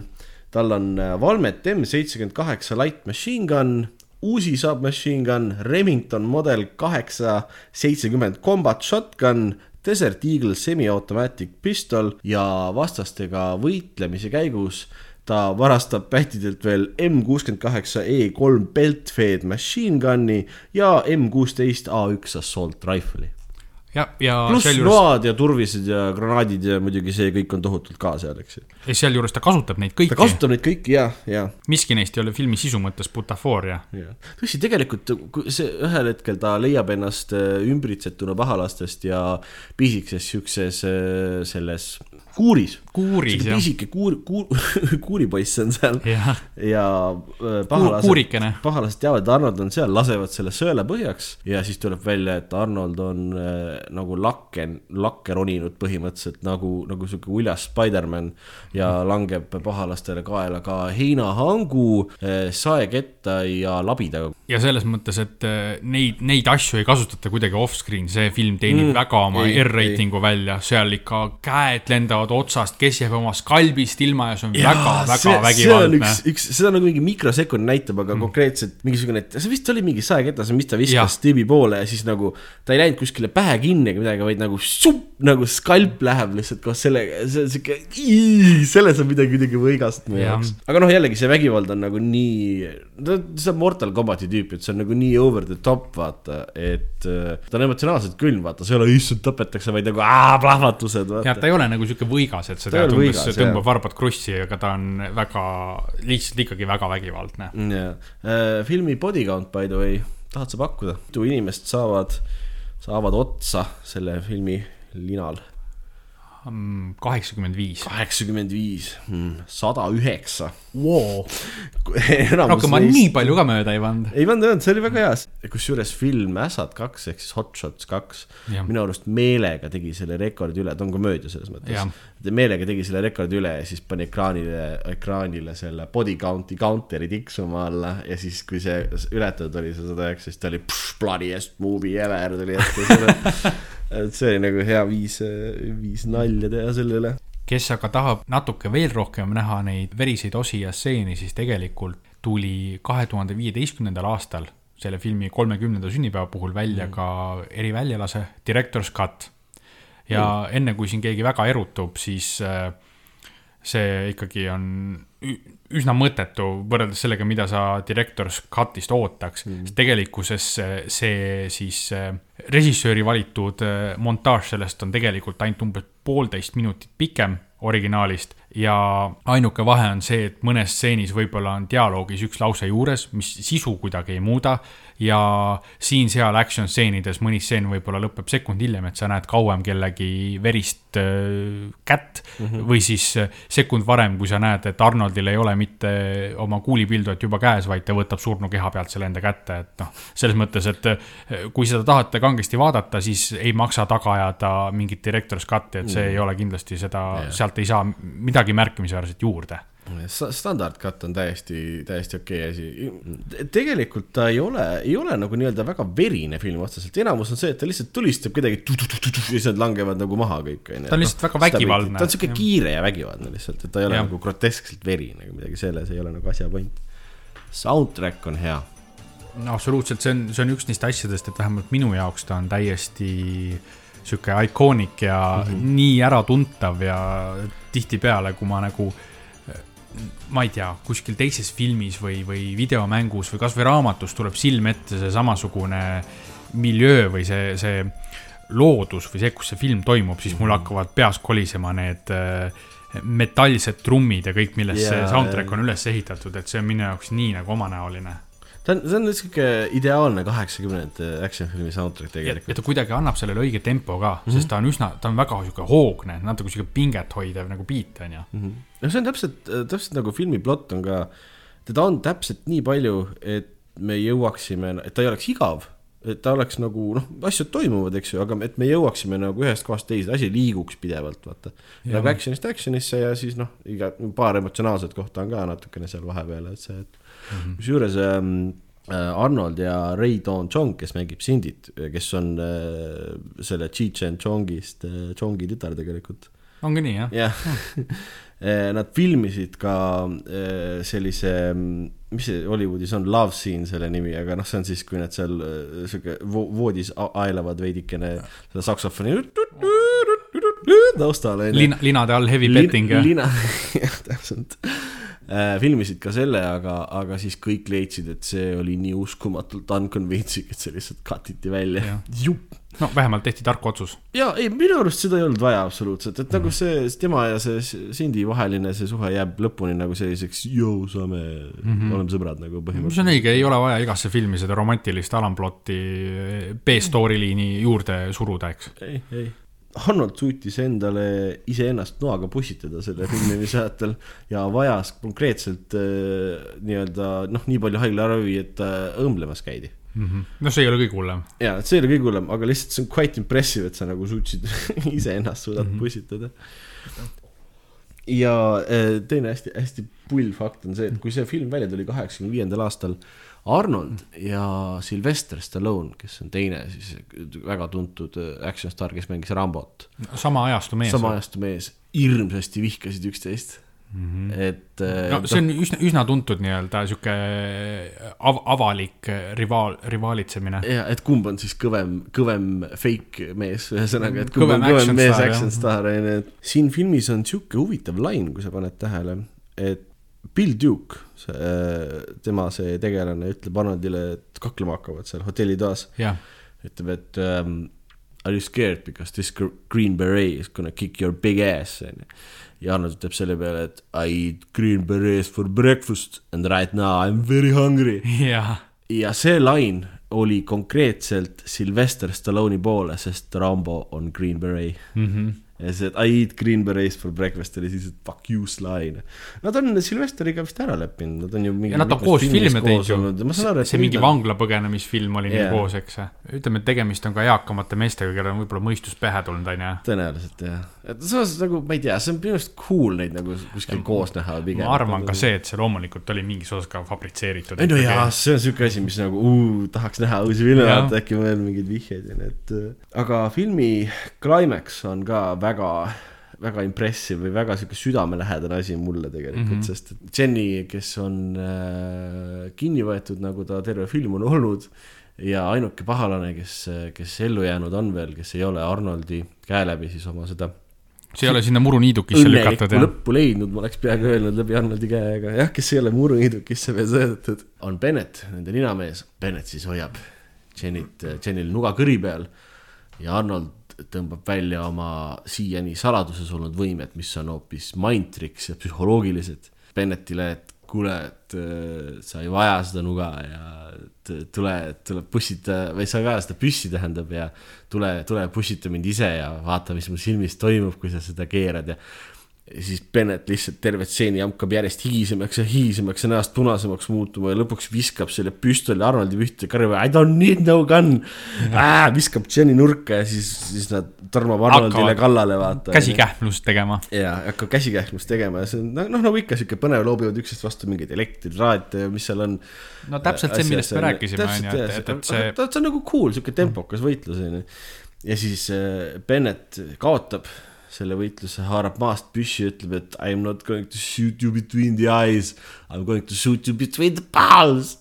tal on äh, Valmet M seitsekümmend kaheksa light machine gun, Uzi submachine gun, Remington Model kaheksa seitsekümmend combat shotgun, Desert Eagle semi-automatic pistol ja vastastega võitlemise käigus ta varastab pähtidelt veel M kuuskümmend kaheksa E kolm Beltfed machine gun'i ja M kuusteist A1 assault rifle'i ja, ja pluss sealjuures... load ja turvised ja granaadid ja muidugi see kõik on tohutult ka seal, eks ju. ja sealjuures ta kasutab neid kõiki. ta kasutab neid kõiki ja, ja. miski neist ei ole filmi sisu mõttes butafooria. tõsi, tegelikult see ühel hetkel ta leiab ennast äh, ümbritsetuna pahalastest ja pisikses siukses äh, selles kuuris. kuuris, jah. pisike kuur, kuur, [laughs] kuuripoiss on seal ja, ja äh, pahalased, pahalased teavad, et Arnold on seal, lasevad selle sõela põhjaks ja siis tuleb välja, et Arnold on nagu lakke, lakke roninud põhimõtteliselt nagu, nagu sihuke uljas Spider-man ja langeb pahalastele kaela ka heinahangu äh,, saeketta ja labidaga. ja selles mõttes, et äh, neid, neid asju ei kasutata kuidagi off-screen, see film teenib mm, väga oma R-reitingu välja, seal ikka käed lendavad otsast, kes jääb oma skalbist ilma ja see on väga-väga vägivaldne. üks, üks, seda nagu mingi mikrosekund näitab, aga mm. konkreetselt mingisugune, see vist oli mingi saeketas, mis ta viskas tüübi poole ja siis nagu ta ei läinud kuskile pähe kinni ega midagi, vaid nagu supp, nagu skalp läheb lihtsalt koos sellega, see on siuke, selles on midagi kuidagi võigast meie jaoks. aga noh, jällegi see vägivald on nagu nii, see on Mortal Combati tüüp, et see on nagu nii over the top, vaata, et äh, ta on emotsionaalselt külm, vaata, see ei ole issand tapetakse, vaid nagu plahvatused. jah, ta ei ole nagu siuke võigas, et seda umbes tõmbab varbad krussi, aga ta on väga, lihtsalt ikkagi väga vägivaldne. jah, äh, filmi body count by the way, tahad sa pakkuda, mitu inimest saavad, saavad otsa selle filmi linal? Mm, kaheksakümmend viis. kaheksakümmend viis, mm, sada üheksa. rohkem ma nii palju ka mööda ei pannud. ei pannud, ei pannud, see oli väga hea. kusjuures film Ässad kaks ehk siis Hot Shots kaks minu arust meelega tegi selle rekordi üle, ta on komöödia selles mõttes. Ta meelega tegi selle rekordi üle ja siis pani ekraanile, ekraanile selle body count'i counter'i tiksuma alla ja siis, kui see ületatud oli, see sada üheksa, siis ta oli bloodiest movie ever tuli ette [laughs] et see oli nagu hea viis, viis nalja teha selle üle. kes aga tahab natuke veel rohkem näha neid veriseid osi ja stseeni, siis tegelikult tuli kahe tuhande viieteistkümnendal aastal selle filmi kolmekümnenda sünnipäeva puhul välja mm. ka eriväljalase Director's Cut. Ja mm. enne, kui siin keegi väga erutub, siis äh, see ikkagi on üsna mõttetu võrreldes sellega, mida sa Director's Cut'ist ootaks mm.. sest tegelikkuses see siis äh, režissööri valitud äh, montaaž sellest on tegelikult ainult umbes poolteist minutit pikem originaalist ja ainuke vahe on see, et mõnes stseenis võib-olla on dialoogis üks lause juures, mis sisu kuidagi ei muuda ja siin-seal action stseenides mõni stseen võib-olla lõpeb sekund hiljem, et sa näed kauem kellegi verist äh, kätt mm -hmm. või siis äh, sekund varem, kui sa näed, et Arnoldil ei ole mitte oma kuulipildujat juba käes, vaid ta võtab surnu keha pealt selle enda kätte, et noh, selles mõttes, et äh, kui seda tahate kangesti vaadata, siis ei maksa taga ajada mingit director's cut'i, et see mm -hmm. ei ole kindlasti seda yeah., sealt ei saa midagi märkimisväärset juurde standard cut on täiesti, täiesti okei okay asi. tegelikult ta ei ole, ei ole nagu nii-öelda väga verine film otseselt, enamus on see, et ta lihtsalt tulistab kuidagi ja siis nad langevad nagu maha kõik, onju. ta on lihtsalt väga vägivaldne. ta on siuke kiire ja vägivaldne lihtsalt, et ta ei ole ja. nagu groteskselt verine või midagi, selles ei ole nagu asja point. Soundtrack on hea. no absoluutselt, see on, see on üks neist asjadest, et vähemalt minu jaoks ta on täiesti sihuke iconic ja mm -hmm. nii äratuntav ja tihtipeale, kui ma nagu ma ei tea, kuskil teises filmis või, või videomängus või kasvõi raamatus tuleb silme ette see samasugune miljöö või see, see loodus või see, kus see film toimub, siis mul mhm. hakkavad peas kolisema need äh, metallsed trummid ja kõik, millest ja, see soundtrack on üles ehitatud, et see on minu jaoks nii nagu omanäoline ta on, see on sihuke ideaalne kaheksakümnendate action filmi soundtrack tegelikult. ja ta kuidagi annab sellele õige tempo ka mm, -hmm. sest ta on üsna, ta on väga sihuke hoogne, natuke sihuke pinget hoidev nagu beat on ju mm. -hmm. no see on täpselt, täpselt nagu filmi plott on ka, teda on täpselt nii palju, et me jõuaksime, et ta ei oleks igav et ta oleks nagu noh, asjad toimuvad, eks ju, aga et me jõuaksime nagu ühest kohast teise, asi liiguks pidevalt, vaata. nagu action'ist action'isse ja siis noh, iga paar emotsionaalset kohta on ka natukene seal vahepeal, et see, et -hmm. kusjuures ähm, äh, Arnold ja Ray Dawn Chong, kes mängib Sindit, kes on äh, selle Cheech and Chongist äh,, Chongi tütar tegelikult. ongi nii, jah? jah [laughs] Nad filmisid ka sellise mis see Hollywoodis on, Love Scene selle nimi, aga noh, see on siis, kui nad seal sihuke vo voodis aelavad veidikene seda saksofoni taustal lina, linade all heavy petting ja. lina, [laughs] jah täpselt. Filmisid ka selle, aga, aga siis kõik leidsid, et see oli nii uskumatult unconvincing, et see lihtsalt cut iti välja. jupp no vähemalt tehti tark otsus. ja ei, minu arust seda ei olnud vaja absoluutselt, et nagu see tema ja see Cindy vaheline see suhe jääb lõpuni nagu selliseks, jõu, saame mm, -hmm. oleme sõbrad nagu põhimõtteliselt. see on õige, ei ole vaja igasse filmi seda romantilist alamplotti B-story liini juurde suruda, eks. ei, ei. Arnold suutis endale iseennast noaga pussitada selle filmimise ajal ja vajas konkreetselt äh, nii-öelda noh, nii palju haiglaravi, et äh, õmblemas käidi mm. -hmm. no see ei ole kõige hullem. ja, see ei ole kõige hullem, aga lihtsalt see on quite impressive, et sa nagu suutsid [laughs] iseennast suudad mm -hmm. pussitada. ja eh, teine hästi, hästi pull fakt on see, et kui see film välja tuli kaheksakümne viiendal aastal, Arnold ja Sylvester Stallone, kes on teine siis väga tuntud eh, action staar, kes mängis Rambot. sama ajastu mees. sama ajastu mees, hirmsasti vihkasid üksteist Mm -hmm. et. no äh, see on üsna, üsna tuntud nii-öelda sihuke av, avalik rivaal, rivalitsemine. ja, et kumb on siis kõvem, kõvem fake mees, ühesõnaga, et kumb on kõvem mees action staar, on ju, et siin filmis on sihuke huvitav lain, kui sa paned tähele, et Bill Duke, see, tema see tegelane ütleb Arnoldile, et kaklema hakkavad seal hotellitoas. ütleb, et um, are you scared because this green beret is gonna kick your big ass, on ju ja Arnold ütleb selle peale, et I eat green berets for breakfast and right now I am very hungry. Yeah.. ja see lain oli konkreetselt Sylvester Stallone'i poole, sest Rambo on green beret. Mm. -hmm ja see, et I eat green berets for breakfast oli siis, et fuck you slime. Nad on Sylvesteriga vist ära leppinud, nad on ju mingi. ja nad on koos filme teinud ju. see, see mingi vangla põgenemisfilm oli yeah. neil koos, eks. ütleme, et tegemist on ka eakamate meestega, kellel on võib-olla mõistus pähe tulnud, on ju. tõenäoliselt jah, et samas nagu ma ei tea, see on minu arust cool neid nagu kuskil ja, koos näha pigem. ma arvan ka see, et see loomulikult oli mingis osas ka fabritseeritud. ei no jaa, see on siuke asi, mis nagu uu, tahaks näha uusi filme vaadata, äkki veel mingeid vihjeid ja need. aga filmi climax on ka väga väga, väga impressive või väga sihuke südamelähedane asi mulle tegelikult mm, -hmm. sest et Jenny, kes on äh, kinni võetud, nagu ta terve film on olnud ja ainuke pahalane, kes, kes ellu jäänud on veel, kes ei ole Arnoldi käe läbi siis oma seda see ei ole sinna muruniidukisse lükatud, jah? lõppu leidnud, ma oleks peaaegu öelnud läbi Arnoldi käe, aga jah, kes ei ole muruniidukisse veel sõidetud, on Bennett, nende ninamees. Bennett siis hoiab Jennyt, Jennil nuga kõri peal ja Arnold tõmbab välja oma siiani saladuses olnud võimed, mis on hoopis mind tricks ja psühholoogilised. Bennettile, et kuule, et äh, sa ei vaja seda nuga ja tule, tule pussita või sa ei vaja seda püssi, tähendab, ja tule, tule pussita mind ise ja vaata, mis mu silmis toimub, kui sa seda keerad ja ja siis Bennett lihtsalt terve stseeni hakkab järjest higisemaks ja higisemaks ja näost punasemaks muutuma ja lõpuks viskab selle püstoli Arnoldi püsti kõrva. I don't need no gun äh,. viskab Jenny nurka ja siis, siis nad tormab Arnoldile kallale, vaata. käsikähmlust tegema. ja hakkab käsikähmlust tegema ja see on noh, nagu ikka sihuke põnev, loobivad üksteist vastu mingeid elektritraate ja mis seal on. no täpselt see, millest me rääkisime, on ju, et, et, et see. ta on nagu cool, sihuke tempokas võitlus, on ju. ja siis äh, Bennett kaotab selle võitluse, haarab maast püssi, ütleb, et I am not going to shoot you between the eyes, I am going to shoot you between the balls.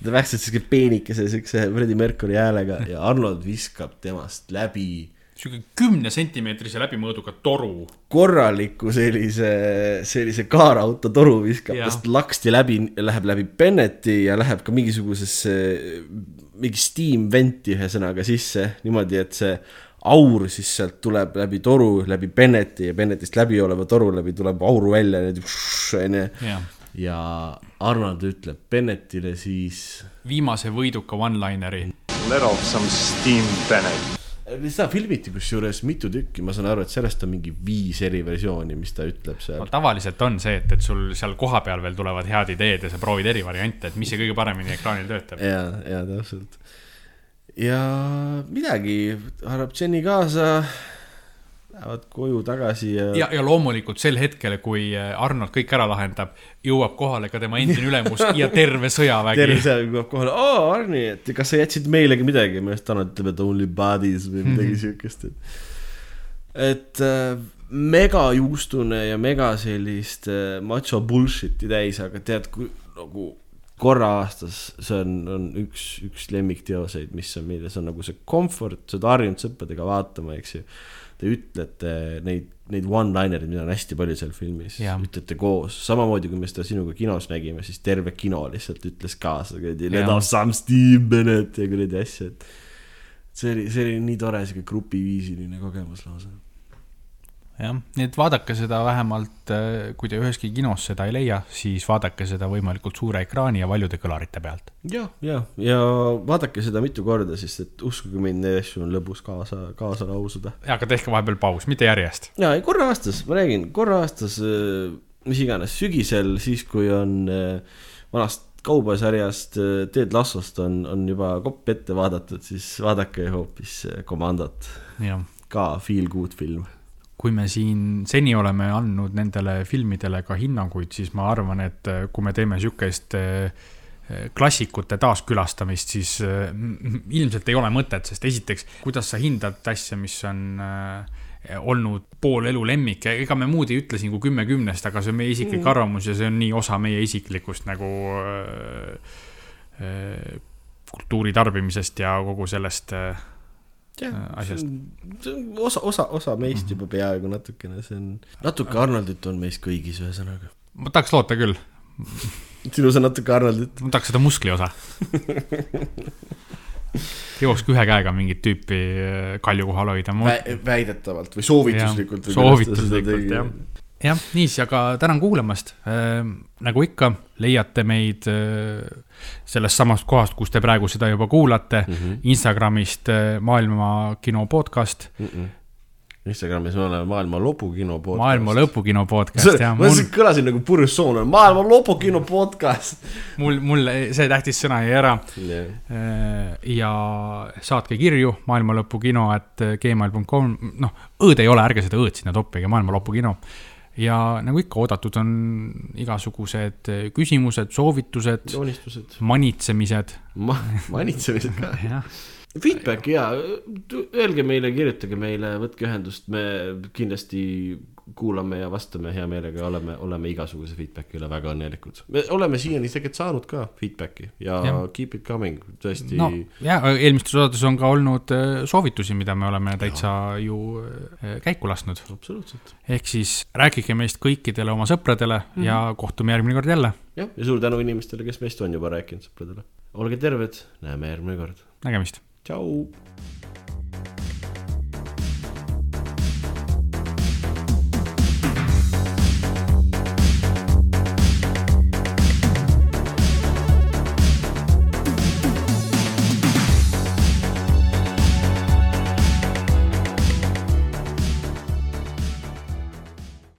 ta vähkselt siuke peenikese, siukse Freddie Mercury häälega ja Arnold viskab temast läbi. siuke kümne sentimeetrise läbimõõduga toru. korraliku sellise, sellise kaarauto toru viskab tast laksti läbi, läheb läbi Bennetti ja läheb ka mingisugusesse, mingi steam venti ühesõnaga sisse niimoodi, et see aur siis sealt tuleb läbi toru, läbi Bennetti ja Bennetist läbi oleva toru läbi tuleb auru välja, onju. ja Arnold ütleb Bennettile siis. viimase võiduka one-lineri. Let off some steam, Bennett seda filmiti kusjuures mitu tükki, ma saan aru, et sellest on mingi viis eri versiooni, mis ta ütleb seal no,. tavaliselt on see, et, et sul seal kohapeal veel tulevad head ideed ja sa proovid eri variante, et mis see kõige paremini ekraanil töötab. ja, ja täpselt ja midagi, haarab Jenny kaasa, lähevad koju tagasi ja. ja, ja loomulikult sel hetkel, kui äh, Arnold kõik ära lahendab, jõuab kohale ka tema endine ülemus ja terve sõjavägi. terve sõjavägi jõuab kohale, oo Arni, et kas sa jätsid meilegi midagi, minu arust Arnold ütleb, et only bodies või midagi mm -hmm. siukest, et. et äh, megajuustune ja mega sellist äh, macho bullshit'i täis, aga tead, kui nagu korra aastas, see on, on üks, üks lemmikteoseid, mis on meile, see on nagu see comfort, sa oled harjunud sõpradega vaatama, eks ju. Te ütlete neid, neid one-linereid, mida on hästi palju seal filmis, ütlete koos, samamoodi kui me seda sinuga kinos nägime, siis terve kino lihtsalt ütles kaasa, kuradi, let us some Steve Bennett ja kuradi asju, et see oli, see oli nii tore, sihuke grupiviisiline kogemus lausa jah, nii et vaadake seda vähemalt, äh, kui te üheski kinos seda ei leia, siis vaadake seda võimalikult suure ekraani ja paljude kõlarite pealt. ja, ja, ja vaadake seda mitu korda, sest et uskuge mind, neid asju on lõbus kaasa, kaasa lausuda. ja, aga tehke vahepeal paus, mitte järjest. ja, ei korra aastas, ma räägin, korra aastas, äh, mis iganes, sügisel, siis kui on äh, vanast kaubasarjast Ted Lassost on, on juba kopp ette vaadatud, siis vaadake hoopis Commandot. ka feel good film kui me siin seni oleme andnud nendele filmidele ka hinnanguid, siis ma arvan, et äh, kui me teeme sihukest äh, klassikute taaskülastamist, siis äh, ilmselt ei ole mõtet, sest esiteks, kuidas sa hindad asja, mis on olnud pool elu lemmik ja ega me muud ei ütle siin kui kümme kümnest, aga see on meie isiklik mm. arvamus ja see on nii osa meie isiklikust nagu äh, äh, kultuuri tarbimisest ja kogu sellest äh, asjast. see on osa, osa, osa meist mm -hmm. juba peaaegu natukene, see on, natuke Arnoldit on meis kõigis, ühesõnaga. ma tahaks loota küll sinus on natuke Arnoldit. ma tahaks seda muskli osa jooks ka ühe käega mingit tüüpi äh, kalju kohal hoida Vä. väidetavalt või soovituslikult. soovituslikult, jah jah, niisiis, aga tänan kuulamast äh,. nagu ikka, leiate meid äh, sellest samast kohast, kus te praegu seda juba kuulate mm, -hmm. Instagramist äh, Maailma Kino podcast mm. -mm. Instagramis me oleme Maailma Lõpukino podcast. maailma Lõpukino podcast, jah. ma mul... kõlasin nagu purjus soon, Maailma Lõpukino podcast mul, mul see tähtis sõna jäi ära yeah.. ja saatke kirju maailma lõpukino, et gmail.com, noh, õõd ei ole, ärge seda õõd sinna toppige, Maailma Lõpukino ja nagu ikka, oodatud on igasugused küsimused, soovitused, manitsemised. Ma. manitsemised ka? [laughs] Feedback ja, öelge meile, kirjutage meile, võtke ühendust, me kindlasti kuulame ja vastame hea meelega ja oleme, oleme igasuguse feedback'i üle väga õnnelikud. me oleme siiani tegelikult saanud ka feedback'i ja, ja keep it coming, tõesti. no ja eelmistes osades on ka olnud äh, soovitusi, mida me oleme täitsa ja. ju äh, käiku lasknud. absoluutselt. ehk siis rääkige meist kõikidele oma sõpradele mm -hmm. ja kohtume järgmine kord jälle. jah, ja suur tänu inimestele, kes meist on juba rääkinud sõpradele. olge terved, näeme järgmine kord. nägemist Ciao